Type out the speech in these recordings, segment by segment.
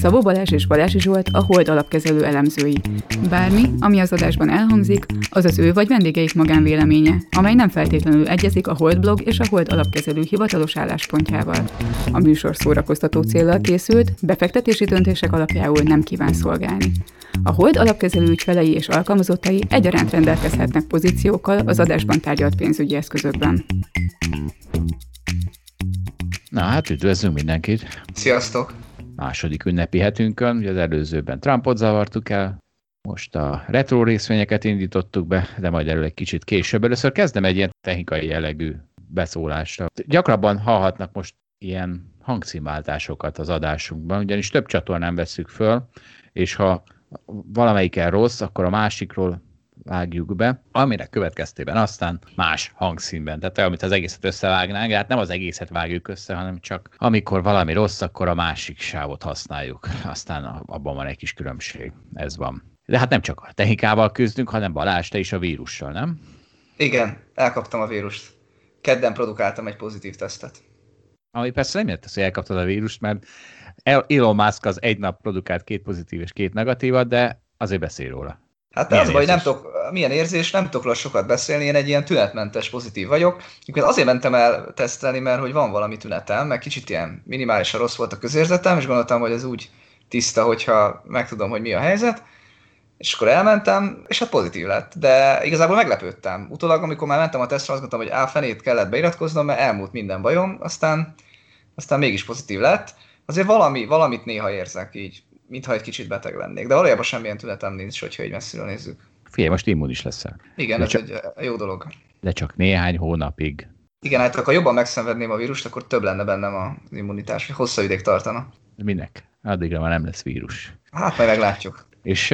Szabó Balázs és Balási Zsolt a Hold alapkezelő elemzői. Bármi, ami az adásban elhangzik, az az ő vagy vendégeik magánvéleménye, amely nem feltétlenül egyezik a Hold blog és a Hold alapkezelő hivatalos álláspontjával. A műsor szórakoztató célral készült, befektetési döntések alapjául nem kíván szolgálni. A Hold alapkezelő ügyfelei és alkalmazottai egyaránt rendelkezhetnek pozíciókkal az adásban tárgyalt pénzügyi eszközökben. Na hát üdvözlünk mindenkit! Sziasztok! Második ünnepi hetünkön, ugye az előzőben Trumpot zavartuk el, most a retro részvényeket indítottuk be, de majd erről egy kicsit később. Először kezdem egy ilyen technikai jellegű beszólásra. Gyakrabban hallhatnak most ilyen hangcímváltásokat az adásunkban, ugyanis több csatornán veszük föl, és ha valamelyiken rossz, akkor a másikról vágjuk be, amire következtében aztán más hangszínben. Tehát olyan, mint az egészet összevágnánk, hát nem az egészet vágjuk össze, hanem csak amikor valami rossz, akkor a másik sávot használjuk. Aztán abban van egy kis különbség. Ez van. De hát nem csak a technikával küzdünk, hanem Balázs, te is a vírussal, nem? Igen, elkaptam a vírust. Kedden produkáltam egy pozitív tesztet. Ami persze nem jött hogy elkaptad a vírust, mert Elon Musk az egy nap produkált két pozitív és két negatívat, de azért beszél róla. Hát milyen az baj, nem tudok, milyen érzés, nem tudok róla sokat beszélni, én egy ilyen tünetmentes pozitív vagyok. Egyébként azért mentem el tesztelni, mert hogy van valami tünetem, meg kicsit ilyen minimálisan rossz volt a közérzetem, és gondoltam, hogy ez úgy tiszta, hogyha megtudom, hogy mi a helyzet. És akkor elmentem, és hát pozitív lett, de igazából meglepődtem. Utólag, amikor már mentem a tesztre, azt gondoltam, hogy á, fenét kellett beiratkoznom, mert elmúlt minden bajom, aztán, aztán mégis pozitív lett. Azért valami, valamit néha érzek így mintha egy kicsit beteg lennék. De valójában semmilyen tünetem nincs, hogyha egy messziről nézzük. Figyelj, most immunis leszel. Igen, de ez csak, egy eh, jó dolog. De csak néhány hónapig. Igen, hát ha jobban megszenvedném a vírust, akkor több lenne bennem az immunitás, hogy hosszabb ideig tartana. Minek? Addigra már nem lesz vírus. Hát majd meglátjuk. És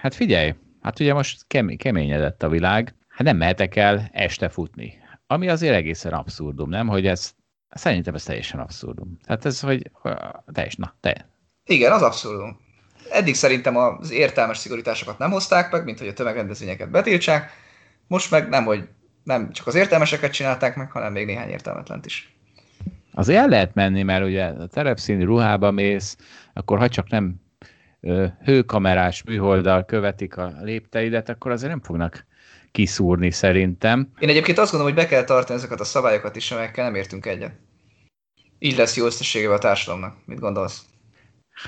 hát figyelj, hát ugye most kem- keményedett a világ, hát nem mehetek el este futni. Ami azért egészen abszurdum, nem? Hogy ez, szerintem ez teljesen abszurdum. Tehát ez, hogy teljes, na, te, igen, az abszurdum. Eddig szerintem az értelmes szigorításokat nem hozták meg, mint hogy a tömegrendezvényeket betiltsák. Most meg nem, hogy nem csak az értelmeseket csinálták meg, hanem még néhány értelmetlent is. Azért el lehet menni, mert ugye a terepszíni ruhába mész, akkor ha csak nem ö, hőkamerás műholddal követik a lépteidet, akkor azért nem fognak kiszúrni szerintem. Én egyébként azt gondolom, hogy be kell tartani ezeket a szabályokat is, amelyekkel nem értünk egyet. Így lesz jó összességében a társadalomnak. Mit gondolsz?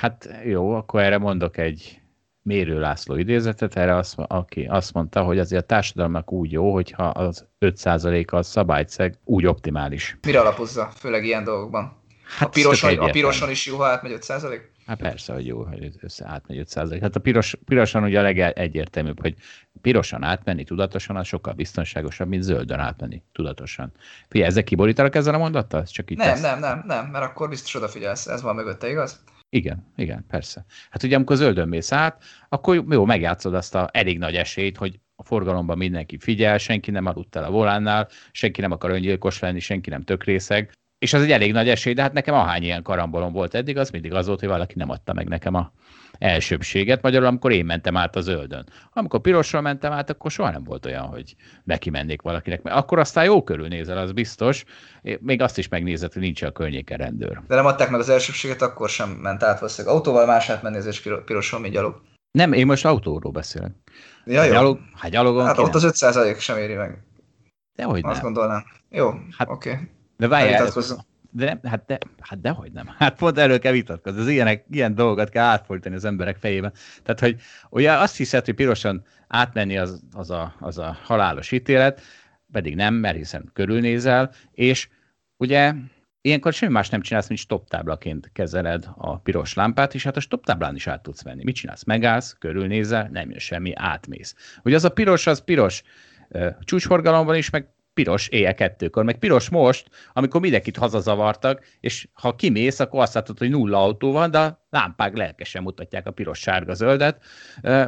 Hát jó, akkor erre mondok egy Mérő László idézetet, erre azt, aki azt mondta, hogy azért a társadalomnak úgy jó, hogyha az 5%-a a szabályceg úgy optimális. Mire alapozza, főleg ilyen dolgokban? Hát a, piroson, a piroson is jó, ha átmegy 5%? Hát persze, hogy jó, hogy össze átmegy 5%. Hát a piros, pirosan ugye a legegyértelműbb, hogy pirosan átmenni tudatosan, az sokkal biztonságosabb, mint zöldön átmenni tudatosan. Figyelj, ezek kiborítanak ezzel a mondattal? Csak itt nem, tesz. nem, nem, nem, mert akkor biztos odafigyelsz, ez van mögötte, igaz? Igen, igen, persze. Hát ugye amikor zöldön mész át, akkor jó, megjátszod azt a elég nagy esélyt, hogy a forgalomban mindenki figyel, senki nem aludt el a volánnál, senki nem akar öngyilkos lenni, senki nem tökrészeg, és az egy elég nagy esély, de hát nekem ahány ilyen karambolom volt eddig, az mindig az volt, hogy valaki nem adta meg nekem a elsőbséget, magyarul amikor én mentem át a zöldön. Amikor pirosra mentem át, akkor soha nem volt olyan, hogy neki mennék valakinek, mert akkor aztán jó körülnézel, az biztos, még azt is megnézed, hogy nincs a környéken rendőr. De nem adták meg az elsőbséget, akkor sem ment át valószínűleg. Autóval más átmenni, és piroson, mi gyalog. Nem, én most autóról beszélek. Ja, jó. Gyalog, hát gyalogon hát ott az 5% sem éri meg. Dehogy Azt nem. gondolnám. Jó, hát, oké. Okay. De várjál, de nem, hát, de, hát dehogy nem. Hát pont erről kell vitatkozni. Az ilyenek, ilyen dolgokat kell átfordítani az emberek fejében. Tehát, hogy ugye azt hiszed, hogy pirosan átmenni az, az, a, az a halálos ítélet, pedig nem, mert hiszen körülnézel, és ugye ilyenkor semmi más nem csinálsz, mint stop táblaként kezeled a piros lámpát, és hát a stop táblán is át tudsz venni. Mit csinálsz? Megállsz, körülnézel, nem jön semmi, átmész. Ugye az a piros, az piros csúcsforgalomban is, meg piros éjjel kettőkor, meg piros most, amikor mindenkit hazazavartak, és ha kimész, akkor azt látod, hogy nulla autó van, de a lámpák lelkesen mutatják a piros-sárga-zöldet,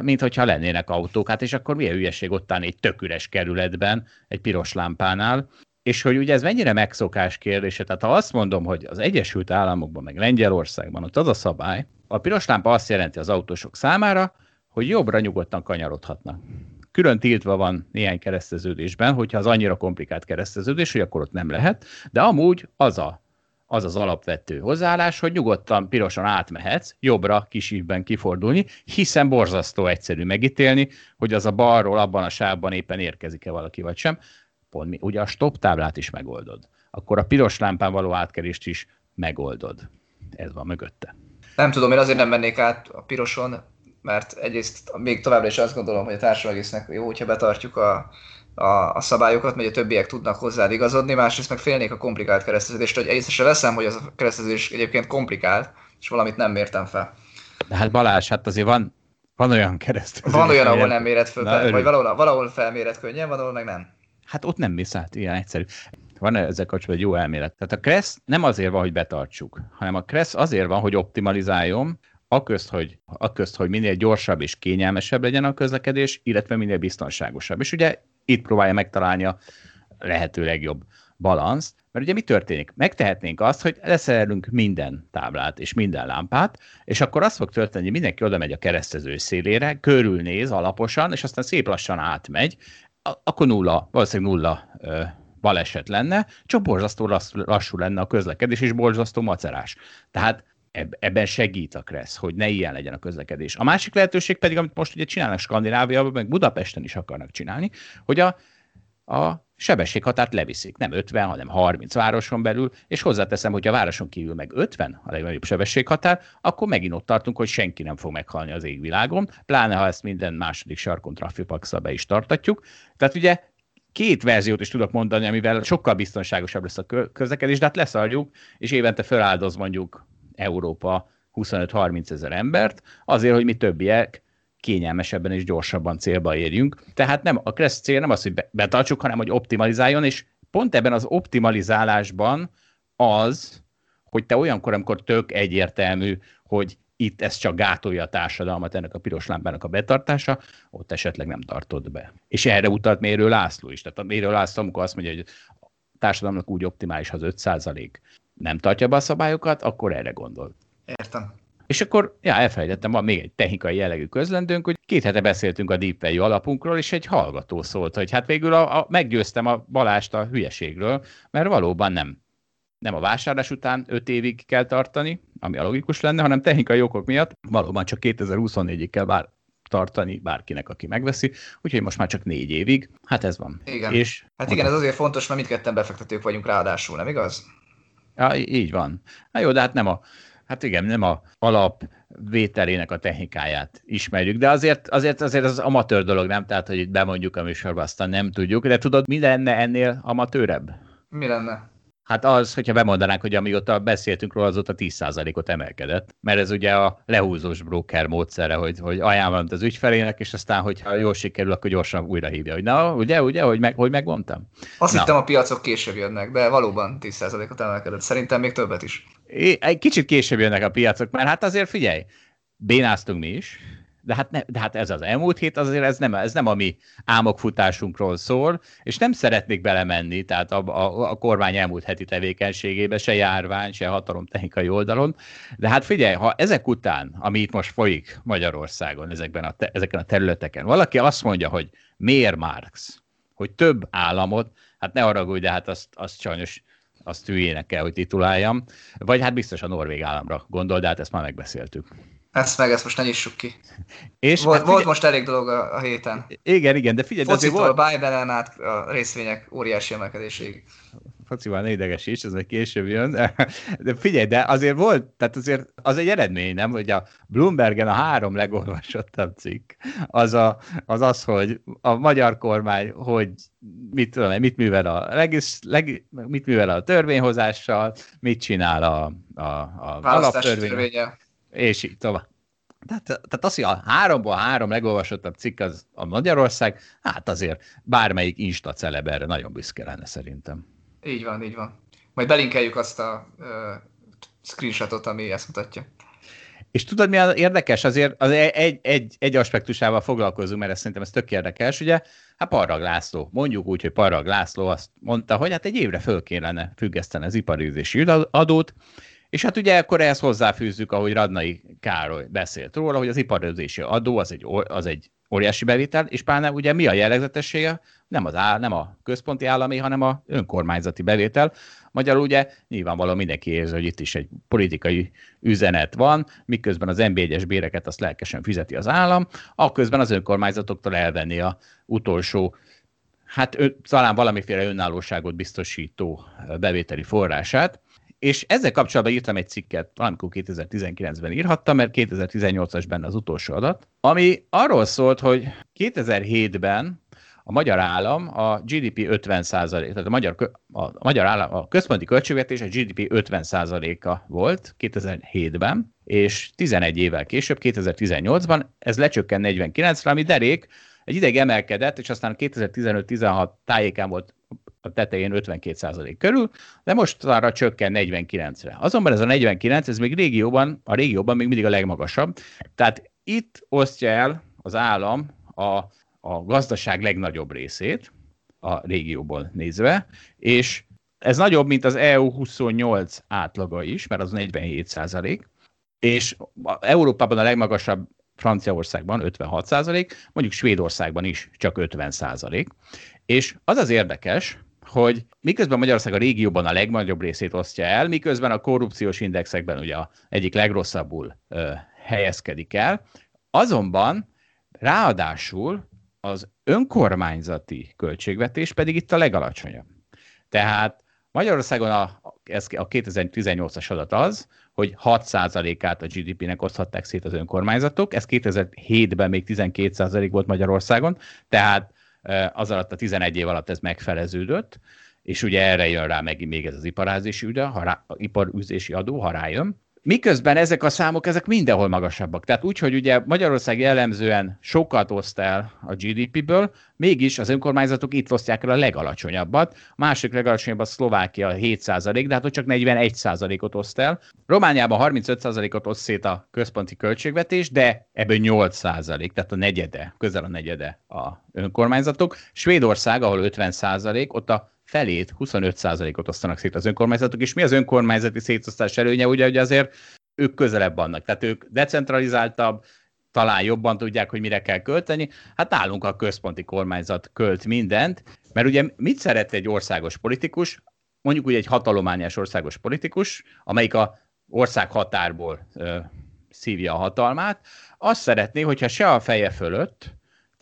mint hogyha lennének autók. Hát és akkor milyen hülyeség ott állni egy tök üres kerületben, egy piros lámpánál, és hogy ugye ez mennyire megszokás kérdése, tehát ha azt mondom, hogy az Egyesült Államokban, meg Lengyelországban ott az a szabály, a piros lámpa azt jelenti az autósok számára, hogy jobbra nyugodtan kanyarodhatnak. Külön tiltva van néhány kereszteződésben, hogyha az annyira komplikált kereszteződés, hogy akkor ott nem lehet, de amúgy az a az az alapvető hozzáállás, hogy nyugodtan pirosan átmehetsz, jobbra kisívben kifordulni, hiszen borzasztó egyszerű megítélni, hogy az a balról abban a sávban éppen érkezik-e valaki vagy sem. Pont mi, ugye a stop táblát is megoldod. Akkor a piros lámpán való átkerést is megoldod. Ez van mögötte. Nem tudom, én azért nem mennék át a piroson, mert egyrészt még továbbra is azt gondolom, hogy a társadalmi jó, hogyha betartjuk a a, a szabályokat, mert a többiek tudnak hozzád igazodni, másrészt meg félnék a komplikált kereszteződést, hogy észre veszem, hogy az a kereszteződés egyébként komplikált, és valamit nem mértem fel. De hát Balázs, hát azért van, van olyan kereszteződés. Van olyan, ahol nem méret föl, Na, vagy valahol, valahol felméret könnyen, van, ahol meg nem. Hát ott nem mész át, ilyen egyszerű. Van ezzel kapcsolatban egy jó elmélet. Tehát a Kressz nem azért van, hogy betartsuk, hanem a Kressz azért van, hogy optimalizáljon, aközt, hogy, aközt, hogy minél gyorsabb és kényelmesebb legyen a közlekedés, illetve minél biztonságosabb. És ugye itt próbálja megtalálni a lehető legjobb balanszt, mert ugye mi történik? Megtehetnénk azt, hogy leszerelünk minden táblát és minden lámpát, és akkor az fog történni, hogy mindenki oda megy a keresztező szélére, körülnéz alaposan, és aztán szép lassan átmegy, akkor nulla, valószínűleg nulla ö, baleset lenne, csak borzasztó lassú lenne a közlekedés, és borzasztó macerás. Tehát ebben segít a Kressz, hogy ne ilyen legyen a közlekedés. A másik lehetőség pedig, amit most ugye csinálnak Skandináviában, meg Budapesten is akarnak csinálni, hogy a, a sebességhatárt leviszik. Nem 50, hanem 30 városon belül, és hozzáteszem, hogy a városon kívül meg 50 a legnagyobb sebességhatár, akkor megint ott tartunk, hogy senki nem fog meghalni az égvilágon, pláne ha ezt minden második sarkon trafipaxa be is tartatjuk. Tehát ugye két verziót is tudok mondani, amivel sokkal biztonságosabb lesz a közlekedés, de hát leszarjuk, és évente feláldoz mondjuk Európa 25-30 ezer embert, azért, hogy mi többiek kényelmesebben és gyorsabban célba érjünk. Tehát nem, a Kressz cél nem az, hogy betartsuk, hanem hogy optimalizáljon, és pont ebben az optimalizálásban az, hogy te olyankor, amikor tök egyértelmű, hogy itt ez csak gátolja a társadalmat, ennek a piros lámpának a betartása, ott esetleg nem tartod be. És erre utalt Mérő László is. Tehát a Mérő László, amikor azt mondja, hogy a társadalomnak úgy optimális az 5 nem tartja be a szabályokat, akkor erre gondol. Értem. És akkor, ja, elfelejtettem, van még egy technikai jellegű közlendőnk, hogy két hete beszéltünk a Deep Value alapunkról, és egy hallgató szólt, hogy hát végül a, a, meggyőztem a Balást a hülyeségről, mert valóban nem, nem a vásárlás után 5 évig kell tartani, ami a logikus lenne, hanem technikai okok miatt valóban csak 2024-ig kell bár tartani bárkinek, aki megveszi, úgyhogy most már csak négy évig. Hát ez van. Igen. És hát igen, ez azért fontos, mert mindketten befektetők vagyunk ráadásul, nem igaz? Ja, így van. Na jó, de hát nem a, hát igen, nem a alap vételének a technikáját ismerjük, de azért, azért, azért az amatőr dolog, nem? Tehát, hogy itt bemondjuk a műsorba, aztán nem tudjuk. De tudod, mi lenne ennél amatőrebb? Mi lenne? Hát az, hogyha bemondanánk, hogy amióta beszéltünk róla, azóta 10%-ot emelkedett. Mert ez ugye a lehúzós broker módszere, hogy, hogy ajánlom az ügyfelének, és aztán, hogyha jól sikerül, akkor gyorsan újra hívja, hogy na, ugye, ugye, hogy, meg, hogy megmondtam? Azt na. hittem a piacok később jönnek, de valóban 10%-ot emelkedett. Szerintem még többet is. É, egy kicsit később jönnek a piacok, mert hát azért figyelj, bénáztunk mi is, de hát, ne, de hát ez az elmúlt hét, azért ez nem, ez nem a mi álmokfutásunkról szól, és nem szeretnék belemenni, tehát a, a, a kormány elmúlt heti tevékenységébe, se járvány, se hatalomtechnikai oldalon, de hát figyelj, ha ezek után, ami itt most folyik Magyarországon, ezekben a te, ezeken a területeken, valaki azt mondja, hogy miért Marx, hogy több államot, hát ne arra de hát azt, azt sajnos azt hülyének kell, hogy tituláljam, vagy hát biztos a norvég államra gondol, de hát ezt már megbeszéltük. Ezt meg, ezt most ne nyissuk ki. És volt, hát volt most elég dolog a, a héten. Igen, igen, de figyelj, azért volt... Biden-en át a részvények óriási emelkedéséig. Focival ne idegesíts, ez egy később jön. De figyelj, de azért volt, tehát azért az egy eredmény, nem? Hogy a Bloombergen a három legolvasottabb cikk az, a, az az, hogy a magyar kormány, hogy mit, tudom, mit művel a legis, leg, mit művel a törvényhozással, mit csinál a, a, a alaptörvény és így tovább. Tehát, tehát az, hogy a háromból három legolvasottabb cikk az a Magyarország, hát azért bármelyik Insta celeb erre nagyon büszke lenne szerintem. Így van, így van. Majd belinkeljük azt a uh, screenshotot, ami ezt mutatja. És tudod, mi az érdekes? Azért az egy, egy, egy aspektusával foglalkozunk, mert ez szerintem ez tök érdekes. Ugye, hát Parrag László, mondjuk úgy, hogy Parrag László azt mondta, hogy hát egy évre föl kellene függeszteni az iparűzési adót, És hát ugye akkor ehhez hozzáfűzzük, ahogy Radnai Károly beszélt róla, hogy az iparőzési adó az egy, az egy óriási bevétel, és pláne ugye mi a jellegzetessége? Nem, az áll, nem a központi állami, hanem a önkormányzati bevétel. Magyarul ugye nyilvánvalóan mindenki érzi, hogy itt is egy politikai üzenet van, miközben az NB1-es béreket azt lelkesen fizeti az állam, akközben az önkormányzatoktól elvenni a utolsó hát ő, talán valamiféle önállóságot biztosító bevételi forrását. És ezzel kapcsolatban írtam egy cikket, valamikor 2019-ben írhattam, mert 2018-as benne az utolsó adat, ami arról szólt, hogy 2007-ben a magyar állam a GDP 50%, tehát a magyar, a magyar állam, a központi költségvetés a GDP 50%-a volt 2007-ben, és 11 évvel később, 2018-ban ez lecsökken 49-re, ami derék, egy ideig emelkedett, és aztán 2015-16 tájékán volt a tetején 52% körül, de most arra csökken 49-re. Azonban ez a 49, ez még régióban, a régióban még mindig a legmagasabb. Tehát itt osztja el az állam a, a gazdaság legnagyobb részét a régióból nézve, és ez nagyobb, mint az EU 28 átlaga is, mert az 47 százalék, és Európában a legmagasabb Franciaországban 56 százalék, mondjuk Svédországban is csak 50 százalék. És az az érdekes, hogy miközben Magyarország a régióban a legnagyobb részét osztja el, miközben a korrupciós indexekben ugye a egyik legrosszabbul ö, helyezkedik el, azonban ráadásul az önkormányzati költségvetés pedig itt a legalacsonyabb. Tehát Magyarországon a, a 2018-as adat az, hogy 6%-át a GDP-nek oszthatták szét az önkormányzatok, ez 2007-ben még 12% volt Magyarországon, tehát az alatt a 11 év alatt ez megfeleződött, és ugye erre jön rá meg még ez az iparázési üde, ha rá, iparűzési adó, ha rájön. Miközben ezek a számok, ezek mindenhol magasabbak. Tehát úgy, hogy ugye Magyarország jellemzően sokat oszt el a GDP-ből, mégis az önkormányzatok itt osztják el a legalacsonyabbat. A másik legalacsonyabb a Szlovákia 7% de hát ott csak 41% ot oszt el. Romániában 35% ot oszt szét a központi költségvetés, de ebből 8% tehát a negyede, közel a negyede a önkormányzatok. Svédország, ahol 50% ott a felét, 25%-ot osztanak szét az önkormányzatok, és mi az önkormányzati szétosztás előnye, ugye, hogy azért ők közelebb vannak, tehát ők decentralizáltabb, talán jobban tudják, hogy mire kell költeni. Hát nálunk a központi kormányzat költ mindent, mert ugye mit szeret egy országos politikus, mondjuk úgy egy hatalományos országos politikus, amelyik a ország határból ö, szívja a hatalmát, azt szeretné, hogyha se a feje fölött,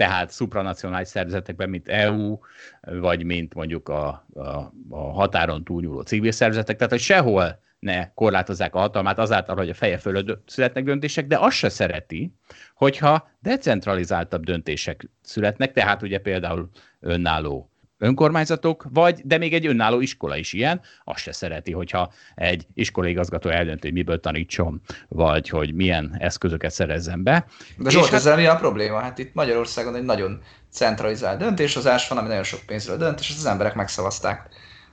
tehát supranacionális szervezetekben, mint EU, vagy mint mondjuk a, a, a határon túlnyúló civil szervezetek, tehát hogy sehol ne korlátozzák a hatalmát azáltal, hogy a feje fölött születnek döntések, de azt se szereti, hogyha decentralizáltabb döntések születnek, tehát ugye például önálló önkormányzatok, vagy, de még egy önálló iskola is ilyen, azt se szereti, hogyha egy igazgató eldönti, hogy miből tanítson, vagy hogy milyen eszközöket szerezzen be. De Zsolt, hát... ezzel mi a probléma? Hát itt Magyarországon egy nagyon centralizált döntéshozás van, ami nagyon sok pénzről dönt, és az emberek megszavazták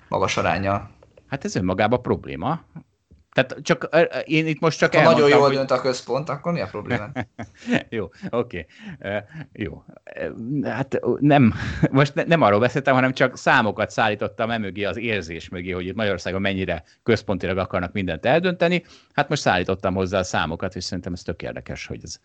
magas aránya. Hát ez önmagában probléma. Tehát csak én itt most csak Ha nagyon jól hogy... dönt a központ, akkor mi a probléma? jó, oké. Okay. Uh, jó. Hát nem, most ne, nem arról beszéltem, hanem csak számokat szállítottam emögé az érzés mögé, hogy itt Magyarországon mennyire központilag akarnak mindent eldönteni. Hát most szállítottam hozzá a számokat, és szerintem ez tök érdekes, hogy ez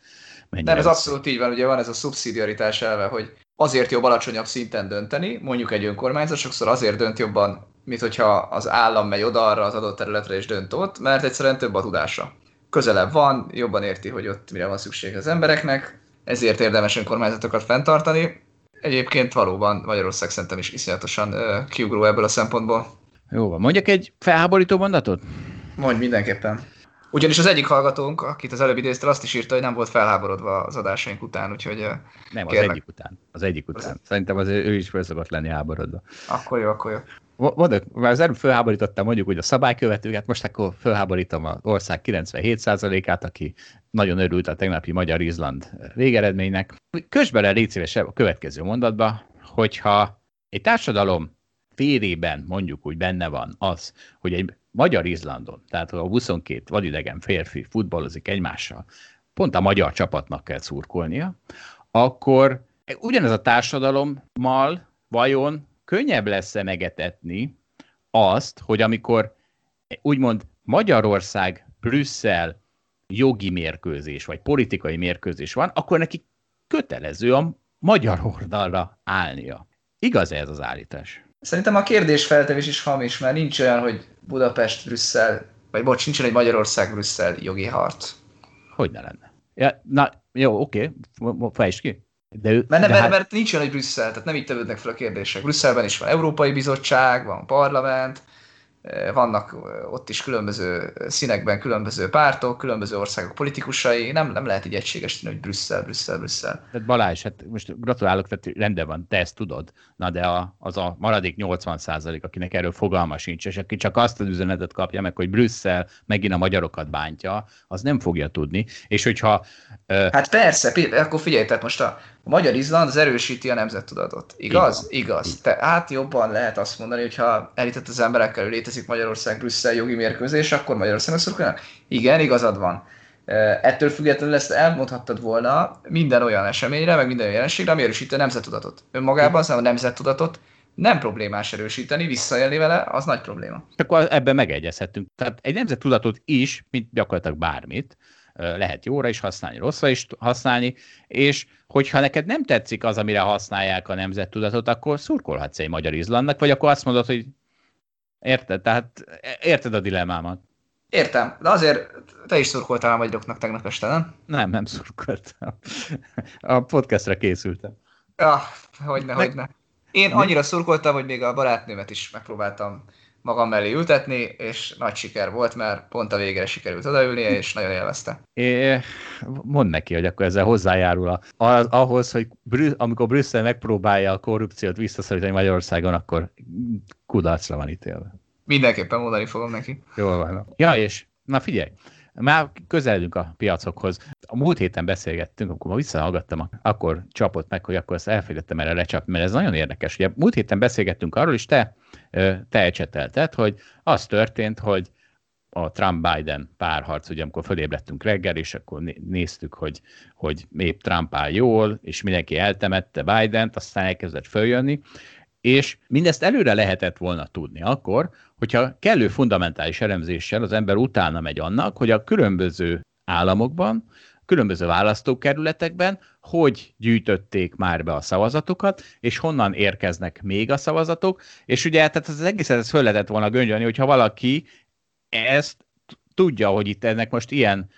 mennyire... Nem, ez abszolút így van, ugye van ez a szubszidiaritás elve, hogy azért jobb alacsonyabb szinten dönteni, mondjuk egy önkormányzat sokszor azért dönt jobban mint hogyha az állam megy oda arra az adott területre és dönt ott, mert egyszerűen több a tudása. Közelebb van, jobban érti, hogy ott mire van szükség az embereknek, ezért érdemes önkormányzatokat fenntartani. Egyébként valóban Magyarország szerintem is iszonyatosan kiugró ebből a szempontból. Jó van, mondjak egy felháborító mondatot? Mondj mindenképpen. Ugyanis az egyik hallgatónk, akit az előbb idéztél, azt is írta, hogy nem volt felháborodva az adásaink után, úgyhogy Nem, kérlek. az egyik után. Az egyik után. Szerintem az ő is fel szokott lenni háborodva. Akkor jó, akkor jó. Mondok, már az előbb felháborítottam mondjuk úgy a szabálykövetőket, most akkor felháborítom az ország 97%-át, aki nagyon örült a tegnapi Magyar-Izland végeredménynek. Kös bele légy szívesebb a következő mondatba, hogyha egy társadalom férében mondjuk úgy benne van az, hogy egy Magyar-Izlandon, tehát a 22 vadidegen férfi futballozik egymással, pont a magyar csapatnak kell szurkolnia, akkor ugyanez a társadalommal vajon könnyebb lesz-e megetetni azt, hogy amikor úgymond Magyarország, Brüsszel jogi mérkőzés, vagy politikai mérkőzés van, akkor neki kötelező a magyar oldalra állnia. Igaz ez az állítás? Szerintem a kérdésfeltevés is hamis, mert nincs olyan, hogy Budapest, Brüsszel, vagy bocs, nincs egy Magyarország-Brüsszel jogi harc. Hogy ne lenne? Ja, na, jó, oké, fejtsd ki. De, ő, mert, de mert, hát... mert nincs olyan, hogy Brüsszel, tehát nem így tevődnek fel a kérdések. Brüsszelben is van Európai Bizottság, van parlament, vannak ott is különböző színekben különböző pártok, különböző országok politikusai, nem, nem lehet így egységesíteni, hogy Brüsszel, Brüsszel, Brüsszel. Tehát Balázs, hát most gratulálok, tehát rendben van, te ezt tudod, na de a, az a maradék 80 százalék, akinek erről fogalma sincs, és aki csak azt az üzenetet kapja meg, hogy Brüsszel megint a magyarokat bántja, az nem fogja tudni. És hogyha... Uh... Hát persze, akkor figyelj, tehát most a, a magyar Izland az erősíti a nemzettudatot. Igaz? Igen. Igaz. Te, hát jobban lehet azt mondani, hogy ha elített az emberekkel, létezik Magyarország-Brüsszel jogi mérkőzés, akkor Magyarországon szurkolnak? Igen, igazad van. Ettől függetlenül ezt elmondhattad volna minden olyan eseményre, meg minden olyan jelenségre, ami erősíti a nemzettudatot. Önmagában az a nemzettudatot nem problémás erősíteni, visszaélni vele, az nagy probléma. Akkor ebben megegyezhetünk. Tehát egy nemzettudatot is, mint gyakorlatilag bármit, lehet jóra is használni, rosszra is használni, és hogyha neked nem tetszik az, amire használják a nemzettudatot, akkor szurkolhatsz egy magyar Izlandnak, vagy akkor azt mondod, hogy érted? Tehát érted a dilemmámat? Értem, de azért te is szurkoltál a magyaroknak tegnap este, nem? Nem, nem szurkoltam. A podcastra készültem. Ja, hogyne, hogyne. Én annyira szurkoltam, hogy még a barátnőmet is megpróbáltam magam mellé ültetni, és nagy siker volt, mert pont a végére sikerült odaülnie, és nagyon élvezte. É, mondd neki, hogy akkor ezzel hozzájárul a, az, ahhoz, hogy Brü- amikor Brüsszel megpróbálja a korrupciót visszaszorítani Magyarországon, akkor kudarcra van ítélve. Mindenképpen mondani fogom neki. Jól van. Ja, és na figyelj, már közeledünk a piacokhoz. A múlt héten beszélgettünk, akkor ma visszahallgattam, akkor csapott meg, hogy akkor ezt elfelejtettem erre lecsapni, mert ez nagyon érdekes. Ugye múlt héten beszélgettünk arról, és te, te ecsetelted, hogy az történt, hogy a Trump-Biden párharc, ugye amikor fölébredtünk reggel, és akkor néztük, hogy, hogy épp Trump áll jól, és mindenki eltemette Biden-t, aztán elkezdett följönni, és mindezt előre lehetett volna tudni akkor, hogyha kellő fundamentális elemzéssel az ember utána megy annak, hogy a különböző államokban, különböző választókerületekben hogy gyűjtötték már be a szavazatokat, és honnan érkeznek még a szavazatok, és ugye tehát az egészet ezt föl lehetett volna göngyölni, hogyha valaki ezt tudja, hogy itt ennek most ilyen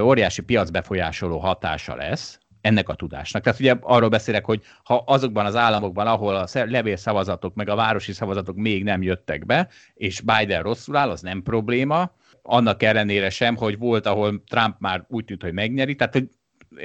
óriási piacbefolyásoló hatása lesz, ennek a tudásnak. Tehát ugye arról beszélek, hogy ha azokban az államokban, ahol a levélszavazatok meg a városi szavazatok még nem jöttek be, és Biden rosszul áll, az nem probléma, annak ellenére sem, hogy volt, ahol Trump már úgy tűnt, hogy megnyeri, tehát hogy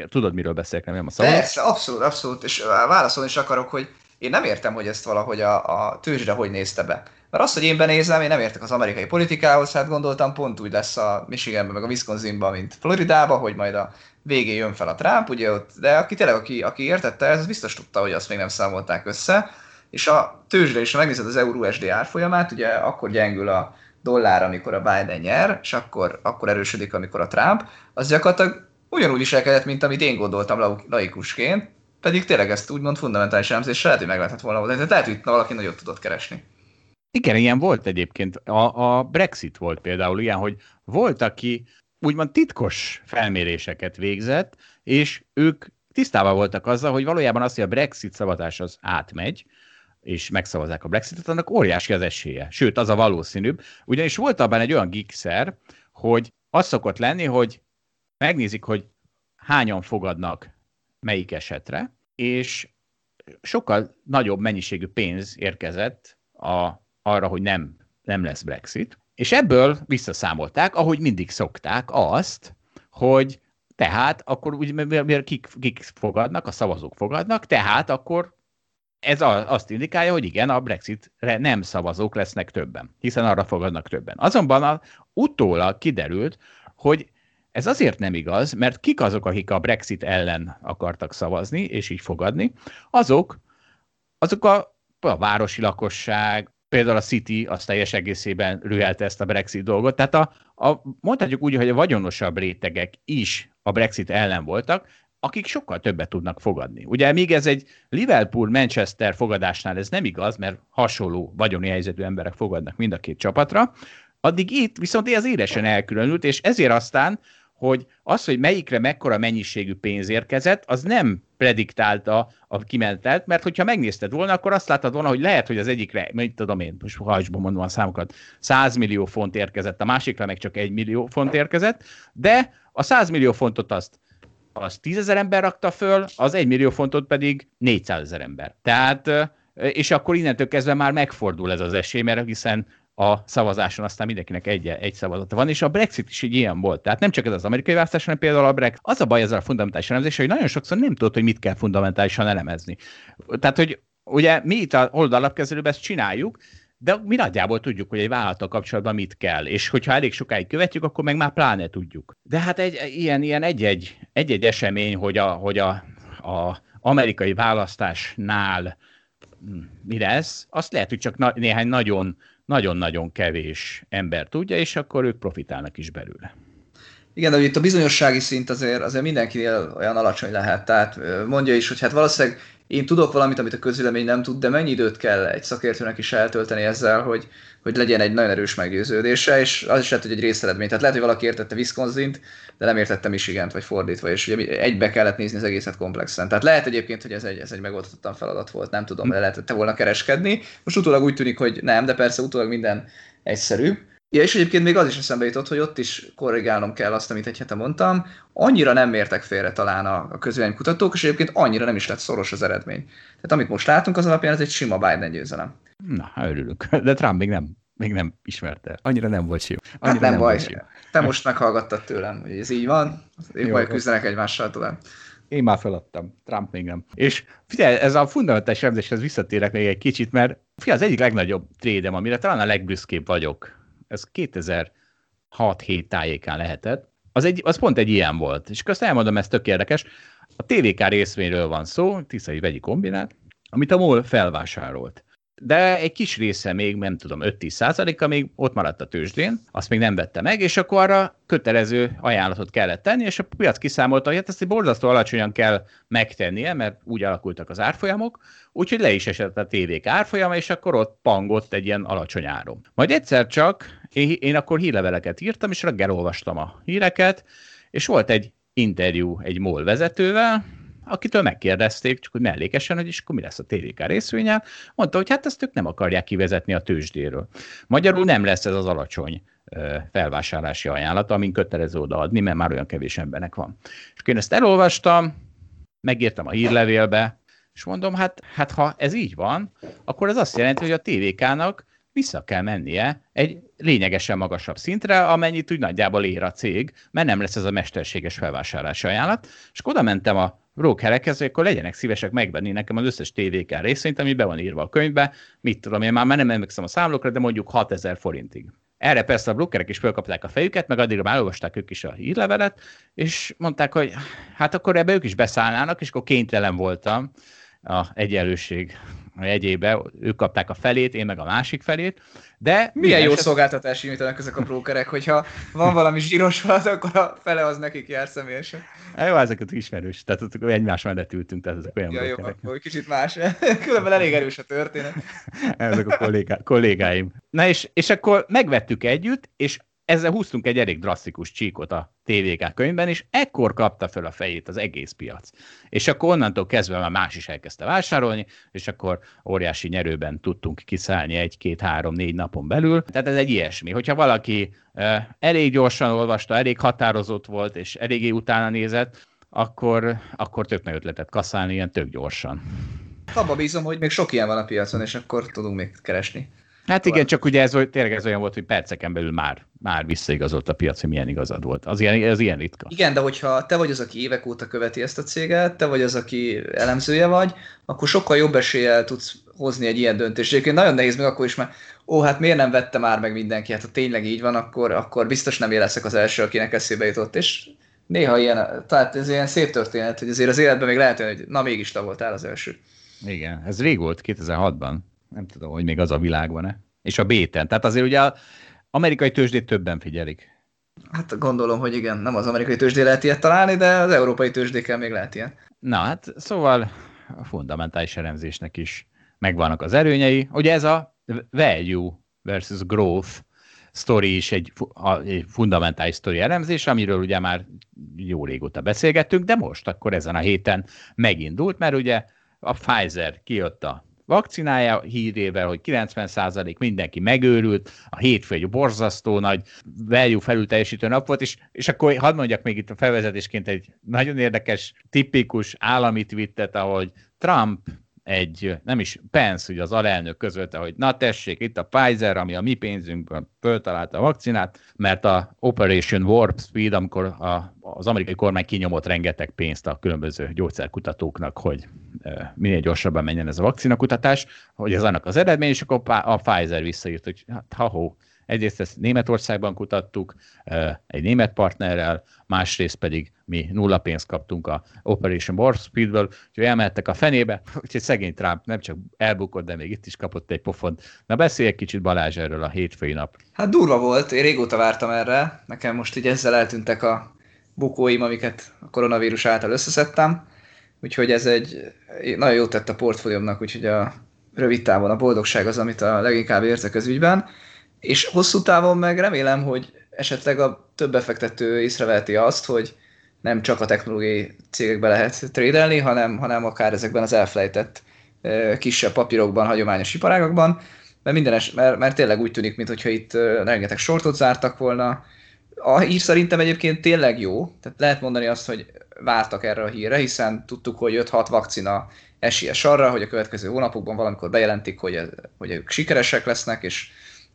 tudod, miről beszélek, nem a szavazat? Persze, abszolút, abszolút, és válaszolni is akarok, hogy én nem értem, hogy ezt valahogy a, a tőzsde hogy nézte be. Mert azt, hogy én benézem, én nem értek az amerikai politikához, hát gondoltam pont úgy lesz a Michiganben, meg a Wisconsinban, mint Floridában, hogy majd a végén jön fel a Trump, ugye ott, de aki tényleg, aki, aki értette, ez biztos tudta, hogy azt még nem számolták össze, és a tőzsde is, ha megnézed az euró-USD árfolyamát, ugye akkor gyengül a dollár, amikor a Biden nyer, és akkor, akkor erősödik, amikor a Trump, az gyakorlatilag ugyanúgy viselkedett, mint amit én gondoltam laikusként, pedig tényleg ezt úgymond fundamentális elemzés lehet, hogy meg lehetett volna volna. Tehát lehet, hogy valaki nagyot tudott keresni. Igen, ilyen volt egyébként. A, a Brexit volt például ilyen, hogy volt, aki úgymond titkos felméréseket végzett, és ők tisztában voltak azzal, hogy valójában az, hogy a Brexit szavazás az átmegy, és megszavazzák a Brexitet, annak óriási az esélye. Sőt, az a valószínűbb. Ugyanis volt abban egy olyan gigszer, hogy az szokott lenni, hogy megnézik, hogy hányan fogadnak melyik esetre, és sokkal nagyobb mennyiségű pénz érkezett a, arra, hogy nem, nem lesz Brexit, és ebből visszaszámolták, ahogy mindig szokták azt, hogy tehát akkor úgy, mert kik, kik fogadnak, a szavazók fogadnak, tehát akkor ez azt indikálja, hogy igen, a Brexitre nem szavazók lesznek többen, hiszen arra fogadnak többen. Azonban a, utólag kiderült, hogy ez azért nem igaz, mert kik azok, akik a Brexit ellen akartak szavazni, és így fogadni, azok, azok a, a városi lakosság, például a City az teljes egészében rühelte ezt a Brexit dolgot. Tehát a, a, mondhatjuk úgy, hogy a vagyonosabb rétegek is a Brexit ellen voltak, akik sokkal többet tudnak fogadni. Ugye még ez egy Liverpool-Manchester fogadásnál ez nem igaz, mert hasonló vagyoni helyzetű emberek fogadnak mind a két csapatra, Addig itt viszont ez élesen elkülönült, és ezért aztán hogy az, hogy melyikre mekkora mennyiségű pénz érkezett, az nem prediktálta a kimentelt, mert hogyha megnézted volna, akkor azt láttad volna, hogy lehet, hogy az egyikre, mit tudom én, most hajtsban mondom a számokat, 100 millió font érkezett, a másikra meg csak 1 millió font érkezett, de a 100 millió fontot azt az 10 ezer ember rakta föl, az 1 millió fontot pedig 400 ezer ember. Tehát, és akkor innentől kezdve már megfordul ez az esély, mert hiszen a szavazáson aztán mindenkinek egy, egy szavazata van, és a Brexit is egy ilyen volt. Tehát nem csak ez az amerikai választás, hanem például a Brexit. Az a baj ezzel a fundamentális elemzéssel, hogy nagyon sokszor nem tudod, hogy mit kell fundamentálisan elemezni. Tehát, hogy ugye mi itt a oldalapkezelőben ezt csináljuk, de mi nagyjából tudjuk, hogy egy vállalattal kapcsolatban mit kell, és hogyha elég sokáig követjük, akkor meg már pláne tudjuk. De hát egy, ilyen, ilyen egy-egy, egy-egy esemény, hogy a, hogy a, a amerikai választásnál hm, mi lesz, azt lehet, hogy csak na, néhány nagyon nagyon-nagyon kevés ember tudja, és akkor ők profitálnak is belőle. Igen, de itt a bizonyossági szint azért, azért mindenkinél olyan alacsony lehet. Tehát mondja is, hogy hát valószínűleg én tudok valamit, amit a közülemény nem tud, de mennyi időt kell egy szakértőnek is eltölteni ezzel, hogy, hogy legyen egy nagyon erős meggyőződése, és az is lehet, hogy egy részeredmény. Tehát lehet, hogy valaki értette wisconsin de nem értette Michigant, vagy fordítva, és ugye egybe kellett nézni az egészet komplexen. Tehát lehet egyébként, hogy ez egy, ez egy megoldhatatlan feladat volt, nem tudom, de lehetette volna kereskedni. Most utólag úgy tűnik, hogy nem, de persze utólag minden egyszerű. Ja, és egyébként még az is eszembe jutott, hogy ott is korrigálnom kell azt, amit egy hete mondtam. Annyira nem mértek félre talán a, a kutatók, és egyébként annyira nem is lett szoros az eredmény. Tehát amit most látunk, az alapján ez egy sima Biden győzelem. Na, örülök. De Trump még nem, még nem ismerte. Annyira nem volt jó. Hát annyira hát nem, nem baj. Te most meghallgattad tőlem, hogy ez így van. Én majd küzdenek egymással tovább. Én már feladtam, Trump még nem. És figyelj, ez a fundamentális elemzéshez visszatérek még egy kicsit, mert figyelj, az egyik legnagyobb trédem, amire talán a legbüszkébb vagyok, ez 2006-7 tájékán lehetett, az, egy, az pont egy ilyen volt. És azt elmondom, ez tök érdekes. A TVK részvényről van szó, Tiszai vegyi kombinát, amit a MOL felvásárolt de egy kis része még, nem tudom, 5-10 százaléka még ott maradt a tőzsdén, azt még nem vette meg, és akkor arra kötelező ajánlatot kellett tenni, és a piac kiszámolta, hogy hát ezt egy borzasztó alacsonyan kell megtennie, mert úgy alakultak az árfolyamok, úgyhogy le is esett a tévék árfolyama, és akkor ott pangott egy ilyen alacsony áron. Majd egyszer csak én, én akkor hírleveleket írtam, és reggel olvastam a híreket, és volt egy interjú egy MOL vezetővel, akitől megkérdezték, csak hogy mellékesen, hogy is akkor mi lesz a TVK részvényel, mondta, hogy hát ezt ők nem akarják kivezetni a tőzsdéről. Magyarul nem lesz ez az alacsony felvásárlási ajánlat, amin kötelező odaadni, mert már olyan kevés embernek van. És én ezt elolvastam, megírtam a hírlevélbe, és mondom, hát, hát ha ez így van, akkor ez azt jelenti, hogy a TVK-nak vissza kell mennie egy lényegesen magasabb szintre, amennyit úgy nagyjából ér a cég, mert nem lesz ez a mesterséges felvásárlási ajánlat. És oda mentem a brokerekhez, hogy akkor legyenek szívesek megvenni nekem az összes TVK részvényt, ami be van írva a könyvbe, mit tudom én, már nem emlékszem a számlokra, de mondjuk 6000 forintig. Erre persze a brokerek is felkapták a fejüket, meg addigra már olvasták ők is a hírlevelet, és mondták, hogy hát akkor ebbe ők is beszállnának, és akkor kénytelen voltam a egyenlőség egyébe, ők kapták a felét, én meg a másik felét, de... Milyen jó eset... szolgáltatási nyújtanak ezek a brókerek, hogyha van valami zsíros falat, akkor a fele az nekik jár személyesen. Jó, ezeket ismerős, tehát ott egymás mellett ültünk, tehát ezek olyan ja, brókerek. Jó, akkor kicsit más, különben elég erős a történet. ezek a kollégá, kollégáim. Na és, és akkor megvettük együtt, és ezzel húztunk egy elég drasztikus csíkot a TVK könyvben, és ekkor kapta fel a fejét az egész piac. És akkor onnantól kezdve már más is elkezdte vásárolni, és akkor óriási nyerőben tudtunk kiszállni egy-két-három-négy napon belül. Tehát ez egy ilyesmi. Hogyha valaki uh, elég gyorsan olvasta, elég határozott volt, és eléggé utána nézett, akkor, akkor tök nagy ötletet kaszálni ilyen tök gyorsan. Abba bízom, hogy még sok ilyen van a piacon, és akkor tudunk még keresni. Hát igen, csak ugye ez, tényleg ez olyan volt, hogy perceken belül már, már visszaigazolt a piac, hogy milyen igazad volt. Az ilyen, az ilyen ritka. Igen, de hogyha te vagy az, aki évek óta követi ezt a céget, te vagy az, aki elemzője vagy, akkor sokkal jobb eséllyel tudsz hozni egy ilyen döntést. Egyébként nagyon nehéz meg akkor is, mert ó, hát miért nem vette már meg mindenki? Hát ha tényleg így van, akkor, akkor biztos nem én leszek az első, akinek eszébe jutott. És néha ilyen, tehát ez ilyen szép történet, hogy azért az életben még lehet, hogy na mégis te voltál az első. Igen, ez rég volt, 2006-ban nem tudom, hogy még az a világ van-e. És a béten. Tehát azért ugye az amerikai tőzsdét többen figyelik. Hát gondolom, hogy igen, nem az amerikai tőzsdé lehet ilyet találni, de az európai tőzsdékkel még lehet ilyen. Na hát, szóval a fundamentális elemzésnek is megvannak az erőnyei. Ugye ez a value versus growth sztori is egy, egy fundamentális sztori elemzés, amiről ugye már jó régóta beszélgettünk, de most akkor ezen a héten megindult, mert ugye a Pfizer kijött a vakcinája hírével, hogy 90% mindenki megőrült, a hétfő egy borzasztó nagy value felül teljesítő nap volt, és, és akkor hadd mondjak még itt a felvezetésként egy nagyon érdekes, tipikus állami twittet, ahogy Trump egy, nem is Pence, ugye az alelnök közölte, hogy na tessék, itt a Pfizer, ami a mi pénzünkből föltalálta a vakcinát, mert a Operation Warp Speed, amikor a, az amerikai kormány kinyomott rengeteg pénzt a különböző gyógyszerkutatóknak, hogy minél gyorsabban menjen ez a vakcinakutatás, hogy ez annak az eredmény, és akkor a Pfizer visszaírt, hogy hát ha Egyrészt ezt Németországban kutattuk, egy német partnerrel, másrészt pedig mi nulla pénzt kaptunk a Operation Warp Speedből, úgyhogy elmehettek a fenébe, úgyhogy szegény Trump nem csak elbukott, de még itt is kapott egy pofont. Na beszélj egy kicsit Balázs erről a hétfői nap. Hát durva volt, én régóta vártam erre, nekem most így ezzel eltűntek a bukóim, amiket a koronavírus által összeszedtem, úgyhogy ez egy nagyon jót tett a portfóliómnak, úgyhogy a rövid távon a boldogság az, amit a leginkább érzek az ügyben. És hosszú távon meg remélem, hogy esetleg a több befektető észreveheti azt, hogy nem csak a technológiai cégekbe lehet trédelni, hanem, hanem akár ezekben az elfelejtett kisebb papírokban, hagyományos iparágakban, mert, minden mert, mert tényleg úgy tűnik, mintha itt rengeteg sortot zártak volna. A hír szerintem egyébként tényleg jó, tehát lehet mondani azt, hogy vártak erre a hírre, hiszen tudtuk, hogy 5-6 vakcina esélyes arra, hogy a következő hónapokban valamikor bejelentik, hogy, hogy ők sikeresek lesznek, és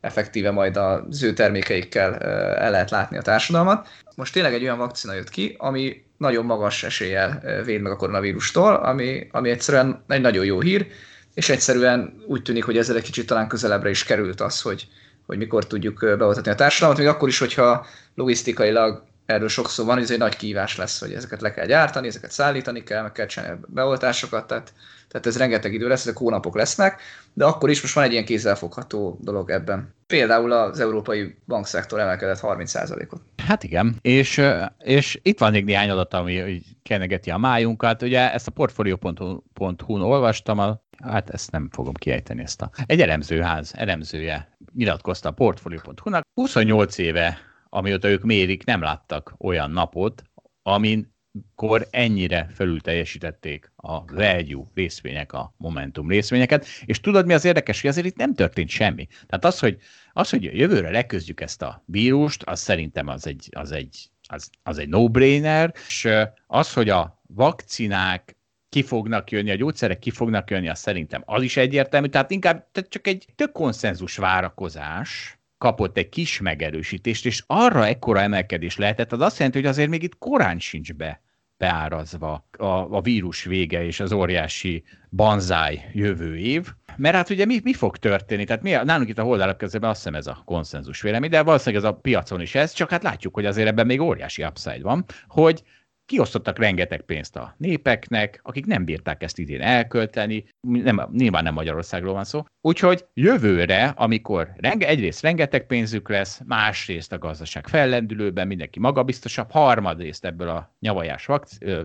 effektíve majd az ő termékeikkel el lehet látni a társadalmat. Most tényleg egy olyan vakcina jött ki, ami nagyon magas eséllyel véd meg a koronavírustól, ami, ami egyszerűen egy nagyon jó hír, és egyszerűen úgy tűnik, hogy ezzel egy kicsit talán közelebbre is került az, hogy, hogy mikor tudjuk beoltatni a társadalmat, még akkor is, hogyha logisztikailag erről sokszor van, hogy ez egy nagy kívás lesz, hogy ezeket le kell gyártani, ezeket szállítani kell, meg kell csinálni a beoltásokat, tehát tehát ez rengeteg idő lesz, ezek hónapok lesznek, de akkor is most van egy ilyen kézzelfogható dolog ebben. Például az európai bankszektor emelkedett 30%-ot. Hát igen, és, és itt van még néhány adat, ami kenegeti a májunkat. Ugye ezt a portfolio.hu-n olvastam, a, hát ezt nem fogom kiejteni ezt a... Egy elemzőház elemzője nyilatkozta a portfolio.hu-nak. 28 éve, amióta ők mérik, nem láttak olyan napot, amin kor ennyire felül teljesítették a value részvények, a momentum részvényeket, és tudod, mi az érdekes, hogy azért itt nem történt semmi. Tehát az, hogy, az, hogy jövőre leküzdjük ezt a vírust, az szerintem az egy, az egy, az, az egy no-brainer, és az, hogy a vakcinák ki fognak jönni, a gyógyszerek ki fognak jönni, az szerintem az is egyértelmű, tehát inkább tehát csak egy tök konszenzus várakozás, kapott egy kis megerősítést, és arra ekkora emelkedés lehetett, az azt jelenti, hogy azért még itt korán sincs be beárazva a, a vírus vége és az óriási banzáj jövő év. Mert hát ugye mi, mi fog történni? Tehát mi, nálunk itt a holdalap közben azt hiszem ez a konszenzus vélemény, de valószínűleg ez a piacon is ez, csak hát látjuk, hogy azért ebben még óriási upside van, hogy kiosztottak rengeteg pénzt a népeknek, akik nem bírták ezt idén elkölteni, nem, nyilván nem Magyarországról van szó. Úgyhogy jövőre, amikor renge, egyrészt rengeteg pénzük lesz, másrészt a gazdaság fellendülőben, mindenki magabiztosabb, harmadrészt ebből a nyavajás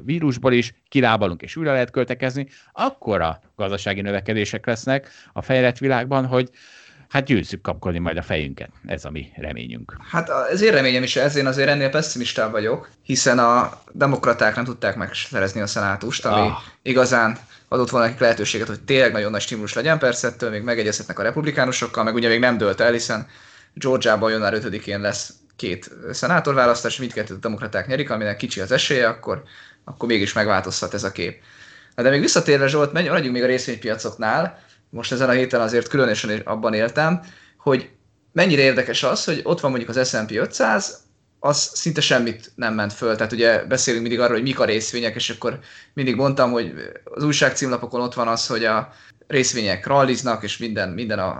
vírusból is kilábalunk és újra lehet költekezni, akkor a gazdasági növekedések lesznek a fejlett világban, hogy hát győzzük kapkodni majd a fejünket. Ez a mi reményünk. Hát ez én reményem is ez, én azért ennél pessimistább vagyok, hiszen a demokraták nem tudták megszerezni a szenátust, ami ah. igazán adott volna nekik lehetőséget, hogy tényleg nagyon nagy stimulus legyen, persze ettől még megegyezhetnek a republikánusokkal, meg ugye még nem dölt el, hiszen Georgiában január 5-én lesz két szenátorválasztás, mindkettőt a demokraták nyerik, aminek kicsi az esélye, akkor, akkor mégis megváltozhat ez a kép. De még visszatérve Zsolt, maradjunk még a részvénypiacoknál, most ezen a héten azért különösen abban éltem, hogy mennyire érdekes az, hogy ott van mondjuk az S&P 500, az szinte semmit nem ment föl. Tehát ugye beszélünk mindig arról, hogy mik a részvények, és akkor mindig mondtam, hogy az újságcímlapokon ott van az, hogy a részvények ralliznak, és minden, minden a,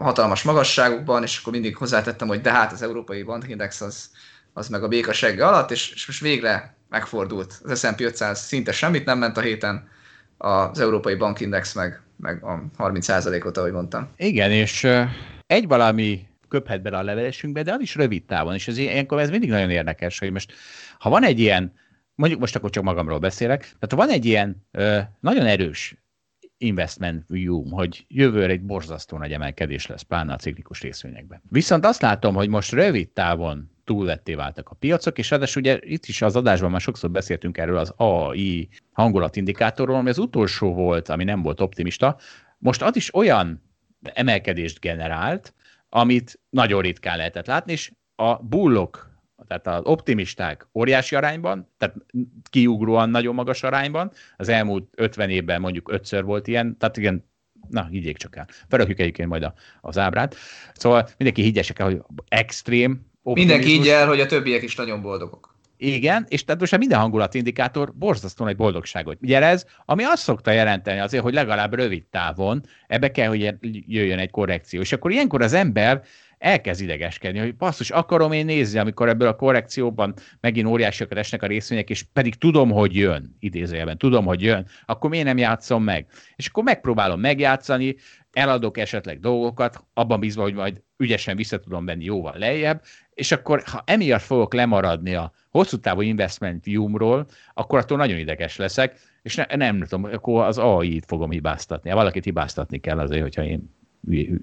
hatalmas magasságukban, és akkor mindig hozzátettem, hogy de hát az európai bankindex az, az meg a béka segge alatt, és, és most végre megfordult. Az S&P 500 szinte semmit nem ment a héten, az európai bankindex meg meg a 30%-ot, ahogy mondtam. Igen, és egy valami köphet bele a levelésünkbe, de az is rövid távon, és ez, ilyenkor ez mindig nagyon érdekes, hogy most, ha van egy ilyen, mondjuk most akkor csak magamról beszélek, tehát ha van egy ilyen nagyon erős investment view, hogy jövőre egy borzasztó nagy emelkedés lesz, pláne a ciklikus részvényekben. Viszont azt látom, hogy most rövid távon túlletté váltak a piacok, és ráadásul ugye itt is az adásban már sokszor beszéltünk erről az AI hangulatindikátorról, ami az utolsó volt, ami nem volt optimista, most az is olyan emelkedést generált, amit nagyon ritkán lehetett látni, és a bullok, tehát az optimisták óriási arányban, tehát kiugróan nagyon magas arányban, az elmúlt 50 évben mondjuk ötször volt ilyen, tehát igen, na, higgyék csak el. Felrakjuk egyébként majd a, az ábrát. Szóval mindenki higgyesek el, hogy extrém Mindenki így el, hogy a többiek is nagyon boldogok. Igen, és tehát most minden hangulatindikátor borzasztó nagy boldogságot jelez, ami azt szokta jelenteni azért, hogy legalább rövid távon ebbe kell, hogy jöjjön egy korrekció. És akkor ilyenkor az ember elkezd idegeskedni, hogy basszus, akarom én nézni, amikor ebből a korrekcióban megint óriásiakat esnek a részvények, és pedig tudom, hogy jön, idézőjelben, tudom, hogy jön, akkor miért nem játszom meg? És akkor megpróbálom megjátszani, eladok esetleg dolgokat, abban bízva, hogy majd ügyesen vissza tudom venni jóval lejjebb, és akkor ha emiatt fogok lemaradni a hosszú távú investment view-ról, akkor attól nagyon ideges leszek, és ne, nem tudom, akkor az AI-t fogom hibáztatni. Valakit hibáztatni kell azért, hogyha én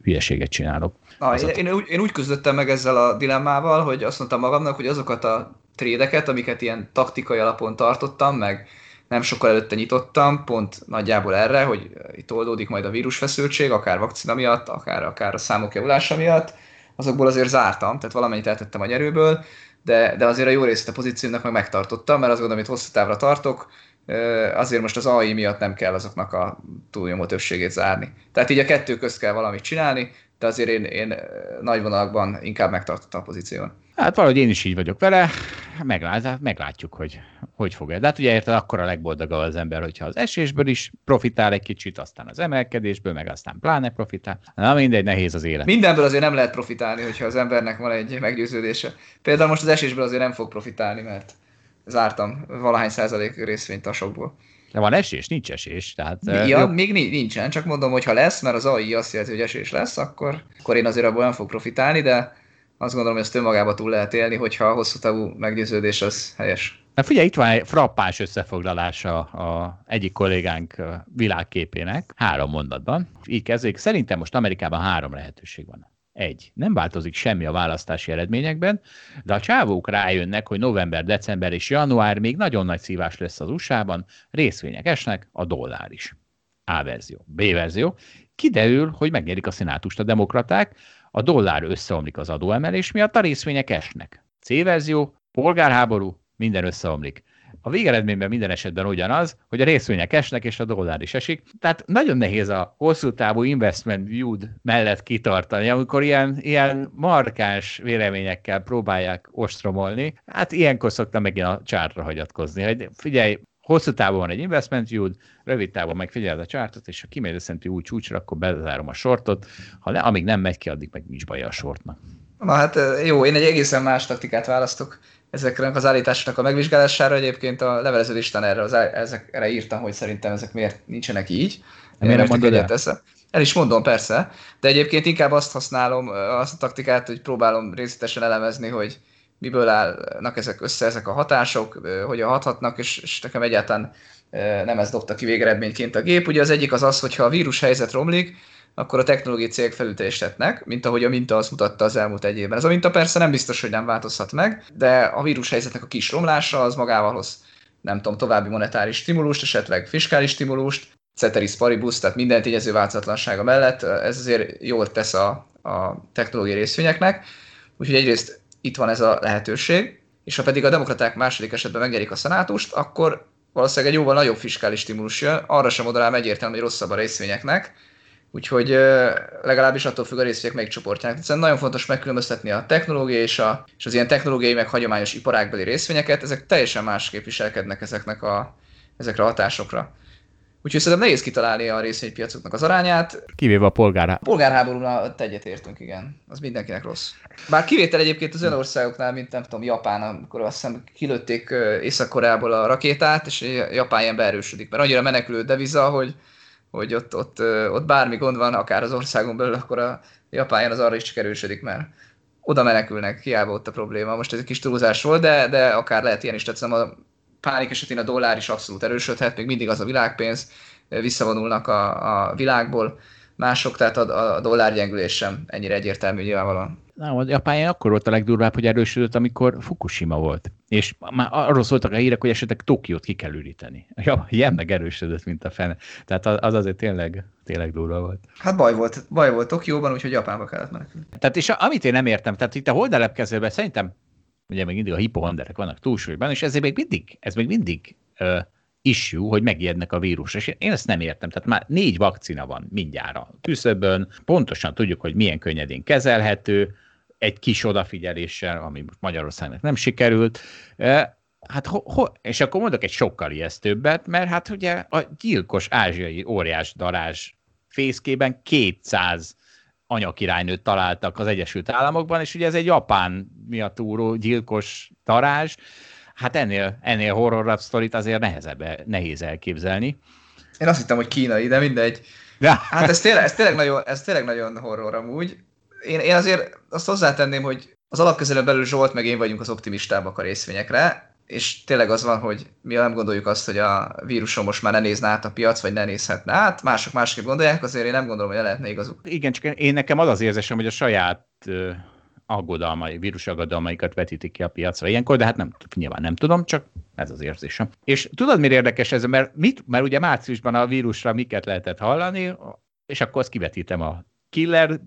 hülyeséget csinálok. Na, én, én, úgy, én úgy küzdöttem meg ezzel a dilemmával, hogy azt mondtam magamnak, hogy azokat a trédeket, amiket ilyen taktikai alapon tartottam, meg nem sokkal előtte nyitottam, pont nagyjából erre, hogy itt oldódik majd a vírusfeszültség, akár vakcina miatt, akár, akár a számok javulása miatt, azokból azért zártam, tehát valamennyit eltettem a nyerőből, de, de azért a jó részét a pozíciónak meg megtartottam, mert azt gondolom, hogy hosszú távra tartok, azért most az AI miatt nem kell azoknak a túlnyomó többségét zárni. Tehát így a kettő közt kell valamit csinálni, de azért én, én nagy vonalakban inkább megtartottam a pozíción. Hát valahogy én is így vagyok vele, meglát, meglátjuk, hogy hogy fog De hát ugye érted, akkor a legboldogabb az ember, hogyha az esésből is profitál egy kicsit, aztán az emelkedésből, meg aztán pláne profitál. Na mindegy, nehéz az élet. Mindenből azért nem lehet profitálni, hogyha az embernek van egy meggyőződése. Például most az esésből azért nem fog profitálni, mert zártam valahány százalék részvényt a sokból. De van esés? Nincs esés. Tehát, ja, jobb. még nincsen, csak mondom, hogy ha lesz, mert az AI azt jelenti, hogy esés lesz, akkor, akkor én azért abból nem fog profitálni, de azt gondolom, hogy ezt önmagába túl lehet élni, hogyha a hosszú távú meggyőződés az helyes. Na figyelj, itt van egy frappás összefoglalása a egyik kollégánk világképének, három mondatban. Így kezdődik. Szerintem most Amerikában három lehetőség van. Egy, nem változik semmi a választási eredményekben, de a csávók rájönnek, hogy november, december és január még nagyon nagy szívás lesz az USA-ban, részvények esnek, a dollár is. A verzió. B verzió. Kiderül, hogy megnyerik a szenátust a demokraták, a dollár összeomlik az adóemelés miatt, a részvények esnek. C verzió, polgárháború, minden összeomlik. A végeredményben minden esetben ugyanaz, hogy a részvények esnek, és a dollár is esik. Tehát nagyon nehéz a hosszú távú investment view mellett kitartani, amikor ilyen, ilyen markáns véleményekkel próbálják ostromolni. Hát ilyenkor szoktam megint a csártra hagyatkozni, hogy figyelj, hosszú távon van egy investment yield, rövid távon meg figyeld a csártot, és ha kimegy a új csúcsra, akkor bezárom a sortot, ha ne, amíg nem megy ki, addig meg nincs baj a sortnak. Na hát jó, én egy egészen más taktikát választok ezeknek az állításoknak a megvizsgálására. Egyébként a levelező listán erre, az, ezekre írtam, hogy szerintem ezek miért nincsenek így. Miért nem mondod el? El is mondom, persze, de egyébként inkább azt használom, azt a taktikát, hogy próbálom részletesen elemezni, hogy miből állnak ezek össze, ezek a hatások, hogyan hathatnak, és, és nekem egyáltalán nem ez dobta ki végeredményként a gép. Ugye az egyik az az, hogyha a vírus helyzet romlik, akkor a technológiai cégek felülteljesíthetnek, mint ahogy a minta azt mutatta az elmúlt egy évben. Ez a minta persze nem biztos, hogy nem változhat meg, de a vírus helyzetnek a kis romlása az magával hoz, nem tudom, további monetáris stimulust, esetleg fiskális stimulust, ceteris paribus, tehát minden tényező változatlansága mellett, ez azért jól tesz a, a technológiai részvényeknek. Úgyhogy egyrészt itt van ez a lehetőség, és ha pedig a demokraták második esetben megnyerik a szenátust, akkor valószínűleg egy jóval nagyobb fiskális stimulus jön, arra sem mondanám egyértelmű, hogy rosszabb a részvényeknek, Úgyhogy legalábbis attól függ a részvények melyik csoportjának. Egyszerűen nagyon fontos megkülönböztetni a technológiai és, a, és az ilyen technológiai meg hagyományos iparágbeli részvényeket, ezek teljesen másképp viselkednek ezeknek a, ezekre a hatásokra. Úgyhogy szerintem nehéz kitalálni a részvénypiacoknak az arányát. Kivéve a polgárháború. A polgárháborúnál egyet értünk, igen. Az mindenkinek rossz. Bár kivétel egyébként az olyan országoknál, mint nem tudom, Japán, amikor azt hiszem kilőtték Észak-Koreából a rakétát, és Japán ilyen beerősödik. Mert annyira menekülő deviza, hogy hogy ott, ott, ott bármi gond van, akár az országon belül, akkor a Japán az arra is csak erősödik, mert oda menekülnek, hiába ott a probléma. Most ez egy kis túlzás volt, de, de akár lehet ilyen is, tehát a pánik esetén a dollár is abszolút erősödhet, még mindig az a világpénz, visszavonulnak a, a világból mások, tehát a, a dollár gyengülés sem ennyire egyértelmű nyilvánvalóan. Na, a japán akkor volt a legdurvább, hogy erősödött, amikor Fukushima volt. És már arról szóltak a hírek, hogy esetleg Tokiót ki kell üríteni. Ja, ilyen meg erősödött, mint a fene. Tehát az azért tényleg, tényleg durva volt. Hát baj volt, baj volt Tokióban, úgyhogy Japánba kellett menekülni. Tehát és amit én nem értem, tehát itt a holdelepkezőben szerintem ugye még mindig a hipohonderek vannak túlsúlyban, és ezért még mindig, ez még mindig uh, issue, hogy megijednek a vírus. És én ezt nem értem. Tehát már négy vakcina van mindjárt a küszöbön, pontosan tudjuk, hogy milyen könnyedén kezelhető, egy kis odafigyeléssel, ami Magyarországnak nem sikerült. Hát, ho, ho, és akkor mondok egy sokkal ijesztőbbet, mert hát ugye a gyilkos ázsiai óriás darázs fészkében 200 anyakirálynőt találtak az Egyesült Államokban, és ugye ez egy japán miatúró gyilkos darázs, hát ennél, ennél horror sztorit azért nehezebb, nehéz elképzelni. Én azt hittem, hogy kínai, de mindegy. Ja. Hát ez tényleg, ez tényleg, nagyon, ez tényleg nagyon horror amúgy. Én, én azért azt hozzátenném, hogy az alapkezelő belül Zsolt meg én vagyunk az optimistábbak a részvényekre, és tényleg az van, hogy mi nem gondoljuk azt, hogy a víruson most már ne nézne át a piac, vagy ne nézhetne át, mások másképp gondolják, azért én nem gondolom, hogy lehetne igazuk. Igen, csak én nekem az az érzésem, hogy a saját aggodalmai, vírus aggodalmaikat vetítik ki a piacra ilyenkor, de hát nem, nyilván nem tudom, csak ez az érzésem. És tudod, miért érdekes ez? Mert, mit, mert ugye márciusban a vírusra miket lehetett hallani, és akkor azt kivetítem a killer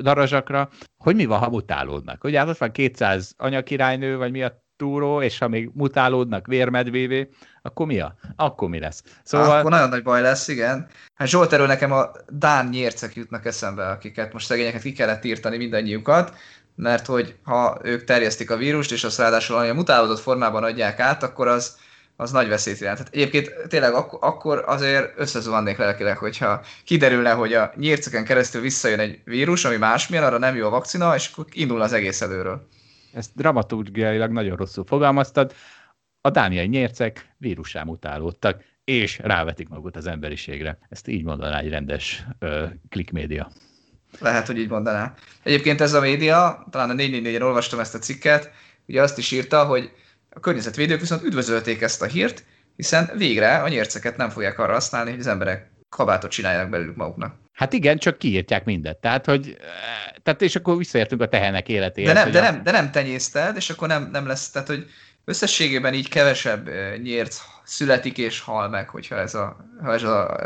darazsakra, hogy mi van, ha mutálódnak. Ugye hát ott van 200 anyakirálynő, vagy mi a túró, és ha még mutálódnak vérmedvévé, akkor mi a? Akkor mi lesz? Szóval... Akkor nagyon nagy baj lesz, igen. Hát Zsolt, erről nekem a Dán nyércek jutnak eszembe, akiket most szegényeket ki kellett írtani mindannyiukat, mert hogy ha ők terjesztik a vírust, és azt ráadásul a mutálódott formában adják át, akkor az, az nagy veszélyt jelent. Hát egyébként tényleg ak- akkor azért összezuhannék lelkileg, hogyha kiderülne, hogy a nyírceken keresztül visszajön egy vírus, ami másmilyen, arra nem jó a vakcina, és akkor indul az egész előről. Ezt dramaturgiailag nagyon rosszul fogalmaztad. A dániai nyércek vírusá mutálódtak, és rávetik magukat az emberiségre. Ezt így mondaná egy rendes klikmédia. Lehet, hogy így mondaná. Egyébként ez a média, talán a 444-en olvastam ezt a cikket, ugye azt is írta, hogy a környezetvédők viszont üdvözölték ezt a hírt, hiszen végre a nyérceket nem fogják arra használni, hogy az emberek kabátot csináljanak belőlük maguknak. Hát igen, csak kiírtják mindet. Tehát, hogy, tehát és akkor visszaértünk a tehenek életéhez. De nem, de, a... nem, de nem tenyészted, és akkor nem, nem lesz, tehát hogy összességében így kevesebb nyérc születik és hal meg, hogyha ez a, ha ez a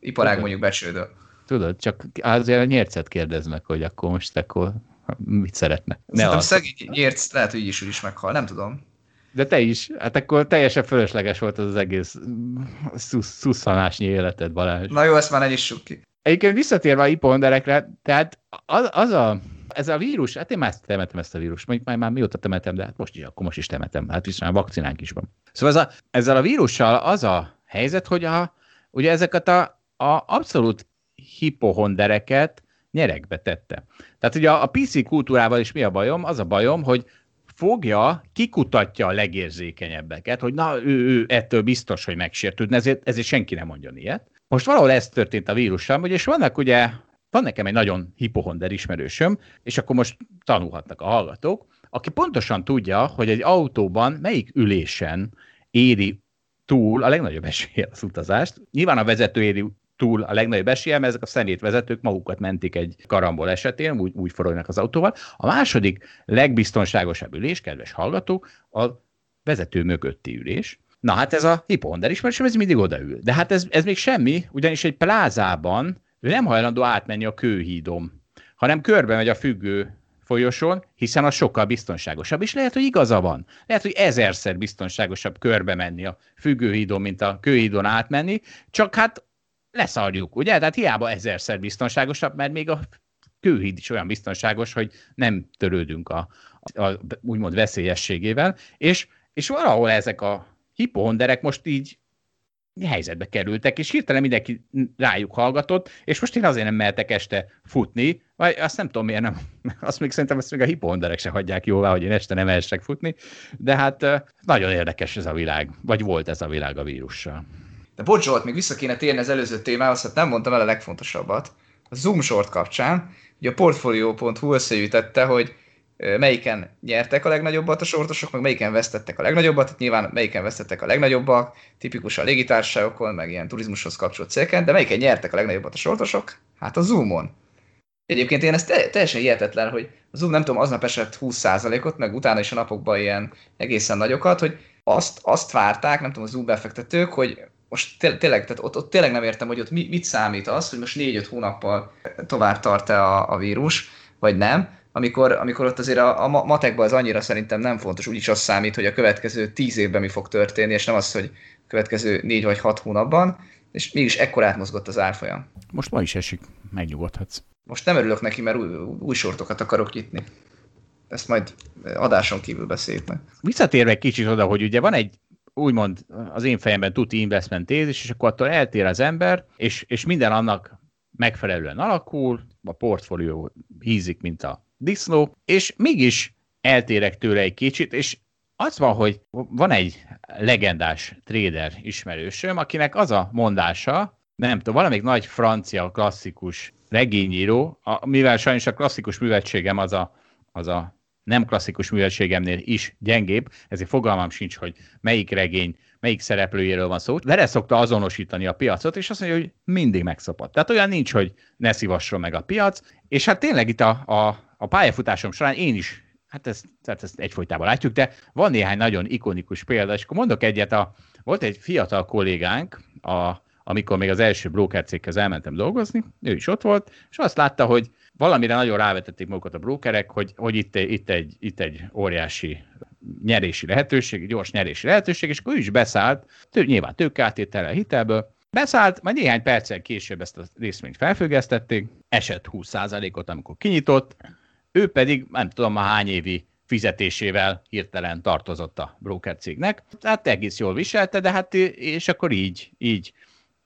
iparág mondjuk becsődöl. Tudod, csak azért a nyércet kérdeznek, hogy akkor most akkor mit szeretne. Ne Szerintem az... szegény nyérc lehet, hogy így is, is meghal, nem tudom. De te is. Hát akkor teljesen fölösleges volt az, az egész szusszanásnyi életed, Balázs. Na jó, ezt már ne nyissuk ki. Egyébként visszatérve a hiponderekre, tehát az, az a, ez a vírus, hát én már temetem ezt a vírus, mondjuk már, már mióta temetem, de hát most is, akkor most is temetem, hát viszont a vakcinánk is van. Szóval ez a, ezzel a vírussal az a helyzet, hogy a, ugye ezeket a, a abszolút hipohondereket nyerekbe tette. Tehát ugye a, a PC kultúrával is mi a bajom? Az a bajom, hogy fogja, kikutatja a legérzékenyebbeket, hogy na, ő, ő ettől biztos, hogy megsértődne, ezért, ezért senki nem mondjon ilyet. Most valahol ez történt a vírussal, és vannak ugye, van nekem egy nagyon hipohonder ismerősöm, és akkor most tanulhatnak a hallgatók, aki pontosan tudja, hogy egy autóban melyik ülésen éri túl a legnagyobb esélye az utazást. Nyilván a vezető éri túl a legnagyobb esélye, mert ezek a szemét vezetők magukat mentik egy karambol esetén, úgy, úgy forognak az autóval. A második legbiztonságosabb ülés, kedves hallgatók, a vezető mögötti ülés. Na hát ez a hipohonder ismerősöm, ez mindig odaül. De hát ez, ez még semmi, ugyanis egy plázában ő nem hajlandó átmenni a kőhídom, hanem körbe megy a függő folyosón, hiszen az sokkal biztonságosabb. És lehet, hogy igaza van. Lehet, hogy ezerszer biztonságosabb körbe menni a függőhídon, mint a kőhídon átmenni, csak hát leszarjuk, ugye? Tehát hiába ezerszer biztonságosabb, mert még a kőhíd is olyan biztonságos, hogy nem törődünk a, a, úgymond veszélyességével, és, és valahol ezek a hipohonderek most így helyzetbe kerültek, és hirtelen mindenki rájuk hallgatott, és most én azért nem mehetek este futni, vagy azt nem tudom miért nem, azt még szerintem ezt még a hipohonderek se hagyják jóvá, hogy én este nem mehessek futni, de hát nagyon érdekes ez a világ, vagy volt ez a világ a vírussal. De bocs Zsolt, még vissza kéne térni az előző témához, hát nem mondtam el a legfontosabbat. A Zoom short kapcsán, ugye a Portfolio.hu összegyűjtette, hogy melyiken nyertek a legnagyobbat a sortosok, meg melyiken vesztettek a legnagyobbat, nyilván melyiken vesztettek a legnagyobbak, tipikus a légitársaságokon, meg ilyen turizmushoz kapcsolt célken, de melyiken nyertek a legnagyobbat a sortosok? Hát a Zoomon. Egyébként én ez teljesen hihetetlen, hogy a Zoom nem tudom, aznap esett 20%-ot, meg utána is a napokban ilyen egészen nagyokat, hogy azt, azt várták, nem tudom, a Zoom befektetők, hogy most tényleg, tehát ott, ott tényleg nem értem, hogy ott mit számít az, hogy most 4-5 hónappal tovább tart-e a, a vírus, vagy nem, amikor, amikor ott azért a, a matekban az annyira szerintem nem fontos, úgyis az számít, hogy a következő 10 évben mi fog történni, és nem az, hogy a következő 4 vagy 6 hónapban, és mégis ekkorát mozgott az árfolyam. Most ma is esik, megnyugodhatsz. Most nem örülök neki, mert új, új sortokat akarok nyitni. Ezt majd adáson kívül beszéljük meg. Visszatérve egy kicsit oda, hogy ugye van egy úgymond az én fejemben tuti investment tézis, és akkor attól eltér az ember, és, és minden annak megfelelően alakul, a portfólió hízik, mint a disznó, és mégis eltérek tőle egy kicsit, és az van, hogy van egy legendás trader ismerősöm, akinek az a mondása, nem tudom, valamelyik nagy francia klasszikus regényíró, a, mivel sajnos a klasszikus művetségem az a, az a nem klasszikus művetségemnél is gyengébb, ezért fogalmam sincs, hogy melyik regény, melyik szereplőjéről van szó. Vele szokta azonosítani a piacot, és azt mondja, hogy mindig megszopott. Tehát olyan nincs, hogy ne szívasson meg a piac, és hát tényleg itt a, a, a pályafutásom során én is hát ezt, tehát ezt egyfolytában látjuk, de van néhány nagyon ikonikus példa, és akkor mondok egyet, a, volt egy fiatal kollégánk, a, amikor még az első broker céghez elmentem dolgozni, ő is ott volt, és azt látta, hogy valamire nagyon rávetették magukat a brokerek, hogy, hogy itt, itt, egy, itt egy óriási nyerési lehetőség, gyors nyerési lehetőség, és akkor ő is beszállt, tő, nyilván tőkeáttétele hitelből, Beszállt, majd néhány perccel később ezt a részvényt felfüggesztették, esett 20%-ot, amikor kinyitott, ő pedig nem tudom már hány évi fizetésével hirtelen tartozott a broker cégnek. Tehát egész jól viselte, de hát és akkor így, így,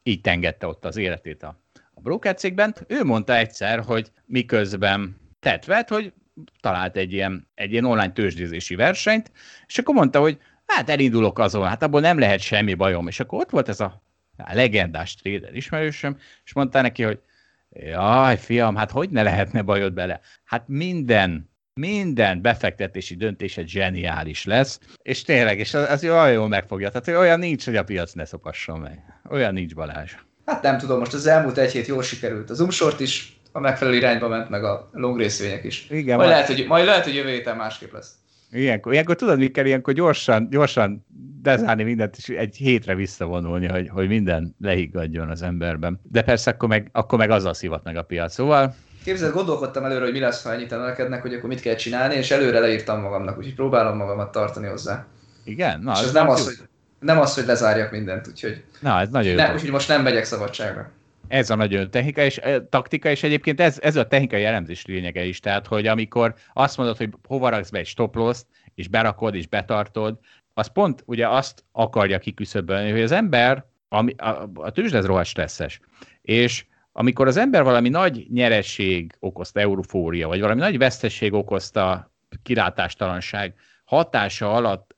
így tengette ott az életét a, a broker cégben. Ő mondta egyszer, hogy miközben tett hogy talált egy ilyen, egy ilyen online tőzsdézési versenyt, és akkor mondta, hogy hát elindulok azon, hát abból nem lehet semmi bajom. És akkor ott volt ez a, legendás trader ismerősöm, és mondta neki, hogy Jaj, fiam, hát hogy ne lehetne bajod bele? Hát minden, minden befektetési döntésed zseniális lesz, és tényleg, és az, az olyan jól megfogja. Tehát olyan nincs, hogy a piac ne szopasson meg. Olyan nincs Balázs. Hát nem tudom, most az elmúlt egy hét jól sikerült. Az umsort is a megfelelő irányba ment, meg a long részvények is. Igen, majd, lehet, hogy, majd lehet, hogy jövő héten másképp lesz. Ilyenkor, ilyenkor tudod, mi kell? Ilyenkor gyorsan, gyorsan dezárni mindent, és egy hétre visszavonulni, hogy, hogy minden lehiggadjon az emberben. De persze akkor meg, akkor meg azzal szívat meg a piac. Szóval Képzeld, gondolkodtam előre, hogy mi lesz, ha ennyit emelkednek, hogy akkor mit kell csinálni, és előre leírtam magamnak, úgyhogy próbálom magamat tartani hozzá. Igen? Na, és ez nem az, hogy, nem az, hogy lezárjak mindent, úgyhogy... Na, ez nagyon jó. úgyhogy most nem megyek szabadságra. Ez a nagyon technika és taktika, és egyébként ez, ez a technikai elemzés lényege is. Tehát, hogy amikor azt mondod, hogy hova raksz be egy stop loss és berakod, és betartod, az pont ugye azt akarja kiküszöbölni, hogy az ember, ami, a, a tőzsde ez rohadt stresszes, és amikor az ember valami nagy nyeresség okozta eurofória, vagy valami nagy vesztesség okozta kilátástalanság hatása alatt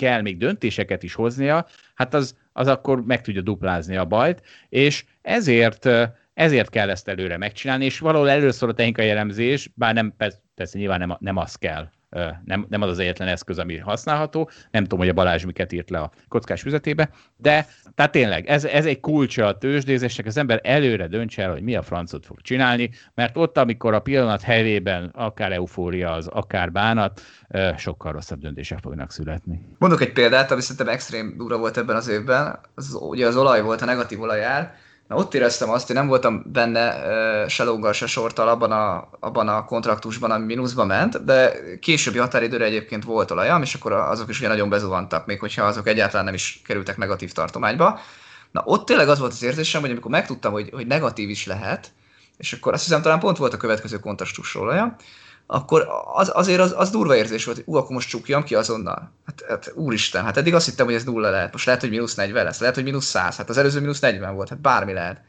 kell még döntéseket is hoznia, hát az, az akkor meg tudja duplázni a bajt, és ezért ezért kell ezt előre megcsinálni, és valahol először a technikai elemzés, bár nem, persze nyilván nem, nem az kell, nem, nem az az egyetlen eszköz, ami használható. Nem tudom, hogy a Balázs miket írt le a kockás füzetébe, de tehát tényleg ez, ez egy kulcsa a tőzsdézésnek, az ember előre döntse el, hogy mi a francot fog csinálni, mert ott, amikor a pillanat helyében akár eufória az, akár bánat, sokkal rosszabb döntések fognak születni. Mondok egy példát, ami szerintem extrém durva volt ebben az évben. Az, ugye az olaj volt, a negatív olajár, Na, ott éreztem azt, hogy nem voltam benne se lóggal, se sorttal abban a, abban a kontraktusban, ami mínuszba ment, de későbbi határidőre egyébként volt olajam, és akkor azok is ugye nagyon bezuhantak, még hogyha azok egyáltalán nem is kerültek negatív tartományba. Na, ott tényleg az volt az érzésem, hogy amikor megtudtam, hogy, hogy negatív is lehet, és akkor azt hiszem talán pont volt a következő kontraktus olajam, akkor az, azért az, az durva érzés volt, hogy ú, akkor most csukjam ki azonnal. Hát, hát úristen, hát eddig azt hittem, hogy ez nulla lehet. Most lehet, hogy mínusz 40 lesz, lehet, hogy mínusz 100, hát az előző mínusz 40 volt, hát bármi lehet.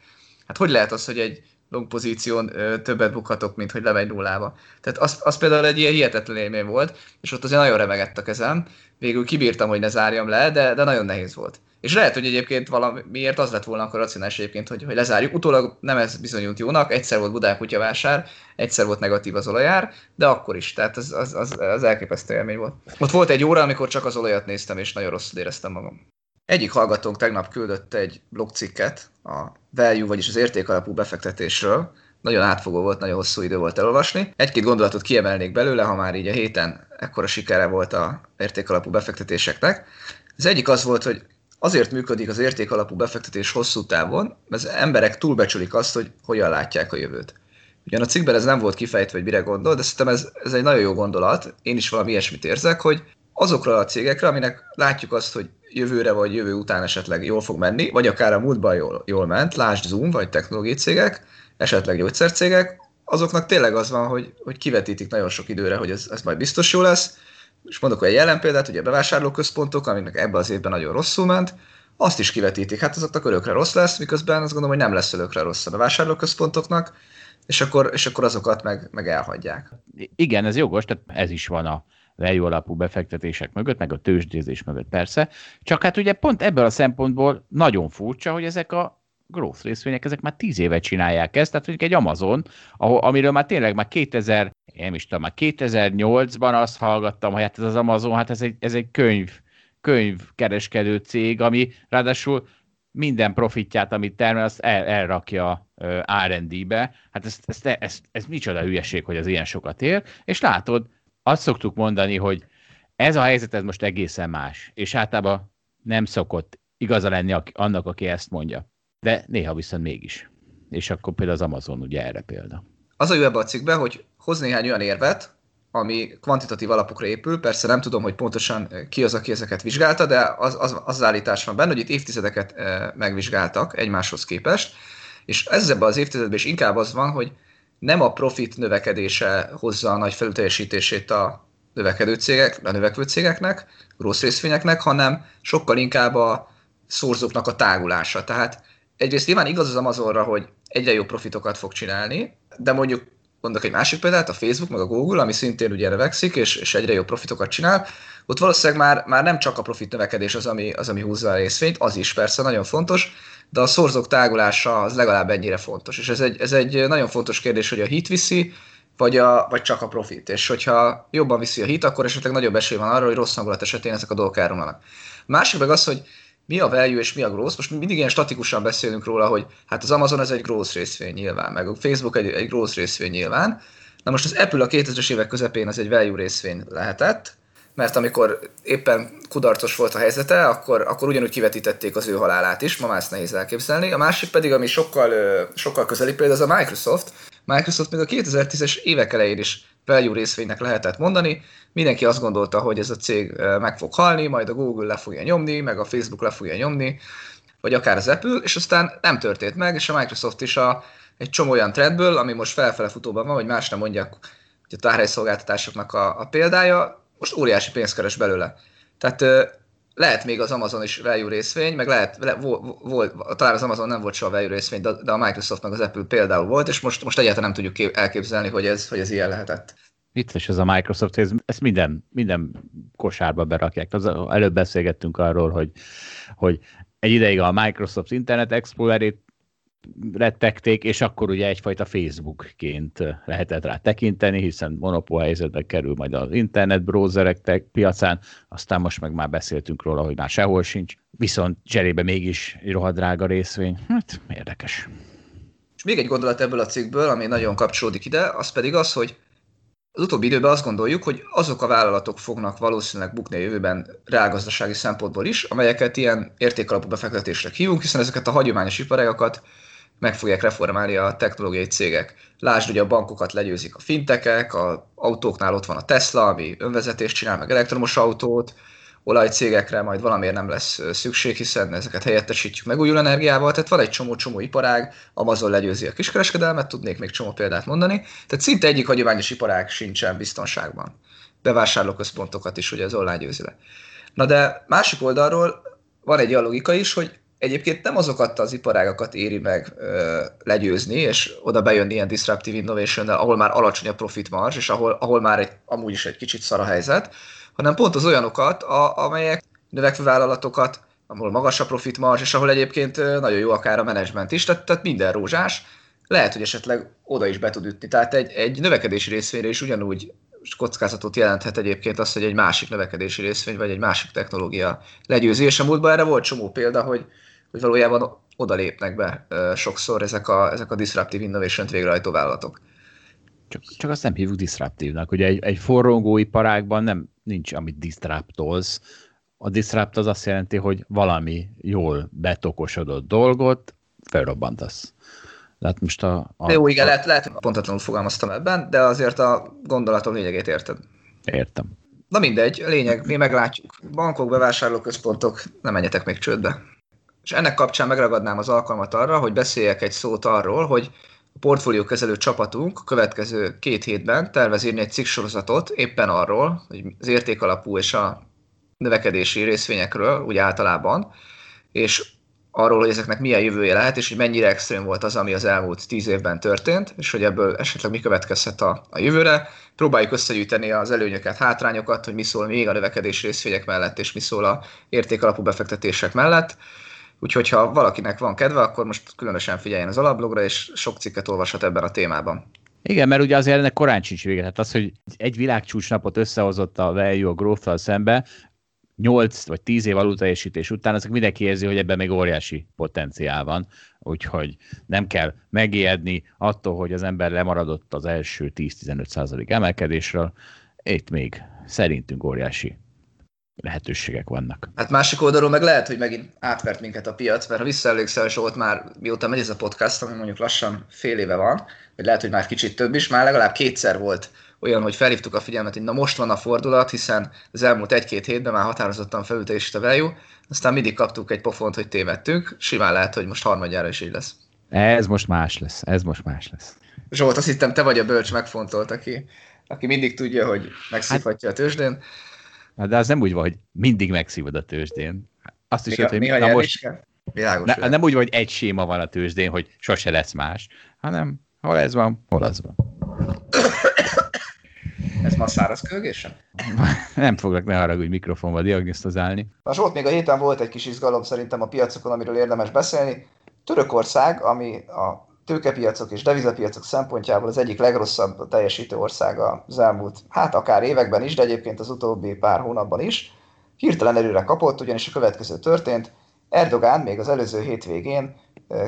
Hát hogy lehet az, hogy egy long pozíción ö, többet bukhatok, mint hogy lemegy nullába. Tehát az, az például egy ilyen hihetetlen élmény volt, és ott azért nagyon remegett a kezem. Végül kibírtam, hogy ne zárjam le, de, de nagyon nehéz volt. És lehet, hogy egyébként valamiért az lett volna akkor racionális egyébként, hogy, hogy lezárjuk. Utólag nem ez bizonyult jónak, egyszer volt Budán kutyavásár, egyszer volt negatív az olajár, de akkor is, tehát az, az, az, az elképesztő élmény volt. Ott volt egy óra, amikor csak az olajat néztem, és nagyon rosszul éreztem magam. Egyik hallgatónk tegnap küldött egy blogcikket a value, vagyis az értékalapú befektetésről, nagyon átfogó volt, nagyon hosszú idő volt elolvasni. Egy-két gondolatot kiemelnék belőle, ha már így a héten ekkora sikere volt a értékalapú befektetéseknek. Az egyik az volt, hogy azért működik az értékalapú befektetés hosszú távon, mert az emberek túlbecsülik azt, hogy hogyan látják a jövőt. Ugyan a cikkben ez nem volt kifejtve, hogy mire gondol, de szerintem ez, ez egy nagyon jó gondolat. Én is valami ilyesmit érzek, hogy azokra a cégekre, aminek látjuk azt, hogy jövőre vagy jövő után esetleg jól fog menni, vagy akár a múltban jól, jól ment, lásd Zoom, vagy technológiai cégek, esetleg gyógyszercégek, azoknak tényleg az van, hogy, hogy kivetítik nagyon sok időre, hogy ez, ez majd biztos jó lesz. És mondok egy jelen példát, ugye a bevásárlóközpontok, amiknek ebben az évben nagyon rosszul ment, azt is kivetítik. Hát azoknak örökre rossz lesz, miközben azt gondolom, hogy nem lesz örökre rossz a bevásárlóközpontoknak, és akkor, és akkor azokat meg, meg elhagyják. Igen, ez jogos, tehát ez is van a value alapú befektetések mögött, meg a tőzsdézés mögött persze. Csak hát ugye pont ebből a szempontból nagyon furcsa, hogy ezek a growth részvények, ezek már tíz éve csinálják ezt, tehát mondjuk egy Amazon, ahol, amiről már tényleg már 2000, én nem is tudom, már 2008-ban azt hallgattam, hogy hát ez az Amazon, hát ez egy, ez egy könyv, könyvkereskedő cég, ami ráadásul minden profitját, amit termel, azt el, elrakja R&D-be. Hát ez, ez, ez, ez micsoda hülyeség, hogy az ilyen sokat ér. És látod, azt szoktuk mondani, hogy ez a helyzet ez most egészen más, és általában nem szokott igaza lenni annak, aki ezt mondja de néha viszont mégis. És akkor például az Amazon ugye erre példa. Az a jó ebbe a cikkben, hogy hoz néhány olyan érvet, ami kvantitatív alapokra épül, persze nem tudom, hogy pontosan eh, ki az, aki ezeket vizsgálta, de az, az, az, állítás van benne, hogy itt évtizedeket e, megvizsgáltak egymáshoz képest, és ez ebben az évtizedben is inkább az van, hogy nem a profit növekedése hozza a nagy felülteljesítését a növekedő cégek, a növekvő cégeknek, rossz részvényeknek, hanem sokkal inkább a szorzóknak a tágulása. Tehát egyrészt nyilván igaz az Amazonra, hogy egyre jobb profitokat fog csinálni, de mondjuk mondok egy másik példát, a Facebook meg a Google, ami szintén ugye növekszik, és, és egyre jobb profitokat csinál, ott valószínűleg már, már nem csak a profit növekedés az ami, az, ami húzza a részvényt, az is persze nagyon fontos, de a szorzók tágulása az legalább ennyire fontos. És ez egy, ez egy nagyon fontos kérdés, hogy a hit viszi, vagy, a, vagy csak a profit. És hogyha jobban viszi a hit, akkor esetleg nagyobb esély van arra, hogy rossz hangulat esetén ezek a dolgok elromlanak. Másik meg az, hogy mi a value és mi a growth. Most mindig ilyen statikusan beszélünk róla, hogy hát az Amazon ez egy growth részvény nyilván, meg a Facebook egy, egy growth részvény nyilván. Na most az Apple a 2000-es évek közepén az egy value részvény lehetett, mert amikor éppen kudarcos volt a helyzete, akkor, akkor ugyanúgy kivetítették az ő halálát is, ma már ezt nehéz elképzelni. A másik pedig, ami sokkal, sokkal közeli példa, az a Microsoft. Microsoft még a 2010-es évek elején is value részvénynek lehetett mondani. Mindenki azt gondolta, hogy ez a cég meg fog halni, majd a Google le fogja nyomni, meg a Facebook le fogja nyomni, vagy akár az Apple, és aztán nem történt meg, és a Microsoft is a, egy csomó olyan trendből, ami most felfele futóban van, vagy más nem mondják, hogy a tárhelyszolgáltatásoknak a, a példája, most óriási pénzt keres belőle. Tehát lehet még az Amazon is value részvény, meg lehet, le, volt, talán az Amazon nem volt soha value részvény, de, de a Microsoft meg az Apple például volt, és most, most egyáltalán nem tudjuk elképzelni, hogy ez, hogy ez ilyen lehetett. Vicces ez a Microsoft, ez, ezt minden, minden kosárba berakják. Az, előbb beszélgettünk arról, hogy, hogy egy ideig a Microsoft Internet Explorer-ét rettegték, és akkor ugye egyfajta Facebookként lehetett rá tekinteni, hiszen monopól helyzetbe kerül majd az internet browserek piacán, aztán most meg már beszéltünk róla, hogy már sehol sincs, viszont cserébe mégis rohadrága részvény. Hát érdekes. És még egy gondolat ebből a cikkből, ami nagyon kapcsolódik ide, az pedig az, hogy az utóbbi időben azt gondoljuk, hogy azok a vállalatok fognak valószínűleg bukni a jövőben reálgazdasági szempontból is, amelyeket ilyen értékalapú befektetésre hívunk, hiszen ezeket a hagyományos iparágakat meg fogják reformálni a technológiai cégek. Lásd, hogy a bankokat legyőzik a fintekek, a autóknál ott van a Tesla, ami önvezetést csinál, meg elektromos autót, olajcégekre majd valamiért nem lesz szükség, hiszen ezeket helyettesítjük megújuló energiával, tehát van egy csomó-csomó iparág, Amazon legyőzi a kiskereskedelmet, tudnék még csomó példát mondani, tehát szinte egyik hagyományos iparág sincsen biztonságban. Bevásárlóközpontokat is ugye az online győzi le. Na de másik oldalról van egy olyan logika is, hogy egyébként nem azokat az iparágakat éri meg ö, legyőzni, és oda bejönni ilyen disruptive innovation ahol már alacsony a profit marge, és ahol, ahol már egy, amúgy is egy kicsit szar a helyzet, hanem pont az olyanokat, a, amelyek növekvő vállalatokat, ahol magas a profit marge, és ahol egyébként nagyon jó akár a menedzsment is, tehát, tehát minden rózsás, lehet, hogy esetleg oda is be tud ütni. Tehát egy, egy növekedési részvényre is ugyanúgy kockázatot jelenthet egyébként az, hogy egy másik növekedési részvény, vagy egy másik technológia legyőzi, és a múltban erre volt csomó példa, hogy, hogy valójában oda lépnek be sokszor ezek a, ezek a disruptive innovation-t végrehajtó vállalatok. Csak, csak azt nem hívjuk disruptívnak. Ugye egy, egy forrongó iparágban nem nincs, amit disruptolsz. A disrupt az azt jelenti, hogy valami jól betokosodott dolgot felrobbantasz. Hát most a, a, Jó, igen, a... lehet, lehet, pontatlanul fogalmaztam ebben, de azért a gondolatom lényegét érted. Értem. Na mindegy, lényeg, mi meglátjuk. Bankok, bevásárlóközpontok, nem menjetek még csődbe. És ennek kapcsán megragadnám az alkalmat arra, hogy beszéljek egy szót arról, hogy a portfólió kezelő csapatunk a következő két hétben tervez írni egy cikksorozatot éppen arról, hogy az értékalapú és a növekedési részvényekről úgy általában, és arról, hogy ezeknek milyen jövője lehet, és hogy mennyire extrém volt az, ami az elmúlt tíz évben történt, és hogy ebből esetleg mi következhet a, a jövőre. Próbáljuk összegyűjteni az előnyöket, hátrányokat, hogy mi szól még a növekedés részvények mellett, és mi szól a értékalapú befektetések mellett. Úgyhogy ha valakinek van kedve, akkor most különösen figyeljen az alapblogra, és sok cikket olvashat ebben a témában. Igen, mert ugye azért ennek korán sincs vége. Tehát az, hogy egy világcsúcsnapot összehozott a value a growth szembe, 8 vagy 10 év alulteljesítés után, azok mindenki érzi, hogy ebben még óriási potenciál van, úgyhogy nem kell megijedni attól, hogy az ember lemaradott az első 10-15 százalék emelkedésről, itt még szerintünk óriási lehetőségek vannak. Hát másik oldalról meg lehet, hogy megint átvert minket a piac, mert ha visszaemlékszel, volt már mióta megy ez a podcast, ami mondjuk lassan fél éve van, vagy lehet, hogy már kicsit több is, már legalább kétszer volt olyan, hogy felhívtuk a figyelmet, hogy na most van a fordulat, hiszen az elmúlt egy-két hétben már határozottan felülteljesít a value, aztán mindig kaptuk egy pofont, hogy tévedtünk, simán lehet, hogy most harmadjára is így lesz. Ez most más lesz, ez most más lesz. Zsolt, azt hittem, te vagy a bölcs megfontolt, aki, aki mindig tudja, hogy megszívhatja hát, a tőzsdén. Hát de az nem úgy van, hogy mindig megszívod a tőzsdén. Azt is, hogy na most, Világos ne, nem úgy van, hogy egy séma van a tőzsdén, hogy sose lesz más, hanem hol ez van, hol az van. Ez ma száraz kölgésem? Nem foglak ne haragudj mikrofonba diagnosztizálni. Na Zsolt, még a héten volt egy kis izgalom szerintem a piacokon, amiről érdemes beszélni. Törökország, ami a tőkepiacok és devizapiacok szempontjából az egyik legrosszabb teljesítő ország az elmúlt, hát akár években is, de egyébként az utóbbi pár hónapban is, hirtelen erőre kapott, ugyanis a következő történt. Erdogán még az előző hétvégén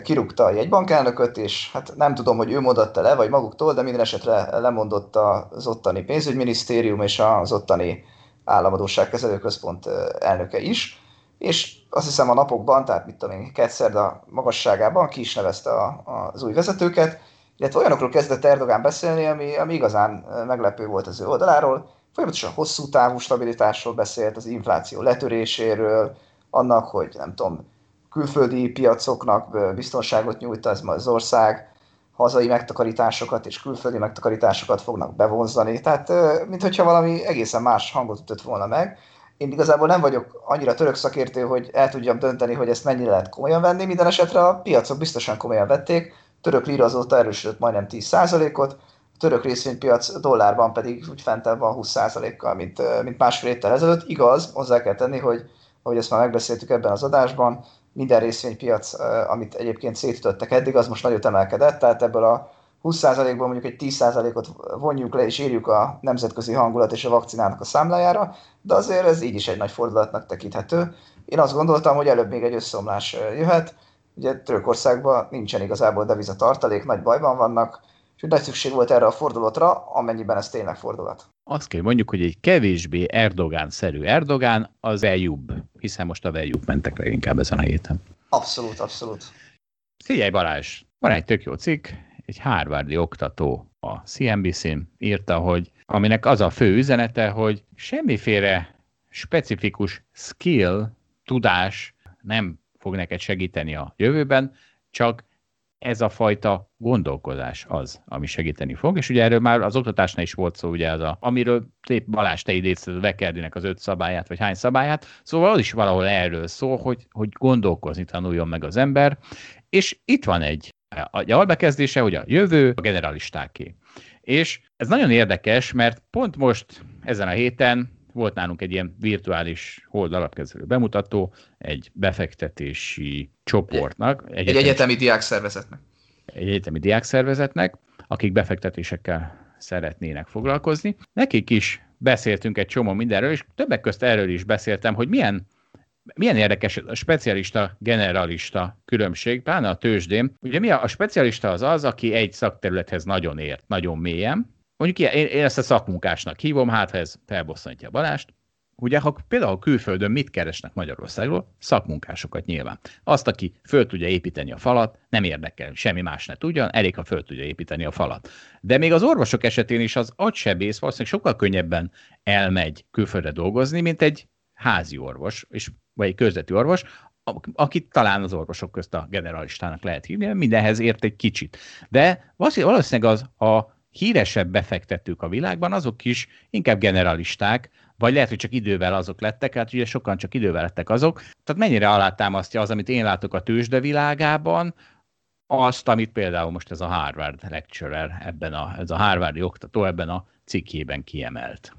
kirúgta a jegybankelnököt, és hát nem tudom, hogy ő mondatta le, vagy maguktól, de minden esetre lemondott az ottani pénzügyminisztérium és az ottani államadóságkezelő központ elnöke is, és azt hiszem a napokban, tehát mit tudom én, a magasságában ki is nevezte a, az új vezetőket, illetve olyanokról kezdett Erdogán beszélni, ami, ami igazán meglepő volt az ő oldaláról. Folyamatosan hosszú távú stabilitásról beszélt, az infláció letöréséről, annak, hogy nem tudom, külföldi piacoknak biztonságot nyújt az, az ország, hazai megtakarításokat és külföldi megtakarításokat fognak bevonzani. Tehát, mint hogyha valami egészen más hangot ütött volna meg. Én igazából nem vagyok annyira török szakértő, hogy el tudjam dönteni, hogy ezt mennyire lehet komolyan venni. Minden esetre a piacok biztosan komolyan vették. Török lira azóta erősödött majdnem 10%-ot, a török részvénypiac dollárban pedig úgy fentebb van 20%-kal, mint, mint másfél héttel ezelőtt. Igaz, hozzá kell tenni, hogy ahogy ezt már megbeszéltük ebben az adásban, minden részvénypiac, amit egyébként szétütöttek eddig, az most nagyot emelkedett, tehát ebből a 20%-ból mondjuk egy 10%-ot vonjuk le és írjuk a nemzetközi hangulat és a vakcinának a számlájára, de azért ez így is egy nagy fordulatnak tekinthető. Én azt gondoltam, hogy előbb még egy összeomlás jöhet, ugye Törökországban nincsen igazából deviza tartalék, nagy bajban vannak, és nagy szükség volt erre a fordulatra, amennyiben ez tényleg fordulat. Azt kell mondjuk, hogy egy kevésbé Erdogán-szerű Erdogán az eljúbb, hiszen most a eljúbb mentek leginkább ezen a héten. Abszolút, abszolút. Figyelj Balázs, van egy tök jó cikk, egy Harvardi oktató a CNBC-n írta, hogy aminek az a fő üzenete, hogy semmiféle specifikus skill, tudás nem fog neked segíteni a jövőben, csak ez a fajta gondolkozás az, ami segíteni fog, és ugye erről már az oktatásnál is volt szó, ugye az a, amiről szép Balázs te idézted a Vekerdinek az öt szabályát, vagy hány szabályát, szóval az is valahol erről szól, hogy, hogy gondolkozni tanuljon meg az ember, és itt van egy, egy albekezdése, hogy a jövő a generalistáké. És ez nagyon érdekes, mert pont most ezen a héten volt nálunk egy ilyen virtuális hold alapkezelő bemutató, egy befektetési csoportnak. Egy, egy egyetemi diákszervezetnek. Egy egyetemi diákszervezetnek, akik befektetésekkel szeretnének foglalkozni. Nekik is beszéltünk egy csomó mindenről, és többek közt erről is beszéltem, hogy milyen milyen érdekes a specialista, generalista különbség, pláne a tőzsdén. Ugye mi a, a specialista az az, aki egy szakterülethez nagyon ért, nagyon mélyen. Mondjuk én, én ezt a szakmunkásnak hívom, hát ha ez felbosszantja Balást. Ugye, ha például külföldön mit keresnek Magyarországról? Szakmunkásokat nyilván. Azt, aki föl tudja építeni a falat, nem érdekel, semmi más ne tudjon, elég, ha föl tudja építeni a falat. De még az orvosok esetén is az agysebész valószínűleg sokkal könnyebben elmegy külföldre dolgozni, mint egy házi orvos, és, vagy egy közvető orvos, akit talán az orvosok közt a generalistának lehet hívni, mindenhez ért egy kicsit. De valószínűleg az a híresebb befektetők a világban, azok is inkább generalisták, vagy lehet, hogy csak idővel azok lettek, hát ugye sokan csak idővel lettek azok. Tehát mennyire alátámasztja az, amit én látok a tőzsde világában, azt, amit például most ez a Harvard lecturer, ebben a, ez a Harvardi oktató ebben a cikkében kiemelt.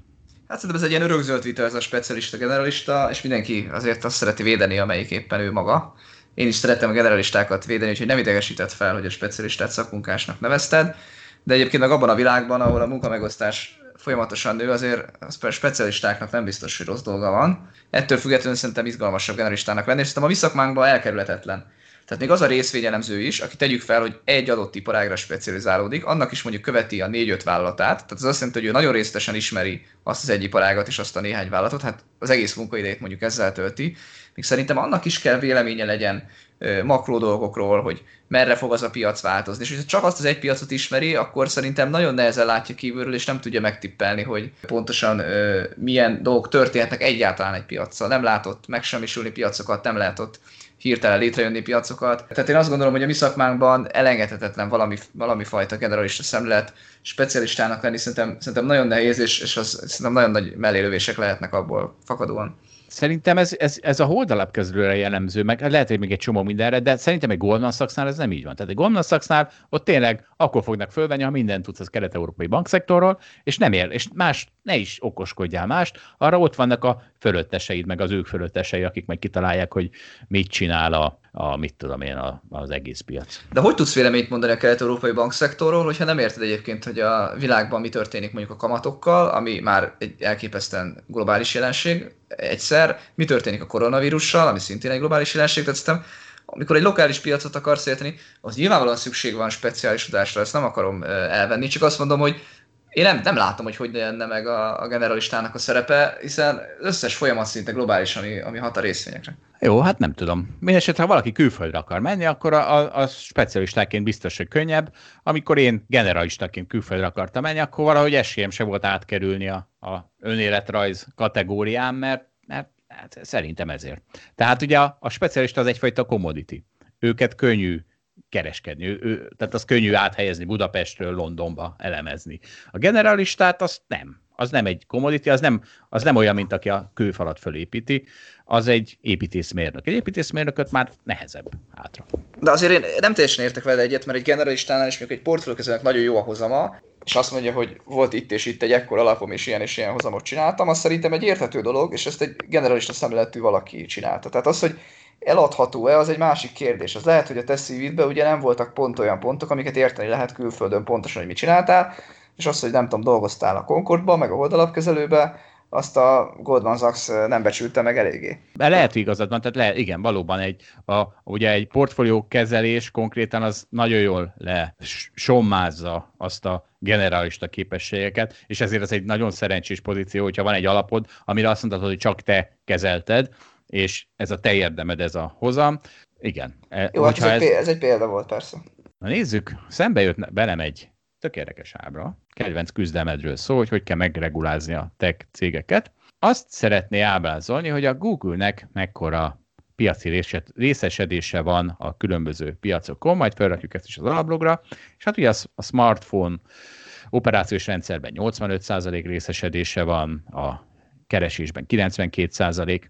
Hát szerintem ez egy ilyen örökzöld vita, ez a specialista, generalista, és mindenki azért azt szereti védeni, amelyik éppen ő maga. Én is szeretem a generalistákat védeni, úgyhogy nem idegesített fel, hogy a specialistát szakmunkásnak nevezted, de egyébként meg abban a világban, ahol a munkamegosztás folyamatosan nő, azért a specialistáknak nem biztos, hogy rossz dolga van. Ettől függetlenül szerintem izgalmasabb generalistának lenni, és szerintem a mi elkerülhetetlen. Tehát még az a részvényelemző is, aki tegyük fel, hogy egy adott iparágra specializálódik, annak is mondjuk követi a négy-öt vállalatát, tehát az azt jelenti, hogy ő nagyon részletesen ismeri azt az egy iparágat és azt a néhány vállalatot, hát az egész munkaidejét mondjuk ezzel tölti. Még szerintem annak is kell véleménye legyen makró dolgokról, hogy merre fog az a piac változni. És hogyha csak azt az egy piacot ismeri, akkor szerintem nagyon nehezen látja kívülről, és nem tudja megtippelni, hogy pontosan ö, milyen dolgok történhetnek egyáltalán egy piacsal. Nem látott megsemmisülni piacokat, nem látott hirtelen létrejönni piacokat. Tehát én azt gondolom, hogy a mi szakmánkban elengedhetetlen valami, valami fajta generalista szemlélet, specialistának lenni szerintem, szerintem nagyon nehéz, és, és az, szerintem nagyon nagy mellélövések lehetnek abból fakadóan. Szerintem ez, ez, ez a holdalapkezelőre jellemző, meg lehet, hogy még egy csomó mindenre, de szerintem egy Goldman Sachsnál ez nem így van. Tehát egy Goldman Sachsnál ott tényleg akkor fognak fölvenni, ha mindent tudsz az kelet-európai bankszektorról, és nem ér, és más, ne is okoskodjál mást, arra ott vannak a fölötteseid, meg az ők fölöttesei, akik meg kitalálják, hogy mit csinál a, a mit tudom én, a, az egész piac. De hogy tudsz véleményt mondani a kelet-európai bankszektorról, hogyha nem érted egyébként, hogy a világban mi történik mondjuk a kamatokkal, ami már egy elképesztően globális jelenség egyszer, mi történik a koronavírussal, ami szintén egy globális jelenség, tehát szerintem amikor egy lokális piacot akarsz érteni, az nyilvánvalóan szükség van speciális tudásra, ezt nem akarom elvenni, csak azt mondom, hogy én nem, nem látom, hogy hogy lenne meg a, a generalistának a szerepe, hiszen összes folyamat szinte globális, ami, ami hat a részvényekre. Jó, hát nem tudom. Mindenesetre, ha valaki külföldre akar menni, akkor a, a, a specialistáként biztos, hogy könnyebb. Amikor én generalistaként külföldre akartam menni, akkor valahogy esélyem se volt átkerülni a, a önéletrajz kategórián, mert, mert hát szerintem ezért. Tehát ugye a, a specialista az egyfajta commodity. Őket könnyű kereskedni. Ő, ő, tehát az könnyű áthelyezni Budapestről Londonba, elemezni. A generalistát azt nem. Az nem egy commodity, az nem, az nem olyan, mint aki a kőfalat fölépíti, az egy építészmérnök. Egy építészmérnököt már nehezebb hátra. De azért én nem teljesen értek vele egyet, mert egy generalistánál is mondjuk egy portfóliókezelőnek nagyon jó a hozama, és azt mondja, hogy volt itt és itt egy ekkor alapom, és ilyen és ilyen hozamot csináltam, az szerintem egy érthető dolog, és ezt egy generalista szemléletű valaki csinálta. Tehát az, hogy eladható-e, az egy másik kérdés. Az lehet, hogy a te szívidbe ugye nem voltak pont olyan pontok, amiket érteni lehet külföldön pontosan, hogy mit csináltál, és az, hogy nem tudom, dolgoztál a Concordba, meg a oldalapkezelőbe, azt a Goldman Sachs nem becsülte meg eléggé. De lehet igazad van, tehát lehet, igen, valóban egy, a, ugye egy portfólió kezelés konkrétan az nagyon jól le sommázza azt a generalista képességeket, és ezért ez egy nagyon szerencsés pozíció, hogyha van egy alapod, amire azt mondhatod, hogy csak te kezelted, és ez a te érdemed, ez a hozam. Igen. E, Jó, hát ez, ez... Egy, ez egy példa volt, persze. Na nézzük, szembe jött velem egy tök érdekes ábra, kedvenc küzdelmedről szól, hogy hogy kell megregulázni a tech cégeket. Azt szeretné ábrázolni, hogy a Google-nek mekkora piaci részesedése van a különböző piacokon, majd felrakjuk ezt is az alablogra, és hát ugye a smartphone operációs rendszerben 85% részesedése van, a keresésben 92%,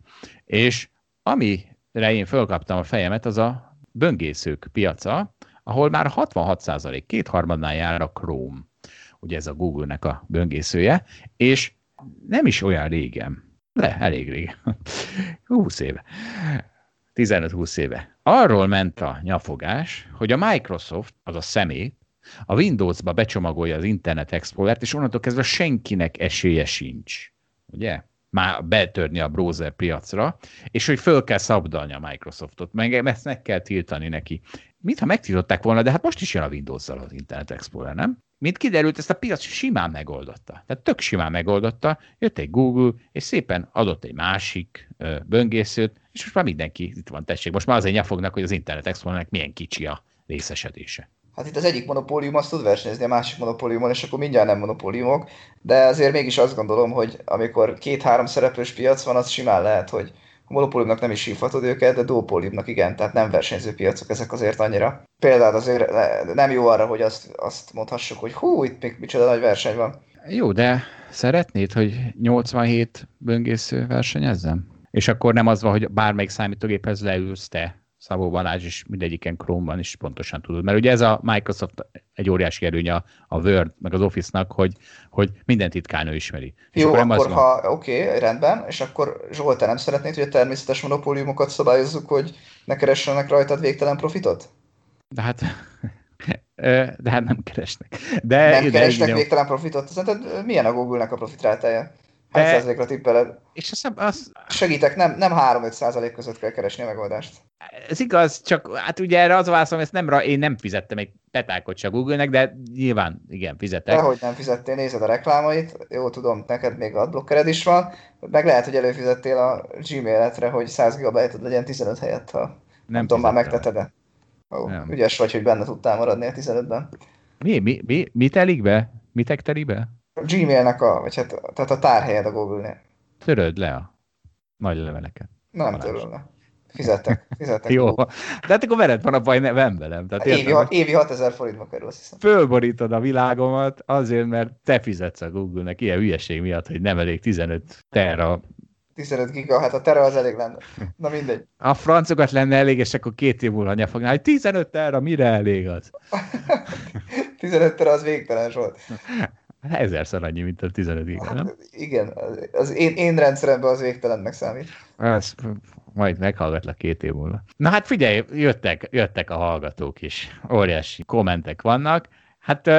és amire én fölkaptam a fejemet, az a böngészők piaca, ahol már 66%, kétharmadnál jár a Chrome, ugye ez a Google-nek a böngészője, és nem is olyan régen, de elég régen, 20 éve, 15-20 éve. Arról ment a nyafogás, hogy a Microsoft, az a személy, a Windows-ba becsomagolja az Internet Explorer-t, és onnantól kezdve senkinek esélye sincs. Ugye? Már betörni a browser piacra, és hogy föl kell szabdalni a Microsoftot, meg ezt meg kell tiltani neki. Mintha megtiltották volna, de hát most is jön a Windows-zal az Internet Explorer, nem? Mint kiderült, ezt a piac simán megoldotta. Tehát tök simán megoldotta, jött egy Google, és szépen adott egy másik ö, böngészőt, és most már mindenki itt van, tessék. Most már azért nyafognak, hogy az Internet Explorernek milyen kicsi a részesedése. Hát itt az egyik monopólium azt tud versenyezni a másik monopóliumon, és akkor mindjárt nem monopóliumok, de azért mégis azt gondolom, hogy amikor két-három szereplős piac van, az simán lehet, hogy a monopóliumnak nem is hívhatod őket, de duopóliumnak igen, tehát nem versenyző piacok ezek azért annyira. Például azért nem jó arra, hogy azt, azt mondhassuk, hogy hú, itt még micsoda nagy verseny van. Jó, de szeretnéd, hogy 87 böngésző versenyezzen? És akkor nem az van, hogy bármelyik számítógéphez leülsz te, Szabó Balázs is mindegyiken Chrome-ban is pontosan tudod. Mert ugye ez a Microsoft egy óriási előnye a, a Word, meg az Office-nak, hogy, hogy minden titkán ő ismeri. És Jó, akkor, akkor ha oké, okay, rendben, és akkor Zsolt, nem szeretnéd, hogy a természetes monopóliumokat szabályozzuk, hogy ne keressenek rajtad végtelen profitot? De hát de hát nem keresnek. De, nem keresnek végtelen profitot? Szerinted milyen a Google-nek a profitrátája? Hány százalékra tippeled? És azt az... Segítek, nem, nem 3-5 százalék között kell keresni a megoldást. Ez igaz, csak hát ugye erre az a válaszom, ezt nem, én nem fizettem egy petákot se Google-nek, de nyilván igen, fizetek. Dehogy nem fizettél, nézed a reklámait, jó tudom, neked még adblockered is van, meg lehet, hogy előfizettél a Gmail-etre, hogy 100 GB legyen 15 helyett, ha nem, nem tudom, már megteted-e. Ó, ügyes vagy, hogy benne tudtál maradni a 15-ben. Mi, mi, mi, mi telik be? Mi telik be? Gmailnek a, vagy hát, tehát a tárhelyed a Google-nél. Töröd le a nagy leveleket. Nem töröd le. Fizettek, fizettek. Jó, de hát akkor veled van a baj, nem velem. Tehát évi, értem, évi 6000 forintba kerül, azt hiszem. Fölborítod a világomat azért, mert te fizetsz a Google-nek ilyen hülyeség miatt, hogy nem elég 15 terra 15 giga, hát a tere az elég lenne. Na mindegy. A francokat lenne elég, és akkor két év múlva nyafogná, hogy 15 terra mire elég az? 15 terra az végtelen volt. Ezerszer annyi, mint a 15 giga, nem? Hát, igen, az én, én rendszeremben az végtelennek számít. Ez, majd meghallgatlak két év múlva. Na hát figyelj, jöttek, jöttek a hallgatók is. Óriási kommentek vannak. Hát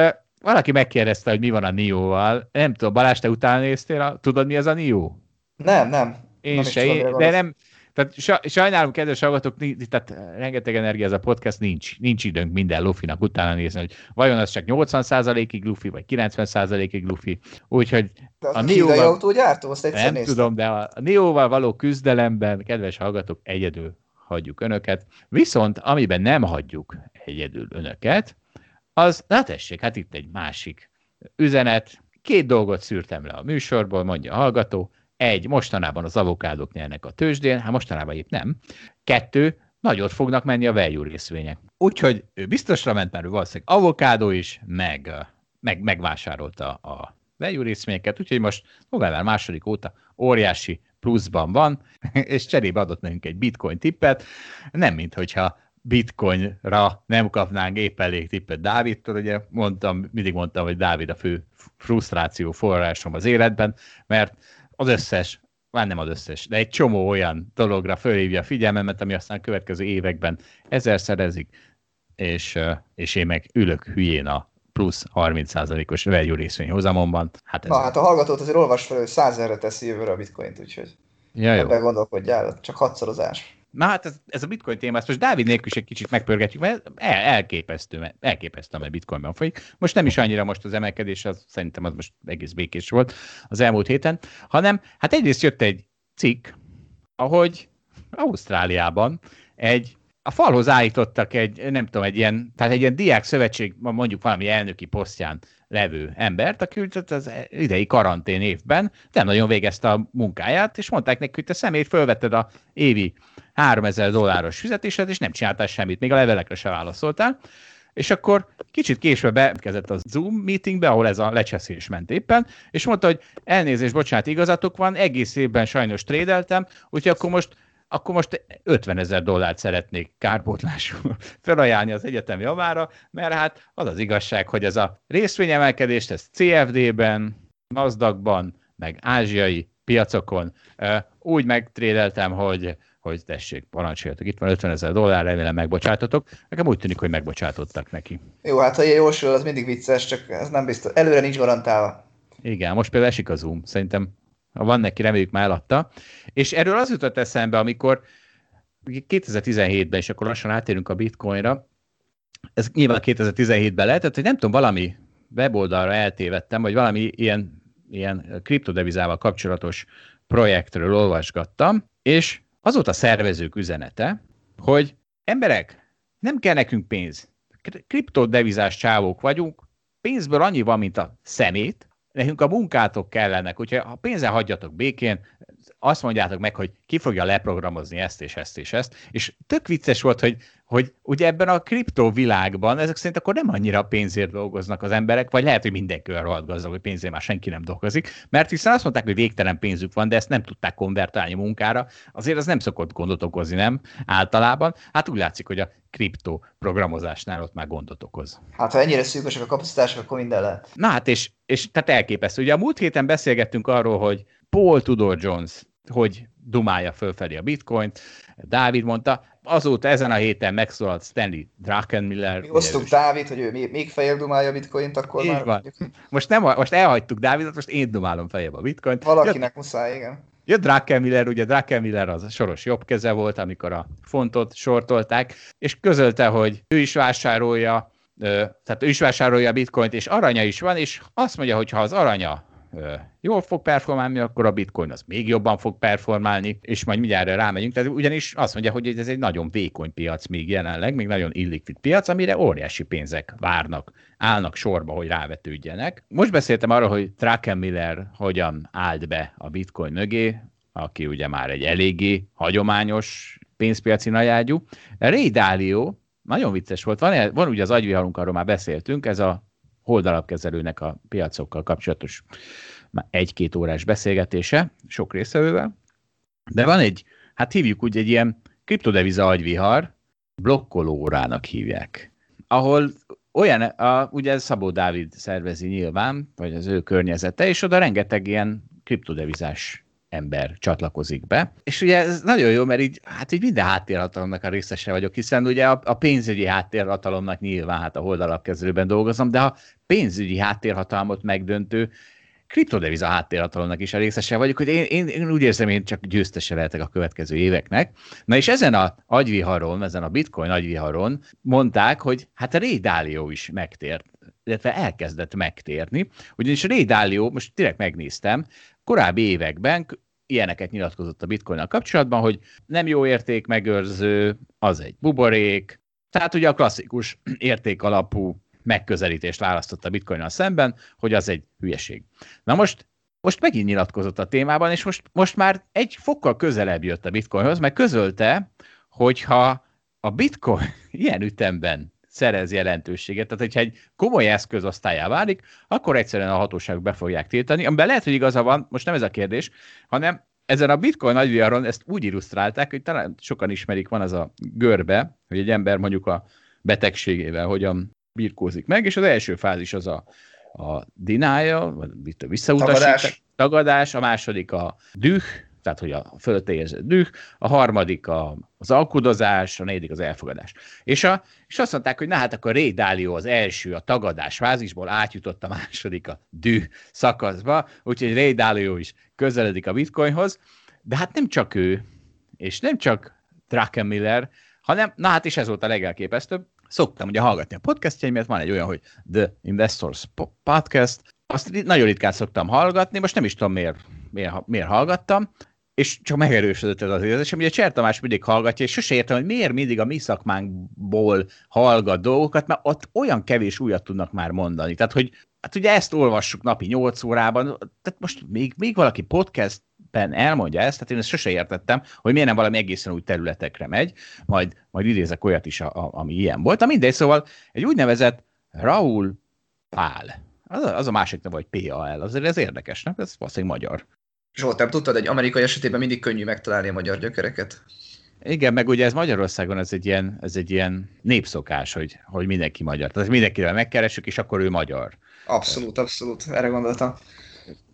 valaki megkérdezte, hogy mi van a Nio-val. Nem tudom, Balázs, te utána néztél? Tudod, mi az a Nio? Nem, nem. Én nem se, de nem, tehát sajnálom, kedves hallgatók, tehát rengeteg energia ez a podcast, nincs, nincs időnk minden lufinak utána nézni, hogy vajon az csak 80%-ig lufi, vagy 90%-ig lufi. Úgyhogy de a Neo-val... autógyártó, azt Nem néztem. tudom, de a Neo-val való küzdelemben, kedves hallgatók, egyedül hagyjuk önöket. Viszont amiben nem hagyjuk egyedül önöket, az, na tessék, hát itt egy másik üzenet. Két dolgot szűrtem le a műsorból, mondja a hallgató. Egy, mostanában az avokádok nyernek a tőzsdén, hát mostanában épp nem. Kettő, nagyot fognak menni a value részvények. Úgyhogy ő biztosra ment, mert ő valószínűleg avokádó is, meg, meg megvásárolta a value részvényeket, úgyhogy most november második óta óriási pluszban van, és cserébe adott nekünk egy bitcoin tippet, nem mint hogyha bitcoinra nem kapnánk épp elég tippet Dávidtól, ugye mondtam, mindig mondtam, hogy Dávid a fő frusztráció forrásom az életben, mert az összes, már nem az összes, de egy csomó olyan dologra fölhívja a figyelmemet, ami aztán a következő években ezer szerezik, és, és én meg ülök hülyén a plusz 30%-os value részvény hozamomban. Hát ez Na, hát a hallgatót azért olvas fel, hogy 100 teszi jövőre a bitcoint, úgyhogy ja, jó. ebben gondolkodjál, csak hatszorozás. Na hát ez, ez a bitcoin téma, ezt most Dávid nélkül is egy kicsit megpörgetjük, mert el, elképesztő, elképesztő, mert bitcoinban folyik. Most nem is annyira most az emelkedés, az, szerintem az most egész békés volt az elmúlt héten, hanem hát egyrészt jött egy cikk, ahogy Ausztráliában egy a falhoz állítottak egy, nem tudom, egy ilyen, tehát egy ilyen diák szövetség, mondjuk valami elnöki posztján levő embert, aki az idei karantén évben nem nagyon végezte a munkáját, és mondták neki, hogy te személyt fölvetted a évi 3000 dolláros fizetésed, és nem csináltál semmit, még a levelekre se válaszoltál. És akkor kicsit később bekezett a Zoom meetingbe, ahol ez a lecseszés ment éppen, és mondta, hogy elnézést, bocsánat, igazatok van, egész évben sajnos trédeltem, úgyhogy akkor most akkor most 50 ezer dollárt szeretnék kárpótlásul felajánlni az egyetem javára, mert hát az az igazság, hogy ez a részvényemelkedést, ez CFD-ben, NASDAQ-ban, meg ázsiai piacokon. Úgy megtrédeltem, hogy hogy tessék, parancsoljatok, itt van 50 ezer dollár, remélem megbocsátotok. Nekem úgy tűnik, hogy megbocsátottak neki. Jó, hát ha ilyen jósul, az mindig vicces, csak ez nem biztos. Előre nincs garantálva. Igen, most például esik a Zoom. Szerintem van neki, reméljük már eladta. És erről az jutott eszembe, amikor 2017-ben, és akkor lassan átérünk a bitcoinra, ez nyilván 2017-ben lehetett, hogy nem tudom, valami weboldalra eltévedtem, vagy valami ilyen, ilyen kriptodevizával kapcsolatos projektről olvasgattam, és az volt a szervezők üzenete, hogy emberek, nem kell nekünk pénz. Kriptodevizás csávók vagyunk, pénzből annyi van, mint a szemét, nekünk a munkátok kellenek, úgyhogy ha pénzen hagyjatok békén, azt mondjátok meg, hogy ki fogja leprogramozni ezt és ezt és ezt, és tök vicces volt, hogy, hogy ugye ebben a kriptovilágban ezek szerint akkor nem annyira pénzért dolgoznak az emberek, vagy lehet, hogy mindenki olyan rohadt gazdag, hogy pénzért már senki nem dolgozik, mert hiszen azt mondták, hogy végtelen pénzük van, de ezt nem tudták konvertálni munkára, azért az nem szokott gondot okozni, nem? Általában. Hát úgy látszik, hogy a kripto programozásnál ott már gondot okoz. Hát ha ennyire szűkösek a kapacitások, akkor minden lehet. Na hát, és, és tehát elképesztő. Ugye a múlt héten beszélgettünk arról, hogy Paul Tudor Jones hogy dumálja fölfelé a bitcoint. Dávid mondta, azóta ezen a héten megszólalt Stanley Druckenmiller. Mi osztuk Dávid, hogy ő még fejjel dumálja a bitcoint, akkor Így már... Van. Most, nem, most elhagytuk Dávidot, most én dumálom fejebb a bitcoint. Valakinek jött, muszáj, igen. Jött Druckenmiller, ugye Druckenmiller az a soros jobb keze volt, amikor a fontot sortolták, és közölte, hogy ő is vásárolja, tehát ő is vásárolja a bitcoint, és aranya is van, és azt mondja, hogy ha az aranya jól fog performálni, akkor a bitcoin az még jobban fog performálni, és majd mindjárt rámegyünk. Tehát ugyanis azt mondja, hogy ez egy nagyon vékony piac még jelenleg, még nagyon illikvid piac, amire óriási pénzek várnak, állnak sorba, hogy rávetődjenek. Most beszéltem arról, hogy Druckenmiller hogyan állt be a bitcoin mögé, aki ugye már egy eléggé hagyományos pénzpiaci nagyágyú. Ray Dalio, nagyon vicces volt, van, van ugye az agyviharunk, arról már beszéltünk, ez a holdalapkezelőnek a piacokkal kapcsolatos egy-két órás beszélgetése, sok részevővel. De van egy, hát hívjuk úgy egy ilyen kriptodeviza agyvihar, blokkoló órának hívják, ahol olyan, a, ugye Szabó Dávid szervezi nyilván, vagy az ő környezete, és oda rengeteg ilyen kriptodevizás ember csatlakozik be. És ugye ez nagyon jó, mert így, hát így minden háttérhatalomnak a részese vagyok, hiszen ugye a, a pénzügyi háttérhatalomnak nyilván hát a holdalapkezelőben dolgozom, de a pénzügyi háttérhatalmat megdöntő kriptodeviza háttérhatalomnak is a részese vagyok, hogy én, én, én úgy érzem, én csak győztese lehetek a következő éveknek. Na és ezen a agyviharon, ezen a bitcoin agyviharon mondták, hogy hát a Ray Dalio is megtért, illetve elkezdett megtérni, ugyanis Ray Dalio, most direkt megnéztem, korábbi években ilyeneket nyilatkozott a bitcoin kapcsolatban, hogy nem jó érték megőrző, az egy buborék, tehát ugye a klasszikus értékalapú megközelítést választott a bitcoin szemben, hogy az egy hülyeség. Na most most megint nyilatkozott a témában, és most, most már egy fokkal közelebb jött a bitcoinhoz, mert közölte, hogyha a bitcoin ilyen ütemben szerez jelentőséget. Tehát, hogyha egy komoly eszközosztályá válik, akkor egyszerűen a hatóságok be fogják tiltani, amiben lehet, hogy igaza van, most nem ez a kérdés, hanem ezen a bitcoin nagyviaron ezt úgy illusztrálták, hogy talán sokan ismerik, van az a görbe, hogy egy ember mondjuk a betegségével hogyan birkózik meg, és az első fázis az a, a denial, vagy a visszautasítás, tagadás. tagadás, a második a düh, tehát hogy a fölötte érzett düh, a harmadik a, az alkudozás, a negyedik az elfogadás. És, a, és azt mondták, hogy na hát akkor Ray Dalio az első a tagadás fázisból átjutott a második a düh szakaszba, úgyhogy Ray Dalio is közeledik a bitcoinhoz, de hát nem csak ő, és nem csak Druckenmiller, hanem, na hát is ez volt a legelképesztőbb, szoktam ugye hallgatni a podcastjaimet, van egy olyan, hogy The Investors Podcast, azt nagyon ritkán szoktam hallgatni, most nem is tudom miért, miért, miért hallgattam, és csak megerősödött ez az érzésem. Ugye Cser Tamás mindig hallgatja, és sose értem, hogy miért mindig a mi szakmánkból hallgat dolgokat, mert ott olyan kevés újat tudnak már mondani. Tehát, hogy hát ugye ezt olvassuk napi 8 órában, tehát most még, még valaki podcastben elmondja ezt, tehát én ezt sose értettem, hogy miért nem valami egészen új területekre megy, majd, majd idézek olyat is, a, a, ami ilyen volt. A mindegy, szóval egy úgynevezett Raúl Pál. Az a, az a másik neve, hogy PAL, azért ez érdekes, nem? Ez valószínűleg magyar. Zsolt, nem tudtad, egy amerikai esetében mindig könnyű megtalálni a magyar gyökereket? Igen, meg ugye ez Magyarországon ez egy ilyen, ez egy ilyen népszokás, hogy, hogy mindenki magyar. Tehát mindenkivel megkeresünk, és akkor ő magyar. Abszolút, abszolút, erre gondoltam.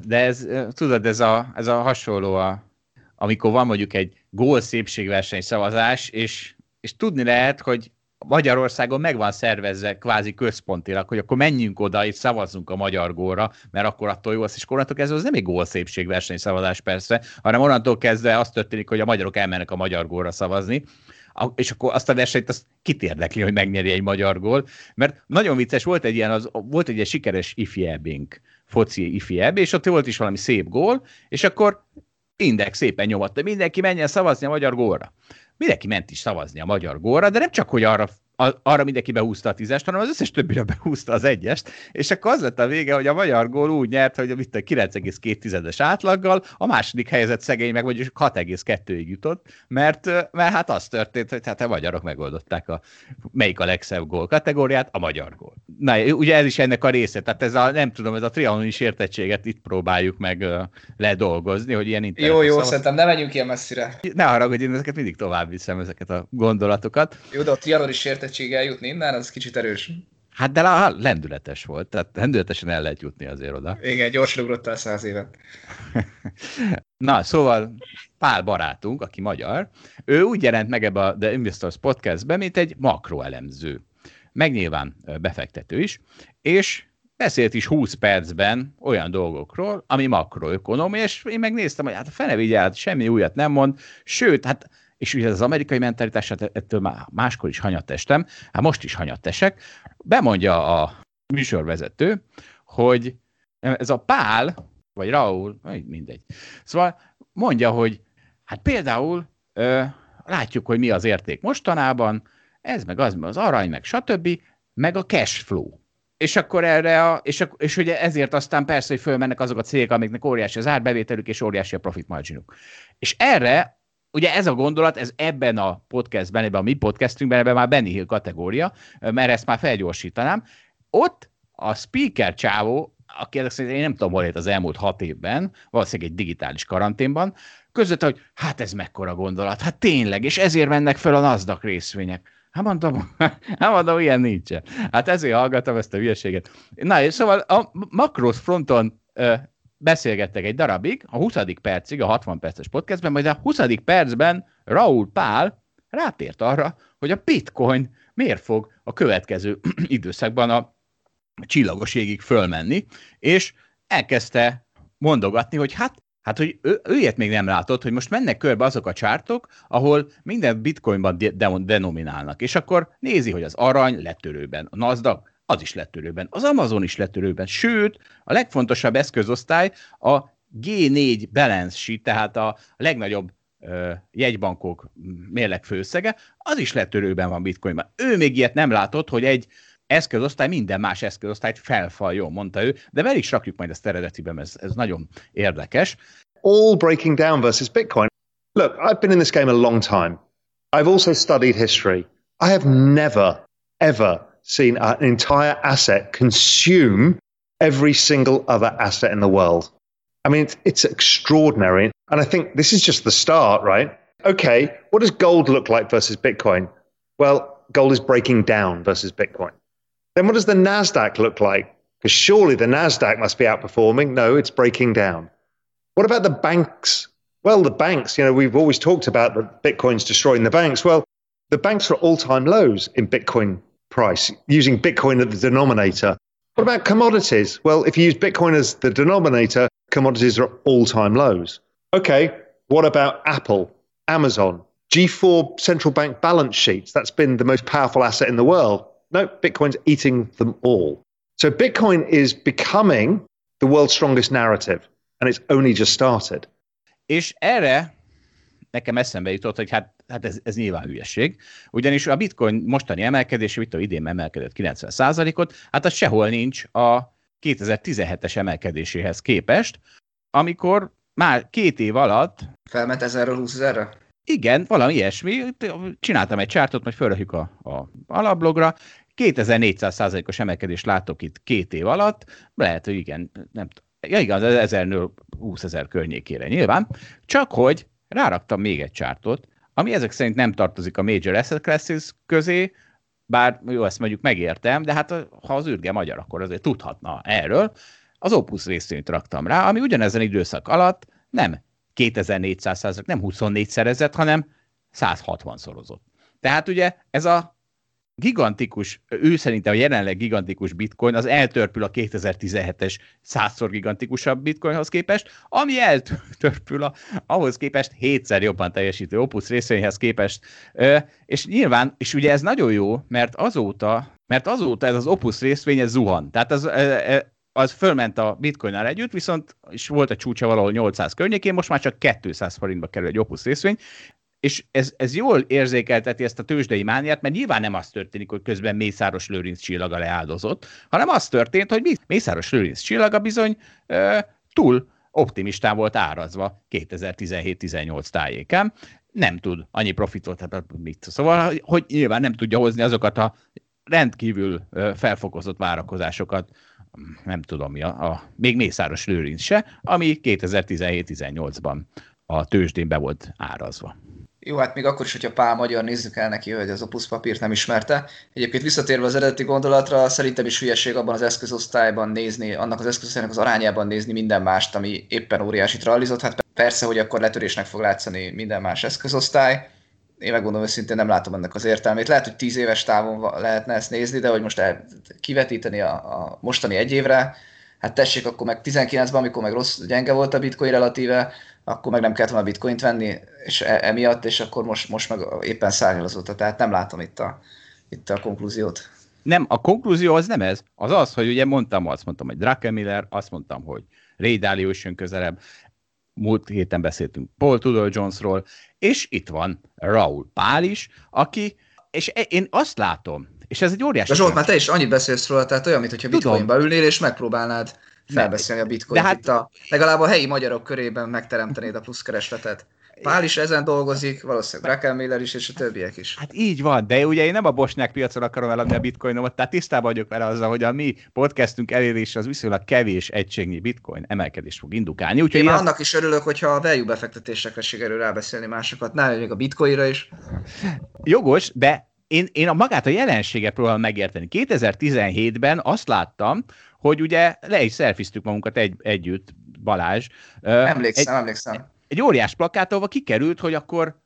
de ez, tudod, ez a, ez a hasonló, a, amikor van mondjuk egy gól szépségverseny szavazás, és, és tudni lehet, hogy Magyarországon meg van szervezve kvázi központilag, hogy akkor menjünk oda és szavazzunk a magyar gólra, mert akkor attól jó az, és onnantól kezdve az nem egy gólszépségverseny szavazás persze, hanem onnantól kezdve az történik, hogy a magyarok elmennek a magyar gólra szavazni, és akkor azt a versenyt azt kit érdekli, hogy megnyeri egy magyar gól, mert nagyon vicces, volt egy ilyen, az, volt egy ilyen sikeres ifi ebbing, foci ifi ebb, és ott volt is valami szép gól, és akkor Index szépen nyomatta, mindenki menjen szavazni a magyar gólra. Mindenki ment is szavazni a magyar gólra, de nem csak, hogy arra arra mindenki behúzta a tízest, hanem az összes többire behúzta az egyest, és akkor az lett a vége, hogy a magyar gól úgy nyert, hogy mit a 9,2-es átlaggal, a második helyzet szegény meg vagyis 6,2-ig jutott, mert, mert hát az történt, hogy hát a magyarok megoldották a melyik a legszebb gól kategóriát, a magyar gól. Na, ugye ez is ennek a része, tehát ez a, nem tudom, ez a trianonis értettséget itt próbáljuk meg ledolgozni, hogy ilyen Jó, jó, szavaz... szerintem ne menjünk ilyen messzire. Ne haragudj, én ezeket mindig tovább viszem, ezeket a gondolatokat. Jó, de a trianonis értettség érettség eljutni innen, az kicsit erős. Hát de lá, lendületes volt, tehát lendületesen el lehet jutni azért oda. Igen, gyorsan ugrottál száz évet. Na, szóval Pál barátunk, aki magyar, ő úgy jelent meg ebbe a The Investors Podcastbe, mint egy makroelemző. Meg nyilván befektető is, és beszélt is 20 percben olyan dolgokról, ami makroökonom, és én megnéztem, hogy hát a fene vigyált, semmi újat nem mond, sőt, hát és ugye az amerikai mentalitás, hát ettől már máskor is hanyattestem, hát most is hanyattesek, bemondja a műsorvezető, hogy ez a Pál, vagy Raúl, mindegy. Szóval mondja, hogy hát például ö, látjuk, hogy mi az érték mostanában, ez meg az, meg az arany, meg stb., meg a cash flow. És akkor erre, a, és, és ugye ezért aztán persze, hogy fölmennek azok a cégek, amiknek óriási az árbevételük, és óriási a profit marginuk. És erre ugye ez a gondolat, ez ebben a podcastben, ebben a mi podcastünkben, ebben már Benny Hill kategória, mert ezt már felgyorsítanám. Ott a speaker csávó, aki ezek szerint én nem tudom, hol az elmúlt hat évben, valószínűleg egy digitális karanténban, között, hogy hát ez mekkora gondolat, hát tényleg, és ezért mennek fel a NASDAQ részvények. Hát mondom, hát mondom, ilyen nincsen. Hát ezért hallgatom ezt a hülyeséget. Na, és szóval a makros fronton beszélgettek egy darabig, a 20. percig, a 60 perces podcastben, majd a 20. percben Raúl Pál rátért arra, hogy a bitcoin miért fog a következő időszakban a csillagos égig fölmenni, és elkezdte mondogatni, hogy hát Hát, hogy ő, ő ilyet még nem látott, hogy most mennek körbe azok a csártok, ahol minden bitcoinban de- denominálnak, és akkor nézi, hogy az arany letörőben, a NASDAQ az is letörőben, az Amazon is letörőben, sőt, a legfontosabb eszközosztály a G4 balance sheet, tehát a legnagyobb ö, jegybankok mérleg főszege, az is letörőben van bitcoinban. Ő még ilyet nem látott, hogy egy eszközosztály minden más eszközosztályt felfaljon, mondta ő, de meg is rakjuk majd ezt eredetiben, ez, ez nagyon érdekes. All breaking down versus Bitcoin. Look, I've been in this game a long time. I've also studied history. I have never, ever seen an entire asset consume every single other asset in the world. I mean, it's, it's extraordinary. And I think this is just the start, right? Okay, what does gold look like versus Bitcoin? Well, gold is breaking down versus Bitcoin. Then what does the NASDAQ look like? Because surely the NASDAQ must be outperforming. No, it's breaking down. What about the banks? Well, the banks, you know, we've always talked about that Bitcoin's destroying the banks. Well, the banks are at all time lows in Bitcoin price using Bitcoin as the denominator. What about commodities? Well, if you use Bitcoin as the denominator, commodities are all time lows. Okay, what about Apple, Amazon, G4 central bank balance sheets? That's been the most powerful asset in the world. No, Bitcoin's eating them all. So Bitcoin is becoming the world's strongest narrative, and it's only just started. Nekem eszembe jutott, hogy hát hát ez, ez nyilván hülyeség. Ugyanis a bitcoin mostani emelkedése, mit a idén emelkedett 90%-ot, hát az sehol nincs a 2017-es emelkedéséhez képest, amikor már két év alatt... Felment 1000-ről 20 ezerre? Igen, valami ilyesmi. Csináltam egy csártot, majd fölrakjuk a, a alablogra. 2400% os emelkedést látok itt két év alatt. Lehet, hogy igen, nem tudom. Ja, igaz, 1000-nől 20 ezer környékére nyilván. Csak hogy ráraktam még egy csártot, ami ezek szerint nem tartozik a Major Asset Classes közé, bár jó, ezt mondjuk megértem, de hát ha az űrge magyar, akkor azért tudhatna erről. az Opus részvényt raktam rá, ami ugyanezen időszak alatt nem 2400 százalék, nem 24 szerezett, hanem 160 szorozott. Tehát ugye ez a gigantikus, ő szerintem a jelenleg gigantikus bitcoin, az eltörpül a 2017-es százszor gigantikusabb bitcoinhoz képest, ami eltörpül a, ahhoz képest hétszer jobban teljesítő Opus részvényhez képest. És nyilván, és ugye ez nagyon jó, mert azóta, mert azóta ez az Opus részvény ez zuhan. Tehát az, az fölment a bitcoinnál együtt, viszont is volt a csúcsa valahol 800 környékén, most már csak 200 forintba kerül egy Opus részvény, és ez, ez jól érzékelteti ezt a tőzsdei mániát, mert nyilván nem az történik, hogy közben Mészáros Lőrinc csillaga leáldozott, hanem az történt, hogy Mészáros Lőrinc csillaga bizony ö, túl optimistán volt árazva 2017-18 tájékán, nem tud annyi profitot, hát mit. Szóval, hogy nyilván nem tudja hozni azokat a rendkívül felfokozott várakozásokat, nem tudom mi, a, a még Mészáros Lőrinc se, ami 2017-18-ban a tőzsdén be volt árazva. Jó, hát még akkor is, hogyha Pál Magyar nézzük el neki, hogy az Opus papírt nem ismerte. Egyébként visszatérve az eredeti gondolatra, szerintem is hülyeség abban az eszközosztályban nézni, annak az eszközosztálynak az arányában nézni minden mást, ami éppen óriási trallizott. Hát persze, hogy akkor letörésnek fog látszani minden más eszközosztály. Én megmondom őszintén, nem látom ennek az értelmét. Lehet, hogy tíz éves távon lehetne ezt nézni, de hogy most el, kivetíteni a, a mostani egy évre, hát tessék, akkor meg 19-ben, amikor meg rossz, gyenge volt a bitcoin relatíve, akkor meg nem kellett volna bitcoint venni, és e- emiatt, és akkor most, most meg éppen szárnyazott. Tehát nem látom itt a, itt a konklúziót. Nem, a konklúzió az nem ez. Az az, hogy ugye mondtam, azt mondtam, hogy Druckenmiller, azt mondtam, hogy Ray Dalio is jön közelebb, múlt héten beszéltünk Paul Tudor Jonesról, és itt van Raúl Pál is, aki, és e- én azt látom, és ez egy óriási... De Zsolt, már te is annyit beszélsz róla, tehát olyan, mintha bitcoinba ülnél, és megpróbálnád felbeszélni a bitcoin De hát... itt a, legalább a helyi magyarok körében megteremtenéd a pluszkeresletet. Pál is ezen dolgozik, valószínűleg Raquel Miller is, és a többiek is. Hát így van, de ugye én nem a bosnyák piacon akarom eladni a bitcoinomat, tehát tisztában vagyok vele azzal, hogy a mi podcastünk elérése az viszonylag kevés egységnyi bitcoin emelkedést fog indukálni. Úgyhogy én, én annak is örülök, hogyha a value befektetésekre sikerül rábeszélni másokat, nem még a bitcoinra is. Jogos, de én, én a magát a jelenséget próbálom megérteni. 2017-ben azt láttam, hogy ugye le is szelfiztük magunkat egy, együtt, Balázs. Emlékszem, egy, emlékszem. Egy óriás plakátolva kikerült, hogy akkor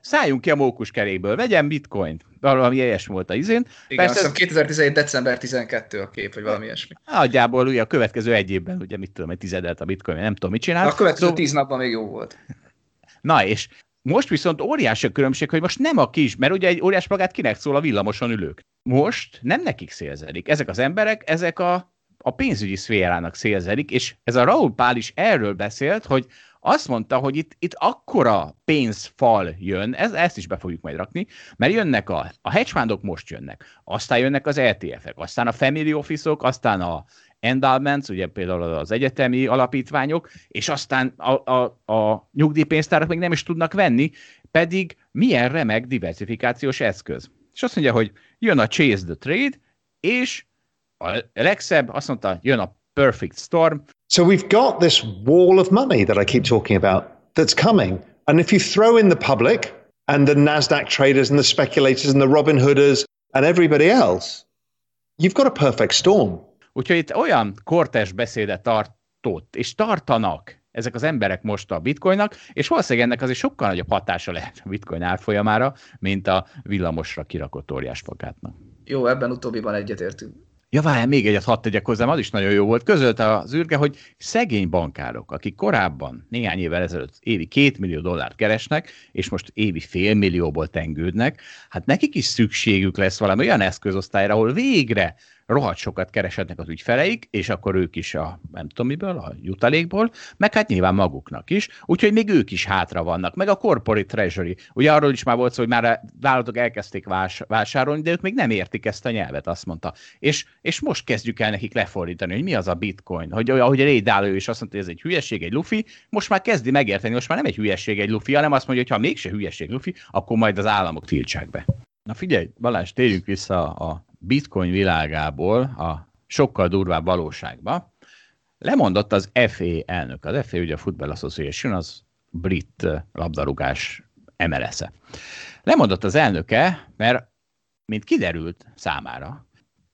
szálljunk ki a mókuskerékből, vegyen bitcoint. Valami ilyesmi volt a izén. Igen, Persze, azt 2017. december 12 a kép, vagy valami ilyesmi. Nagyjából ugye a következő egy évben, ugye mit tudom, egy tizedelt a bitcoin, nem tudom, mit csinál. A következő szóval... tíz napban még jó volt. Na és most viszont óriási a különbség, hogy most nem a kis, mert ugye egy óriás plakát kinek szól a villamoson ülők. Most nem nekik szélzelik. Ezek az emberek, ezek a a pénzügyi szférának szélzelik, és ez a Raúl Pál is erről beszélt, hogy azt mondta, hogy itt, itt akkora pénzfal jön, ez, ezt is be fogjuk majd rakni, mert jönnek a, a hedgefundok most jönnek, aztán jönnek az ETF-ek, aztán a family office-ok, aztán a endowments, ugye például az egyetemi alapítványok, és aztán a, a, a nyugdíjpénztárak még nem is tudnak venni, pedig milyen remek diversifikációs eszköz. És azt mondja, hogy jön a Chase the Trade, és a legszebb, azt mondta, jön a perfect storm. So we've got this wall of money that I keep talking about that's coming. And if you throw in the public and the NASDAQ traders and the speculators and the Robin Hooders and everybody else, you've got a perfect storm. Úgyhogy itt olyan kortes beszédet tartott, és tartanak ezek az emberek most a bitcoinnak, és valószínűleg ennek azért sokkal nagyobb hatása lehet a bitcoin árfolyamára, mint a villamosra kirakott óriás plakátnak. Jó, ebben utóbbiban egyetértünk. Ja, várjál, még egyet hadd tegyek hozzám, az is nagyon jó volt. Közölte az űrge, hogy szegény bankárok, akik korábban, néhány évvel ezelőtt évi két millió dollárt keresnek, és most évi fél millióból tengődnek, hát nekik is szükségük lesz valami olyan eszközosztályra, ahol végre rohadt sokat keresetnek az ügyfeleik, és akkor ők is a, nem tudom miből, a jutalékból, meg hát nyilván maguknak is, úgyhogy még ők is hátra vannak, meg a corporate treasury. Ugye arról is már volt szó, hogy már vállalatok elkezdték vás, vásárolni, de ők még nem értik ezt a nyelvet, azt mondta. És, és most kezdjük el nekik lefordítani, hogy mi az a bitcoin, hogy ahogy Ray Dalio is azt mondta, hogy ez egy hülyeség, egy lufi, most már kezdi megérteni, most már nem egy hülyeség, egy lufi, hanem azt mondja, hogy ha mégse hülyeség lufi, akkor majd az államok tiltsák be. Na figyelj, Balázs, térjünk vissza a bitcoin világából a sokkal durvább valóságba. Lemondott az FA elnök. Az FA ugye a Football Association, az brit labdarúgás MLS-e. Lemondott az elnöke, mert mint kiderült számára,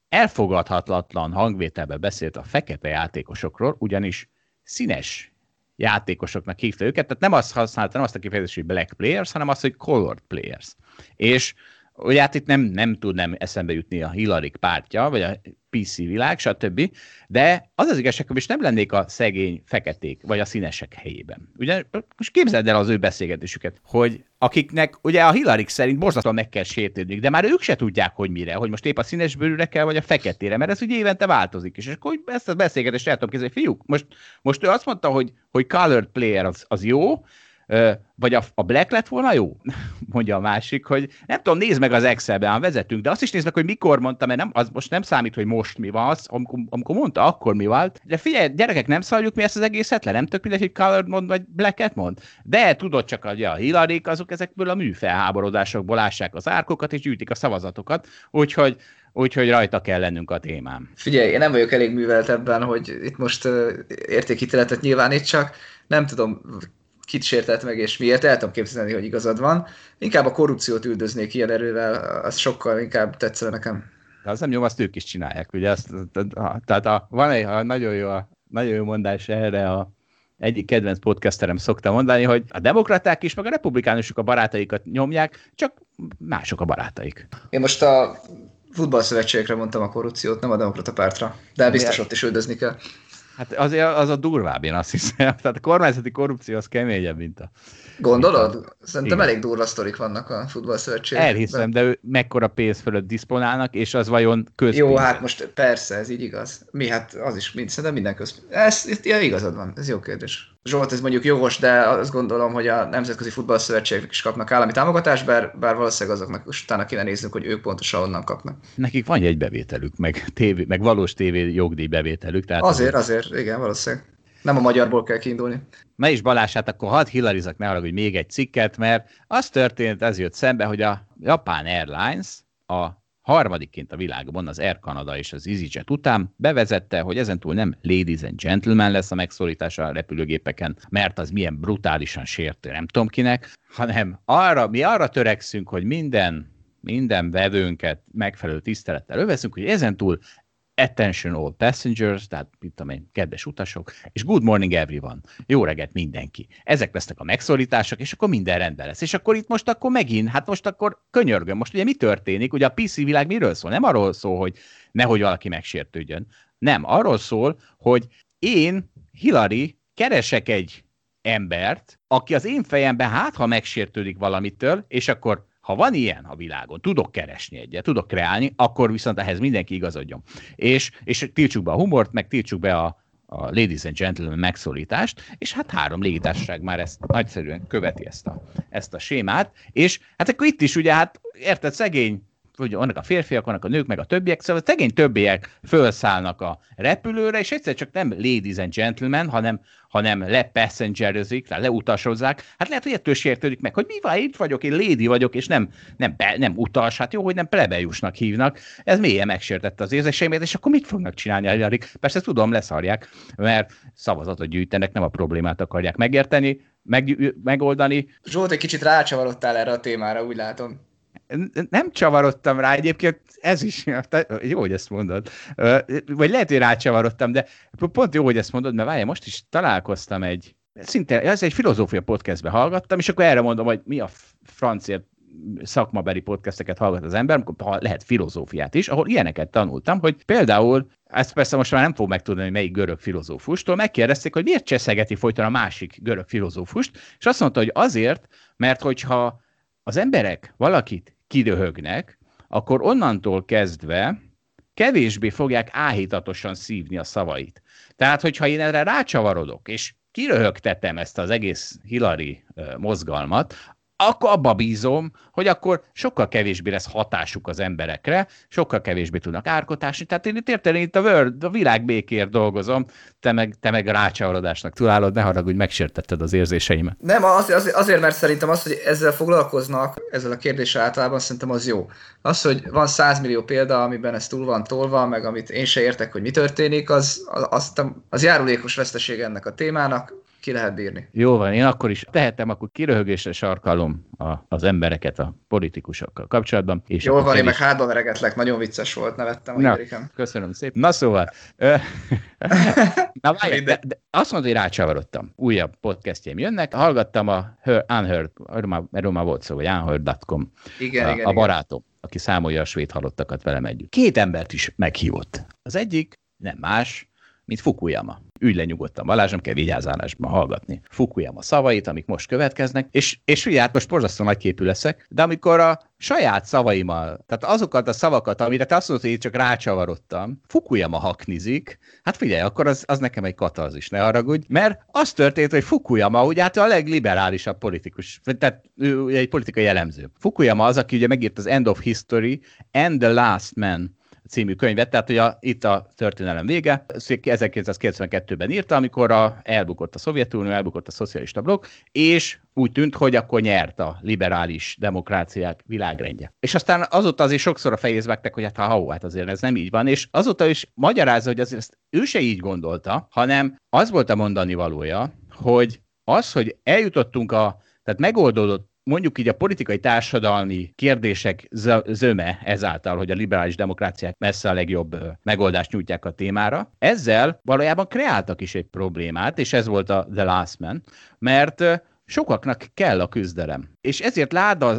elfogadhatatlan hangvételben beszélt a fekete játékosokról, ugyanis színes játékosoknak hívta őket, tehát nem azt használta, nem azt a kifejezést, hogy black players, hanem azt, hogy colored players. És ugye hát itt nem, nem tud nem eszembe jutni a Hillary pártja, vagy a PC világ, stb. De az az igazság, hogy nem lennék a szegény feketék, vagy a színesek helyében. Ugye most képzeld el az ő beszélgetésüket, hogy akiknek ugye a Hillary szerint borzasztóan meg kell sértődni, de már ők se tudják, hogy mire, hogy most épp a színes bőrűre kell, vagy a feketére, mert ez ugye évente változik. És akkor ezt a beszélgetést el tudom képzelni, fiúk, most, most ő azt mondta, hogy, hogy colored player az, az jó, vagy a, a Black lett volna jó? Mondja a másik, hogy nem tudom, nézd meg az Excelben, vezetünk, de azt is nézd meg, hogy mikor mondta, mert nem, az most nem számít, hogy most mi van, az, amikor, amikor mondta, akkor mi volt. De figyelj, gyerekek, nem szaljuk mi ezt az egészet le, nem tök mindegy, hogy colored mond, vagy blacket mond. De tudod csak, hogy a hillary azok ezekből a műfelháborodásokból ássák az árkokat, és gyűjtik a szavazatokat, úgyhogy úgyhogy rajta kell lennünk a témám. Figyelj, én nem vagyok elég művelt ebben, hogy itt most uh, értékítéletet nyilvánítsak. Nem tudom, kit sértett meg és miért, el tudom képzelni, hogy igazad van. Inkább a korrupciót üldöznék ilyen erővel, az sokkal inkább tetszene nekem. De az nem jó, azt ők is csinálják, ugye? Azt, tehát a, van egy a, nagyon, jó, a, nagyon jó mondás erre a egyik kedvenc podcasterem szokta mondani, hogy a demokraták is, meg a republikánusok a barátaikat nyomják, csak mások a barátaik. Én most a futballszövetségekre mondtam a korrupciót, nem a demokrata pártra, de biztos ott is üldözni kell. Hát azért az a durvább, én azt hiszem. Tehát a kormányzati korrupció az keményebb, mint a... Gondolod? Szerintem Igen. elég durva sztorik vannak a futballszövetségben. Elhiszem, de ő mekkora pénz fölött diszponálnak, és az vajon közpénz? Jó, hát most persze, ez így igaz. Mi, hát az is, mind, szerintem minden közpénz. Ez, itt ja, igazad van, ez jó kérdés. Zsolt, ez mondjuk jogos, de azt gondolom, hogy a Nemzetközi Futballszövetségek is kapnak állami támogatást, bár, bár valószínűleg azoknak is utána kéne néznünk, hogy ők pontosan onnan kapnak. Nekik van egy bevételük, meg, tévé, meg valós tévé jogdíj bevételük. Tehát azért, az... azért, igen, valószínűleg. Nem a magyarból kell kiindulni. Na is Balázs, hát akkor hadd hillarizak ne hogy még egy cikket, mert az történt, ez jött szembe, hogy a Japan Airlines a harmadikként a világban az Air Canada és az EasyJet után bevezette, hogy ezentúl nem ladies and gentlemen lesz a megszólítása a repülőgépeken, mert az milyen brutálisan sértő, nem tudom kinek, hanem arra, mi arra törekszünk, hogy minden minden vevőnket megfelelő tisztelettel öveszünk, hogy ezentúl attention all passengers, tehát mit tudom én, kedves utasok, és good morning everyone, jó reggelt mindenki. Ezek lesznek a megszorítások, és akkor minden rendben lesz. És akkor itt most akkor megint, hát most akkor könyörgöm, most ugye mi történik? Ugye a PC világ miről szól? Nem arról szól, hogy nehogy valaki megsértődjön. Nem, arról szól, hogy én, Hillary, keresek egy embert, aki az én fejemben hát, ha megsértődik valamitől, és akkor ha van ilyen a világon, tudok keresni egyet, tudok kreálni, akkor viszont ehhez mindenki igazodjon. És, és tiltsuk be a humort, meg tiltsuk be a, a Ladies and Gentlemen megszólítást, és hát három légitársaság már ezt nagyszerűen követi ezt a, ezt a sémát, és hát akkor itt is ugye, hát érted, szegény hogy vannak a férfiak, vannak a nők, meg a többiek, szóval a szegény többiek felszállnak a repülőre, és egyszer csak nem ladies and gentlemen, hanem, hanem lepassengerezik, leutasozzák. Hát lehet, hogy ettől sértődik meg, hogy mi van, itt vagyok, én lady vagyok, és nem, nem, be, nem utas, hát jó, hogy nem plebejusnak hívnak. Ez mélyen megsértette az érzéseimet, és akkor mit fognak csinálni a Persze tudom, leszarják, mert szavazatot gyűjtenek, nem a problémát akarják megérteni, meg, megoldani. Zsolt, egy kicsit rácsavarodtál erre a témára, úgy látom nem csavarodtam rá, egyébként ez is, jó, hogy ezt mondod, vagy lehet, hogy rácsavarodtam, de pont jó, hogy ezt mondod, mert várj, most is találkoztam egy, szinte, ez egy filozófia podcastbe hallgattam, és akkor erre mondom, hogy mi a francia szakmabeli podcasteket hallgat az ember, amikor lehet filozófiát is, ahol ilyeneket tanultam, hogy például, ezt persze most már nem fog megtudni, hogy melyik görög filozófustól, megkérdezték, hogy miért cseszegeti folyton a másik görög filozófust, és azt mondta, hogy azért, mert hogyha az emberek valakit kiröhögnek, akkor onnantól kezdve kevésbé fogják áhítatosan szívni a szavait. Tehát, hogyha én erre rácsavarodok, és kiröhögtetem ezt az egész Hillary mozgalmat, akkor abba bízom, hogy akkor sokkal kevésbé lesz hatásuk az emberekre, sokkal kevésbé tudnak árkotásni. Tehát én itt értelem, itt a, World, a világ békért dolgozom, te meg, te meg rácsavarodásnak tudálod, ne haragudj, megsértetted az érzéseimet. Nem, az, az, azért, mert szerintem az, hogy ezzel foglalkoznak, ezzel a kérdéssel általában szerintem az jó. Az, hogy van 100 millió példa, amiben ez túl van tolva, meg amit én se értek, hogy mi történik, az, az, az, az járulékos veszteség ennek a témának, ki lehet bírni. Jó van, én akkor is tehetem, akkor kiröhögésre sarkalom a, az embereket a politikusokkal kapcsolatban. És Jó van, én meg hátba veregetlek, nagyon vicces volt, nevettem Na, Köszönöm szépen. Na szóval, Na várj, de, de azt mondta, hogy rácsavarodtam. Újabb podcastjaim jönnek. Hallgattam a Her, Unheard, erről már volt szó, vagy unheard.com. Igen, a, igen, a barátom, igen. aki számolja a svéd halottakat velem együtt. Két embert is meghívott. Az egyik nem más, mint Fukuyama. Ülj le nyugodtan, Balázs, nem kell vigyázálásban hallgatni. Fukuyama szavait, amik most következnek, és, és ugye hát most borzasztó nagy képű leszek, de amikor a saját szavaimmal, tehát azokat a szavakat, amire te azt mondod, hogy én csak rácsavarodtam, Fukuyama haknizik, hát figyelj, akkor az, az nekem egy katarzis, ne haragudj, mert az történt, hogy Fukuyama ugye hát a legliberálisabb politikus, tehát ő egy politikai jellemző. Fukuyama az, aki ugye megírt az End of History and the Last Man című könyvet, tehát hogy a, itt a történelem vége, 1992-ben írta, amikor a, elbukott a Szovjetunió, elbukott a szocialista blokk, és úgy tűnt, hogy akkor nyert a liberális demokráciák világrendje. És aztán azóta azért sokszor a fejéz megtek, hogy hát ha, hát azért ez nem így van, és azóta is magyarázza, hogy azért ezt ő se így gondolta, hanem az volt a mondani valója, hogy az, hogy eljutottunk a, tehát megoldódott mondjuk így a politikai társadalmi kérdések zöme ezáltal, hogy a liberális demokráciák messze a legjobb megoldást nyújtják a témára. Ezzel valójában kreáltak is egy problémát, és ez volt a The Last Man, mert sokaknak kell a küzdelem. És ezért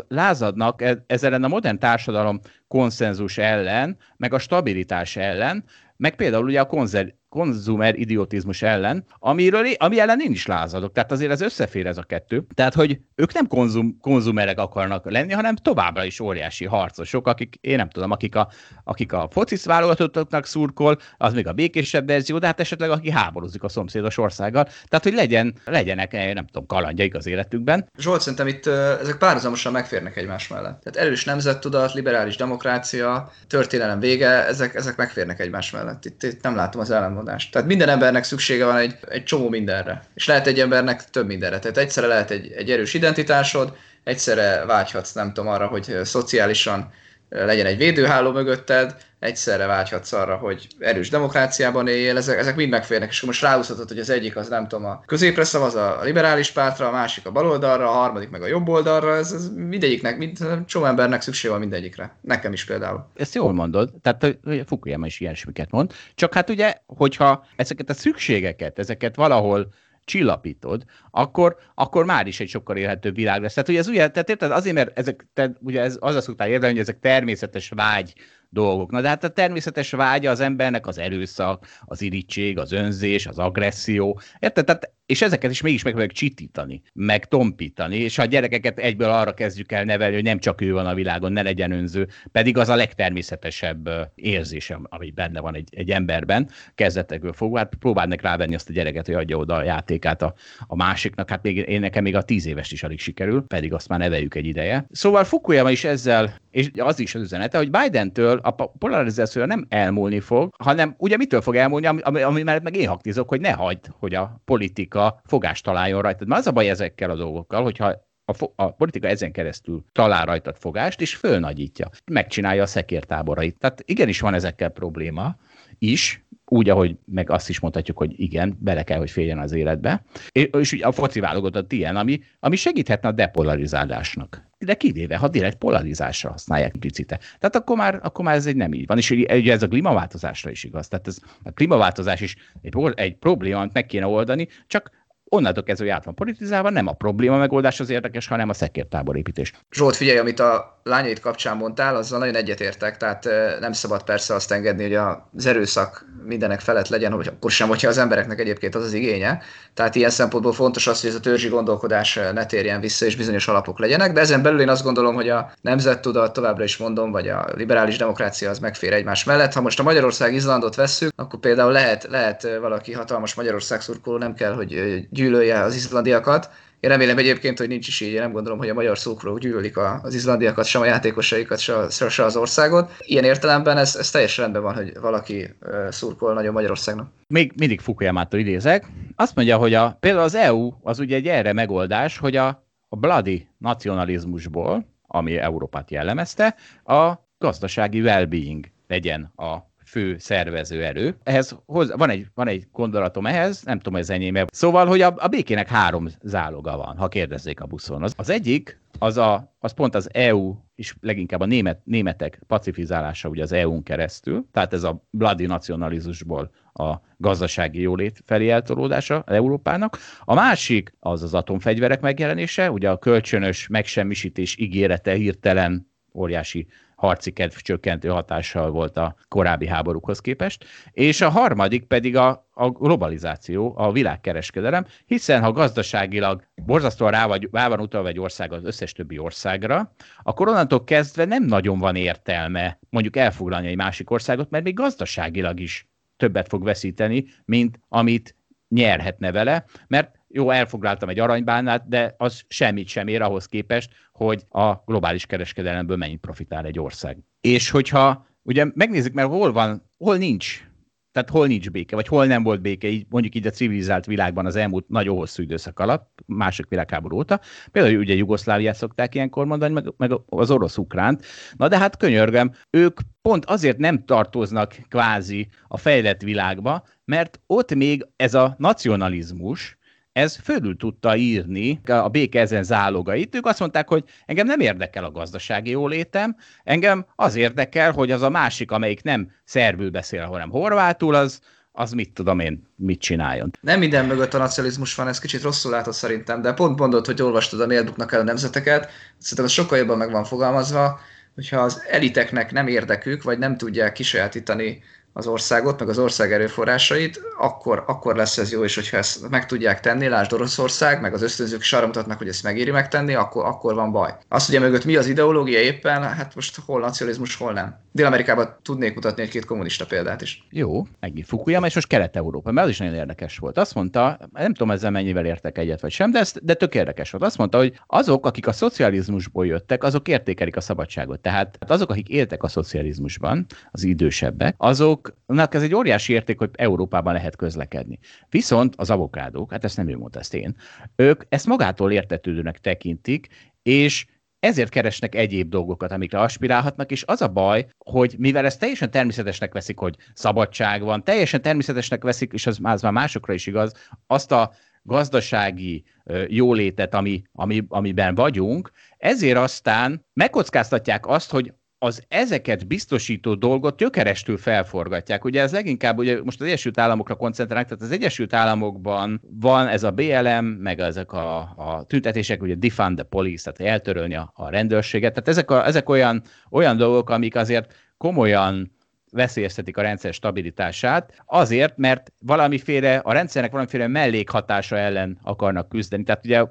lázadnak e, ezzel a modern társadalom konszenzus ellen, meg a stabilitás ellen, meg például ugye a konzer, konzumer idiotizmus ellen, amiről, ami ellen én is lázadok. Tehát azért ez összefér ez a kettő. Tehát, hogy ők nem konzum, konzumerek akarnak lenni, hanem továbbra is óriási harcosok, akik, én nem tudom, akik a, akik a focisz válogatottoknak szurkol, az még a békésebb verzió, de hát esetleg aki háborúzik a szomszédos országgal. Tehát, hogy legyen, legyenek, eh, nem tudom, kalandjaik az életükben. Zsolt, szerintem itt ezek párhuzamosan megférnek egymás mellett. Tehát erős nemzettudat, liberális demokrácia, történelem vége, ezek, ezek megférnek egymás mellett. Itt, itt nem látom az ellen ellentmondás. Tehát minden embernek szüksége van egy, egy csomó mindenre. És lehet egy embernek több mindenre. Tehát egyszerre lehet egy, egy erős identitásod, egyszerre vágyhatsz, nem tudom, arra, hogy szociálisan legyen egy védőháló mögötted, egyszerre vágyhatsz arra, hogy erős demokráciában éljél, ezek, ezek mind megférnek, és most ráhúzhatod, hogy az egyik az nem tudom, a középre szavaz a liberális pártra, a másik a baloldalra, a harmadik meg a jobb oldalra, ez, ez mindegyiknek, mind, csomó embernek szükség van mindegyikre. Nekem is például. Ezt jól mondod, tehát Fukuyama is ilyesmiket mond, csak hát ugye, hogyha ezeket a szükségeket, ezeket valahol csillapítod, akkor, akkor már is egy sokkal élhetőbb világ lesz. Tehát ugye ez ugye, tehát érted, azért, mert ezek, te, ugye ez, az a szoktál érvelni, hogy ezek természetes vágy dolgok. Na de hát a természetes vágya az embernek az erőszak, az irítség, az önzés, az agresszió. Érted? Tehát és ezeket is mégis meg csitítani, meg tompítani, és ha a gyerekeket egyből arra kezdjük el nevelni, hogy nem csak ő van a világon, ne legyen önző, pedig az a legtermészetesebb érzés, ami benne van egy, egy emberben, kezdetekből fogva, hát próbálnak rávenni azt a gyereket, hogy adja oda a játékát a, a másiknak, hát még, én nekem még a tíz éves is alig sikerül, pedig azt már neveljük egy ideje. Szóval Fukuyama is ezzel, és az is az üzenete, hogy Bidentől a polarizáció nem elmúlni fog, hanem ugye mitől fog elmúlni, ami, ami, ami mellett meg én haktizok, hogy ne hagyd, hogy a politika politika fogást találjon rajtad. Mert az a baj ezekkel a dolgokkal, hogyha a, a politika ezen keresztül talál rajtad fogást, és fölnagyítja. Megcsinálja a szekértáborait. Tehát igenis van ezekkel probléma is, úgy, ahogy meg azt is mondhatjuk, hogy igen, bele kell, hogy féljen az életbe. És, és a foci válogatott ilyen, ami, ami segíthetne a depolarizálásnak. De kivéve, ha direkt polarizásra használják implicite. Tehát akkor már, akkor már ez egy nem így van. És ugye ez a klímaváltozásra is igaz. Tehát ez, a klímaváltozás is egy, egy probléma, amit meg kéne oldani, csak onnantól kezdve, hogy át van politizálva, nem a probléma megoldás az érdekes, hanem a szekértábor építés. Zsolt, figyelj, amit a lányait kapcsán mondtál, azzal nagyon egyetértek, tehát nem szabad persze azt engedni, hogy az erőszak mindenek felett legyen, hogy akkor sem, hogyha az embereknek egyébként az az igénye. Tehát ilyen szempontból fontos az, hogy ez a törzsi gondolkodás ne térjen vissza, és bizonyos alapok legyenek, de ezen belül én azt gondolom, hogy a nemzettudat, továbbra is mondom, vagy a liberális demokrácia az megfér egymás mellett. Ha most a Magyarország Izlandot vesszük, akkor például lehet, lehet valaki hatalmas Magyarország szurkoló, nem kell, hogy gyűlölje az izlandiakat, én remélem egyébként, hogy nincs is így, én nem gondolom, hogy a magyar szókról gyűlölik az izlandiakat, sem a játékosaikat, se, se az országot. Ilyen értelemben ez, ez teljesen rendben van, hogy valaki szurkol nagyon Magyarországnak. Még mindig Fukuyamától idézek. Azt mondja, hogy a, például az EU az ugye egy erre megoldás, hogy a, a bloody nacionalizmusból, ami Európát jellemezte, a gazdasági well-being legyen a fő szervező erő. Ehhez hoz, van, egy, van egy gondolatom ehhez, nem tudom, ez enyém. Szóval, hogy a, a békének három záloga van, ha kérdezzék a buszon. Az, az egyik, az, a, az pont az EU, és leginkább a német, németek pacifizálása ugye az EU-n keresztül, tehát ez a bloody nacionalizmusból a gazdasági jólét felé eltolódása Európának. A másik az az atomfegyverek megjelenése, ugye a kölcsönös megsemmisítés ígérete hirtelen óriási harci kedv csökkentő hatással volt a korábbi háborúkhoz képest, és a harmadik pedig a, a globalizáció, a világkereskedelem, hiszen ha gazdaságilag borzasztóan rá, vagy, rá van utalva egy ország az összes többi országra, akkor onnantól kezdve nem nagyon van értelme mondjuk elfoglalni egy másik országot, mert még gazdaságilag is többet fog veszíteni, mint amit nyerhetne vele, mert jó, elfoglaltam egy aranybánát, de az semmit sem ér ahhoz képest, hogy a globális kereskedelemből mennyit profitál egy ország. És hogyha ugye megnézzük, mert hol van, hol nincs tehát hol nincs béke, vagy hol nem volt béke, így, mondjuk így a civilizált világban az elmúlt nagyon hosszú időszak alatt, mások világháború óta. Például ugye Jugoszláviát szokták ilyenkor mondani, meg, meg az orosz-ukránt. Na de hát könyörgem, ők pont azért nem tartoznak kvázi a fejlett világba, mert ott még ez a nacionalizmus, ez fölül tudta írni a béke ezen zálogait. Ők azt mondták, hogy engem nem érdekel a gazdasági jólétem, engem az érdekel, hogy az a másik, amelyik nem szerbül beszél, hanem horvátul, az, az mit tudom én, mit csináljon. Nem minden mögött a nacionalizmus van, ez kicsit rosszul látod szerintem, de pont mondod, hogy olvastad a miért el a nemzeteket, szerintem ez sokkal jobban meg van fogalmazva, hogyha az eliteknek nem érdekük, vagy nem tudják kisajátítani az országot, meg az ország erőforrásait, akkor, akkor lesz ez jó, és hogyha ezt meg tudják tenni, lásd Oroszország, meg az ösztönzők is arra mutatnak, hogy ezt megéri megtenni, akkor, akkor van baj. Azt ugye mögött mi az ideológia éppen, hát most hol nacionalizmus, hol nem. Dél-Amerikában tudnék mutatni egy-két kommunista példát is. Jó, megint Fukuyama, és most Kelet-Európa, mert az is nagyon érdekes volt. Azt mondta, nem tudom ezzel mennyivel értek egyet vagy sem, de, ezt, de tök érdekes volt. Azt mondta, hogy azok, akik a szocializmusból jöttek, azok értékelik a szabadságot. Tehát azok, akik éltek a szocializmusban, az idősebbek, azok azoknak ez egy óriási érték, hogy Európában lehet közlekedni. Viszont az avokádók, hát ezt nem ő mondta, ezt én, ők ezt magától értetődőnek tekintik, és ezért keresnek egyéb dolgokat, amikre aspirálhatnak, és az a baj, hogy mivel ezt teljesen természetesnek veszik, hogy szabadság van, teljesen természetesnek veszik, és az, az már másokra is igaz, azt a gazdasági jólétet, ami, ami, amiben vagyunk, ezért aztán megkockáztatják azt, hogy az ezeket biztosító dolgot gyökerestül felforgatják. Ugye ez leginkább, ugye most az Egyesült Államokra koncentrálnak, tehát az Egyesült Államokban van ez a BLM, meg ezek a, a tüntetések, ugye defund the police, tehát eltörölni a, a rendőrséget. Tehát ezek, a, ezek olyan, olyan dolgok, amik azért komolyan veszélyeztetik a rendszer stabilitását, azért, mert valamiféle, a rendszernek valamiféle mellékhatása ellen akarnak küzdeni. Tehát ugye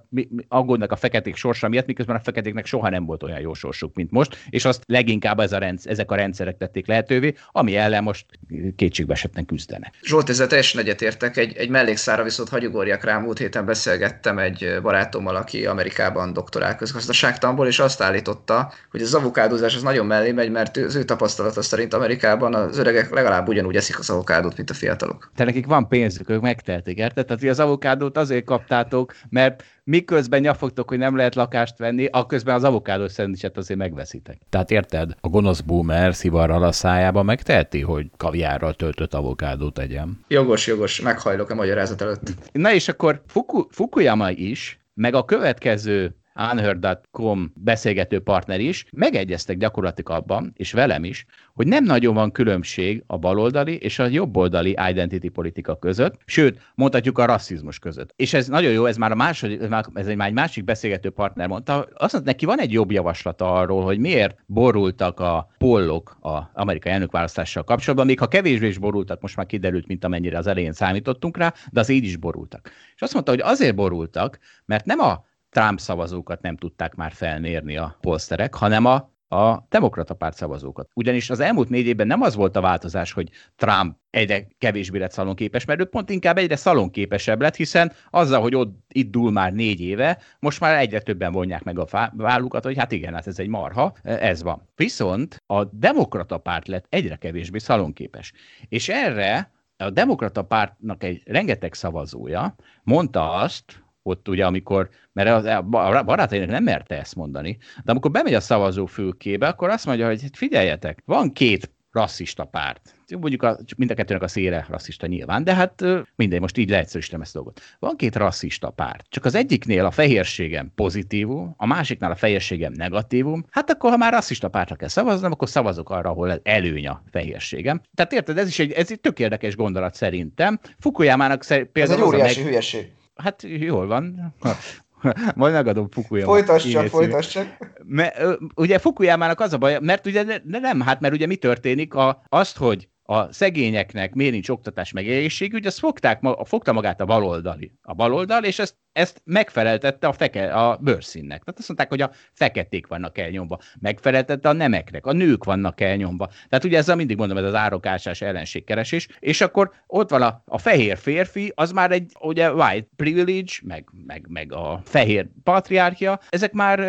aggódnak a feketék sorsa miatt, miközben a feketéknek soha nem volt olyan jó sorsuk, mint most, és azt leginkább ez a rendsz, ezek a rendszerek tették lehetővé, ami ellen most kétségbe esetlen küzdenek. Zsolt, ezzel teljesen egyetértek. Egy, egy mellékszára viszont hagyugorjak rá, múlt héten beszélgettem egy barátommal, aki Amerikában doktorál közgazdaságtanból, és azt állította, hogy az avokádozás az nagyon mellé megy, mert az ő tapasztalata szerint Amerikában az öregek legalább ugyanúgy eszik az avokádót, mint a fiatalok. Te nekik van pénzük, ők megteltik, érted? Tehát az avokádót azért kaptátok, mert miközben nyafogtok, hogy nem lehet lakást venni, akközben az avokádó szendvicset azért megveszitek. Tehát érted? A gonosz boomer szivarral a szájába megteheti, hogy kaviárral töltött avokádót tegyen. Jogos, jogos, meghajlok a magyarázat előtt. Na és akkor Fuku, Fukuyama is, meg a következő Unheard.com beszélgető partner is, megegyeztek gyakorlatilag abban, és velem is, hogy nem nagyon van különbség a baloldali és a jobboldali identity politika között, sőt, mondhatjuk a rasszizmus között. És ez nagyon jó, ez már a második, ez már egy másik beszélgető partner mondta, azt mondta, neki van egy jobb javaslata arról, hogy miért borultak a pollok a amerikai elnökválasztással kapcsolatban, még ha kevésbé is borultak, most már kiderült, mint amennyire az elején számítottunk rá, de az így is borultak. És azt mondta, hogy azért borultak, mert nem a Trump szavazókat nem tudták már felmérni a polszterek, hanem a a demokrata párt szavazókat. Ugyanis az elmúlt négy évben nem az volt a változás, hogy Trump egyre kevésbé lett szalonképes, mert ő pont inkább egyre szalonképesebb lett, hiszen azzal, hogy ott itt dúl már négy éve, most már egyre többen vonják meg a vállukat, hogy hát igen, hát ez egy marha, ez van. Viszont a demokrata párt lett egyre kevésbé szalonképes. És erre a demokrata pártnak egy rengeteg szavazója mondta azt, ott ugye, amikor, mert a barátainak nem merte ezt mondani, de amikor bemegy a szavazó fülkébe, akkor azt mondja, hogy figyeljetek, van két rasszista párt. Mondjuk a, mind a kettőnek a szére rasszista nyilván, de hát mindegy, most így leegyszerűsítem ezt a dolgot. Van két rasszista párt, csak az egyiknél a fehérségem pozitívum, a másiknál a fehérségem negatívum, hát akkor ha már rasszista pártra kell szavaznom, akkor szavazok arra, ahol előny a fehérségem. Tehát érted, ez is egy, ez egy tök érdekes gondolat szerintem. Fukuyamának szer- például... Ez egy óriási meg... hülyeség. Hát jól van. Majd megadom Fukuyama. Folytasd csak, folytasd csak. Ugye Fukuyamának az a baj, mert ugye ne, nem, hát mert ugye mi történik, a, azt, hogy a szegényeknek miért nincs oktatás meg egészségügy, azt fogták, fogta magát a baloldali, a baloldal, és ezt, ezt megfeleltette a, feke, a bőrszínnek. Tehát azt mondták, hogy a feketék vannak elnyomva. Megfeleltette a nemeknek, a nők vannak elnyomva. Tehát ugye ezzel mindig mondom, ez az árokásás ellenségkeresés, és akkor ott van a, a fehér férfi, az már egy ugye white privilege, meg, meg, meg a fehér patriárkia, ezek már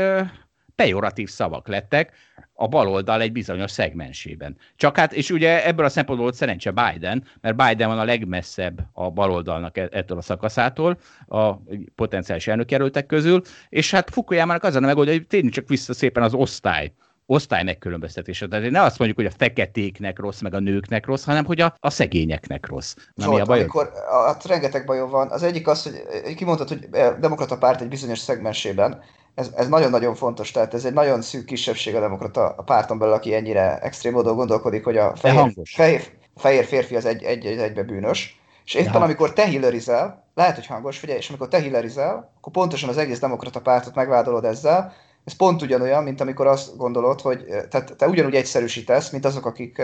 pejoratív szavak lettek a baloldal egy bizonyos szegmensében. Csak hát, és ugye ebből a szempontból szerencse Biden, mert Biden van a legmesszebb a baloldalnak e- ettől a szakaszától, a potenciális elnökjelöltek közül, és hát Fukuyamának az a megoldani, hogy tényleg csak vissza szépen az osztály osztály megkülönböztetése. Tehát ne azt mondjuk, hogy a feketéknek rossz, meg a nőknek rossz, hanem hogy a, a szegényeknek rossz. Na, Zsolt, mi a baj? Amikor, hát rengeteg bajom van. Az egyik az, hogy kimondtad, hogy a demokrata párt egy bizonyos szegmensében ez, ez nagyon-nagyon fontos, tehát ez egy nagyon szűk kisebbség a demokrata a párton belül, aki ennyire extrém módon gondolkodik, hogy a fehér, fehér, fehér férfi az egy, egy, egy egybe bűnös, és éppen ja. amikor te hillerizel, lehet, hogy hangos, figyelj, és amikor te hillerizel, akkor pontosan az egész demokrata pártot megvádolod ezzel, ez pont ugyanolyan, mint amikor azt gondolod, hogy tehát te ugyanúgy egyszerűsítesz, mint azok, akik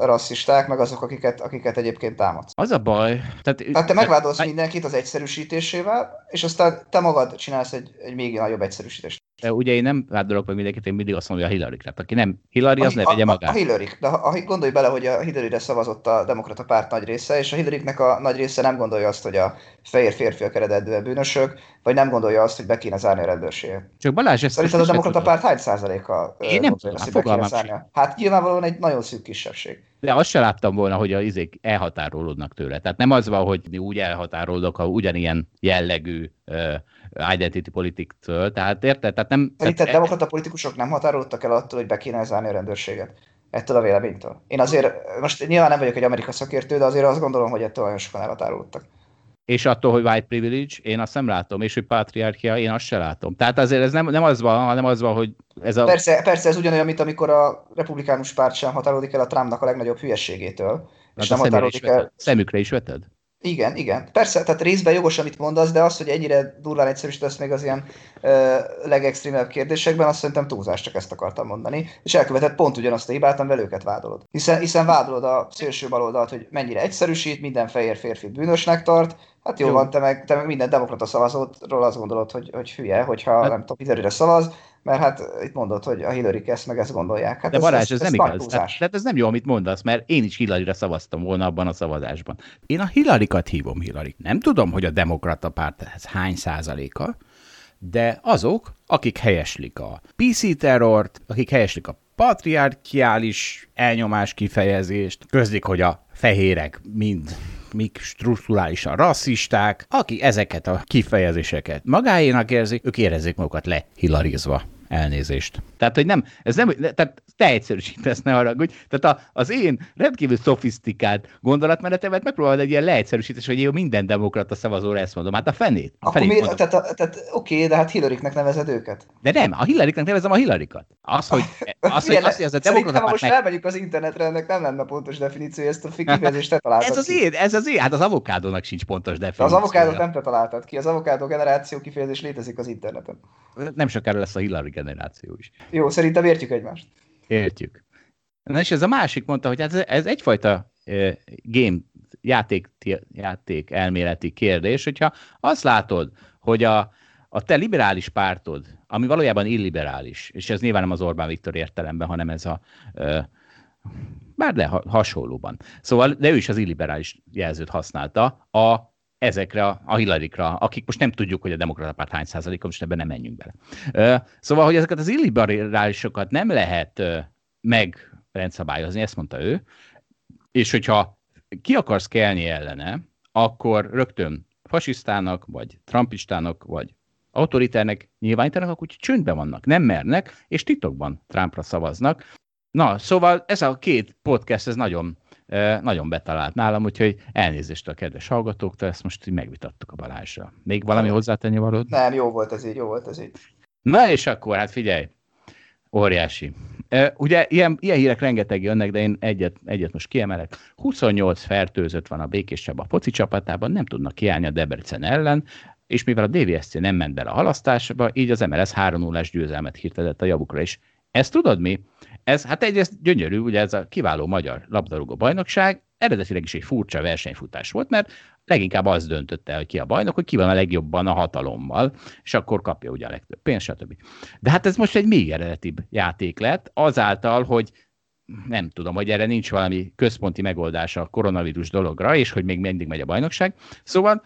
rasszisták, meg azok, akiket, akiket egyébként támadsz. Az a baj. Tehát, tehát te megvádolsz mindenkit az egyszerűsítésével, és aztán te magad csinálsz egy, egy még nagyobb egyszerűsítést. Ugye én nem vádolok meg mindenkit, én mindig azt mondom, hogy a Hillary. Tehát aki nem Hillary, az a, ne vegye magát. A, a Hillary. De ha, gondolj bele, hogy a Hillary-re szavazott a demokrata párt nagy része, és a hillary a nagy része nem gondolja azt, hogy a fehér férfiak eredetben bűnösök, vagy nem gondolja azt, hogy be kéne zárni a rendőrséget. Csak Balázs, ezt Szerinted a demokrata párt hány százaléka? Én nem tudom, hát fogalmam Hát nyilvánvalóan egy nagyon szűk kisebbség. De azt se láttam volna, hogy a izék elhatárolódnak tőle. Tehát nem az van, hogy mi úgy elhatárolódok, ha ugyanilyen jellegű identity politiktől. Tehát érted? Tehát nem... Szerinted tehát, demokrata politikusok nem határolódtak el attól, hogy be kéne zárni a rendőrséget? Ettől a véleménytől. Én azért, most nyilván nem vagyok egy amerika szakértő, de azért azt gondolom, hogy ettől nagyon sokan elhatárolódtak. És attól, hogy white privilege, én azt nem látom, és hogy patriarchia, én azt sem látom. Tehát azért ez nem, nem az van, hanem az van, hogy ez a... Persze, persze ez ugyanolyan, mint amikor a republikánus párt sem határolódik el a Trumpnak a legnagyobb hülyességétől. Na, és nem határolódik el... Szemükre is veted? Igen, igen. Persze, tehát részben jogos, amit mondasz, de az, hogy ennyire durván egyszerűsítesz még az ilyen ö, legextrémebb kérdésekben, azt szerintem túlzás, csak ezt akartam mondani. És elkövetett pont ugyanazt a hibát, amivel őket vádolod. Hiszen, hiszen vádolod a szélső baloldalt, hogy mennyire egyszerűsít, minden fehér férfi bűnösnek tart, Hát jó, jó. van, te meg, te meg minden demokrata szavazótról azt gondolod, hogy, hogy hülye, hogyha hát, nem tudom, hillary szavaz, mert hát itt mondod, hogy a hillary ezt meg ezt gondolják. Hát de ez, Balázs, ez, ez, ez nem igaz. Tehát, tehát, ez nem jó, amit mondasz, mert én is hillary szavaztam volna abban a szavazásban. Én a hillary hívom Hillary. Nem tudom, hogy a demokrata párt ez hány százaléka, de azok, akik helyeslik a PC terrort, akik helyeslik a patriarkiális elnyomás kifejezést, közlik, hogy a fehérek mind mik strukturálisan rasszisták, akik ezeket a kifejezéseket magáénak érzik, ők érezzék magukat lehilarizva. Elnézést. Tehát, hogy nem, ez nem, tehát te egyszerűsítesz, ne haragudj. Tehát a, az én rendkívül szofisztikált gondolatmenetemet megpróbálod egy ilyen leegyszerűsítés, hogy én minden demokrata szavazóra ezt mondom. Hát a fenét. A Akkor miért, tehát, tehát oké, de hát Hillary-nek nevezed őket. De nem, a Hillary-nek nevezem a Hillary-kat. Az, hogy, az, hogy, az, hogy az a demokrata most meg... elmegyünk az internetre, ennek nem lenne pontos definíció, ezt a kifejezést te találtad Ez az én, ez az én, hát az avokádónak sincs pontos definíció. Az avokádót nem te találtad ki, az avokádó generáció kifejezés létezik az interneten. Nem sokára lesz a Hillary generáció is. Jó, szerintem értjük egymást. Értjük. Na és ez a másik mondta, hogy hát ez, ez egyfajta uh, game, játék, játék elméleti kérdés, hogyha azt látod, hogy a, a te liberális pártod, ami valójában illiberális, és ez nyilván nem az Orbán Viktor értelemben, hanem ez a uh, bár de hasonlóban. Szóval, de ő is az illiberális jelzőt használta a ezekre a Hillary-kra, akik most nem tudjuk, hogy a demokrata párt hány százaléka, most ebben nem menjünk bele. Szóval, hogy ezeket az illiberálisokat nem lehet megrendszabályozni, ezt mondta ő, és hogyha ki akarsz kelni ellene, akkor rögtön fasisztának, vagy trumpistának, vagy autoritárnek nyilvánítanak, akkor csöndben vannak, nem mernek, és titokban Trumpra szavaznak. Na, szóval ez a két podcast, ez nagyon, nagyon betalált nálam, úgyhogy elnézést a kedves hallgatóktól, ezt most így megvitattuk a Balázsra. Még valami hozzátenni valód? Nem, jó volt ez így, jó volt ez így. Na és akkor, hát figyelj, óriási. Ugye ilyen, ilyen hírek rengeteg jönnek, de én egyet, egyet most kiemelek. 28 fertőzött van a Békés Csaba foci csapatában, nem tudnak kiállni a Debrecen ellen, és mivel a DVSC nem ment bele a halasztásba, így az MLS 3 0 győzelmet hirtetett a javukra is. Ezt tudod mi? Ez, hát egyrészt gyönyörű, ugye ez a kiváló magyar labdarúgó bajnokság, eredetileg is egy furcsa versenyfutás volt, mert leginkább az döntötte, hogy ki a bajnok, hogy ki van a legjobban a hatalommal, és akkor kapja ugye a legtöbb pénzt, stb. De hát ez most egy még eredetibb játék lett, azáltal, hogy nem tudom, hogy erre nincs valami központi megoldás a koronavírus dologra, és hogy még mindig megy a bajnokság. Szóval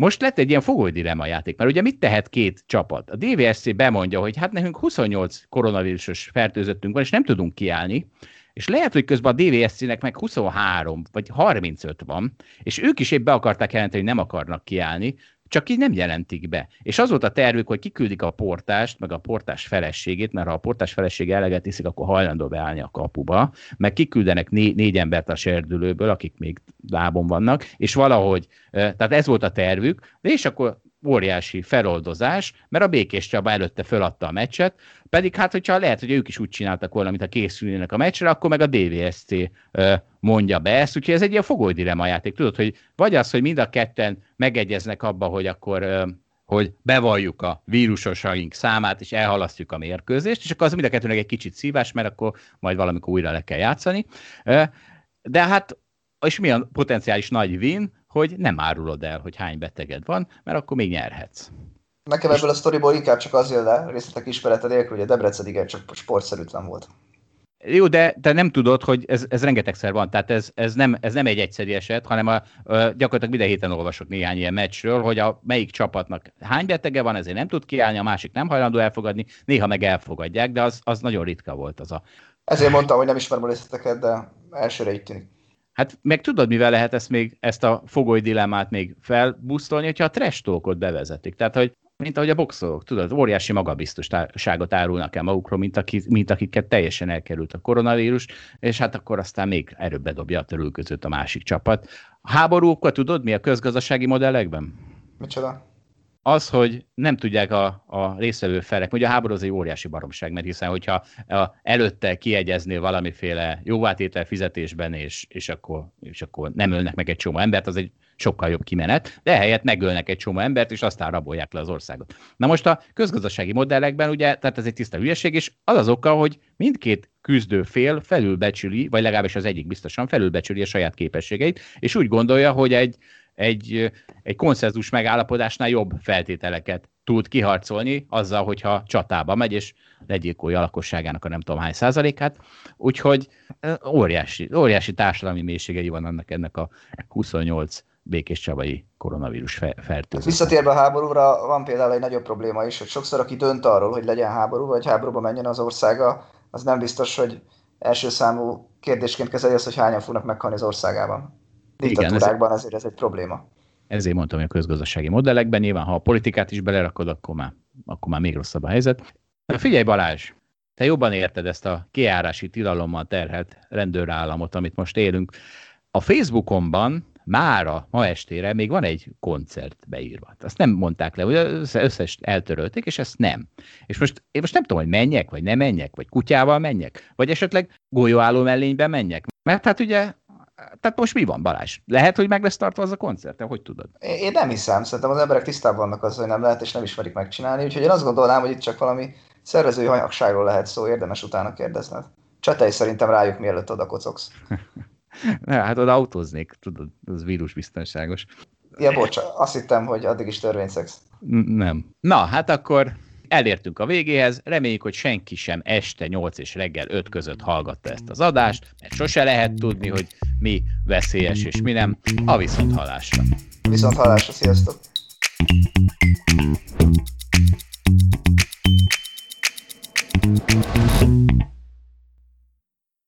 most lett egy ilyen fogolydilemma játék, mert ugye mit tehet két csapat? A DVSC bemondja, hogy hát nekünk 28 koronavírusos fertőzöttünk van, és nem tudunk kiállni, és lehet, hogy közben a DVSC-nek meg 23 vagy 35 van, és ők is épp be akarták jelenteni, hogy nem akarnak kiállni, csak így nem jelentik be. És az volt a tervük, hogy kiküldik a portást, meg a portás feleségét, mert ha a portás felesége eleget iszik, akkor hajlandó beállni a kapuba, meg kiküldenek né- négy embert a serdülőből, akik még lábon vannak, és valahogy, tehát ez volt a tervük, és akkor óriási feloldozás, mert a Békés Csaba előtte föladta a meccset, pedig hát, hogyha lehet, hogy ők is úgy csináltak volna, mint a készülnének a meccsre, akkor meg a DVSC mondja be ezt, úgyhogy ez egy ilyen fogolydilemma játék. Tudod, hogy vagy az, hogy mind a ketten megegyeznek abba, hogy akkor hogy bevalljuk a vírusosaink számát, és elhalasztjuk a mérkőzést, és akkor az mind a kettőnek egy kicsit szívás, mert akkor majd valamikor újra le kell játszani. De hát, és mi a potenciális nagy win, hogy nem árulod el, hogy hány beteged van, mert akkor még nyerhetsz. Nekem ebből a sztoriból inkább csak az jön le, részletek ismerete nélkül, hogy a Debrecen igen csak sportszerűtlen volt. Jó, de te nem tudod, hogy ez, ez rengetegszer van, tehát ez, ez, nem, ez nem egy egyszerű eset, hanem a, a, gyakorlatilag minden héten olvasok néhány ilyen meccsről, hogy a melyik csapatnak hány betege van, ezért nem tud kiállni, a másik nem hajlandó elfogadni, néha meg elfogadják, de az, az nagyon ritka volt az a... Ezért mondtam, hogy nem ismerem a részleteket, de elsőre így tűnik. Hát meg tudod, mivel lehet ezt még, ezt a fogoly dilemmát még felbusztolni, hogyha a trash bevezetik. Tehát, hogy mint ahogy a boxolók, tudod, óriási magabiztosságot árulnak el magukról, mint, aki, mint akiket teljesen elkerült a koronavírus, és hát akkor aztán még erőbb bedobja a törülközőt a másik csapat. A háborúkat tudod mi a közgazdasági modellekben? Micsoda? Az, hogy nem tudják a, a részvevő felek, ugye a háború az egy óriási baromság, mert hiszen hogyha előtte kiegyeznél valamiféle jóvátétel fizetésben, és, és, akkor, és akkor nem ölnek meg egy csomó embert, az egy sokkal jobb kimenet, de ehelyett megölnek egy csomó embert, és aztán rabolják le az országot. Na most a közgazdasági modellekben ugye, tehát ez egy tiszta hülyeség, és az az oka, hogy mindkét küzdő fél felülbecsüli, vagy legalábbis az egyik biztosan felülbecsüli a saját képességeit, és úgy gondolja, hogy egy egy, egy konszenzus megállapodásnál jobb feltételeket tud kiharcolni azzal, hogyha csatába megy, és legyilkolja a lakosságának a nem tudom hány százalékát. Úgyhogy óriási, óriási társadalmi mélységei van annak ennek a 28 békés csabai koronavírus fertőzés. Visszatérve a háborúra, van például egy nagyobb probléma is, hogy sokszor aki dönt arról, hogy legyen háború, vagy háborúba menjen az országa, az nem biztos, hogy első számú kérdésként kezeli azt, hogy hányan fognak meghalni az országában diktatúrákban ezért ez egy probléma. Ezért mondtam, hogy a közgazdasági modellekben nyilván, ha a politikát is belerakod, akkor már, akkor már még rosszabb a helyzet. Na figyelj Balázs, te jobban érted ezt a kiárási tilalommal terhelt rendőrállamot, amit most élünk. A Facebookonban mára, ma estére még van egy koncert beírva. Azt nem mondták le, hogy összes eltörölték, és ezt nem. És most én most nem tudom, hogy menjek, vagy nem menjek, vagy kutyával menjek, vagy esetleg golyóálló mellényben menjek. Mert hát ugye tehát most mi van, Balázs? Lehet, hogy meg lesz tartva az a koncert? Hogy tudod? Én nem hiszem, szerintem az emberek tisztában vannak azzal, hogy nem lehet, és nem ismerik megcsinálni, úgyhogy én azt gondolnám, hogy itt csak valami szervezői hanyagságról lehet szó, érdemes utána kérdezned. Csetelj szerintem rájuk, mielőtt oda kocogsz. ne, hát oda autóznék, tudod, az vírusbiztonságos. Ja, bocs, azt hittem, hogy addig is törvényszex. Nem. Na, hát akkor elértünk a végéhez, reméljük, hogy senki sem este 8 és reggel 5 között hallgatta ezt az adást, mert sose lehet tudni, hogy mi veszélyes és mi nem. A viszont hallásra. Viszont hallásra, sziasztok!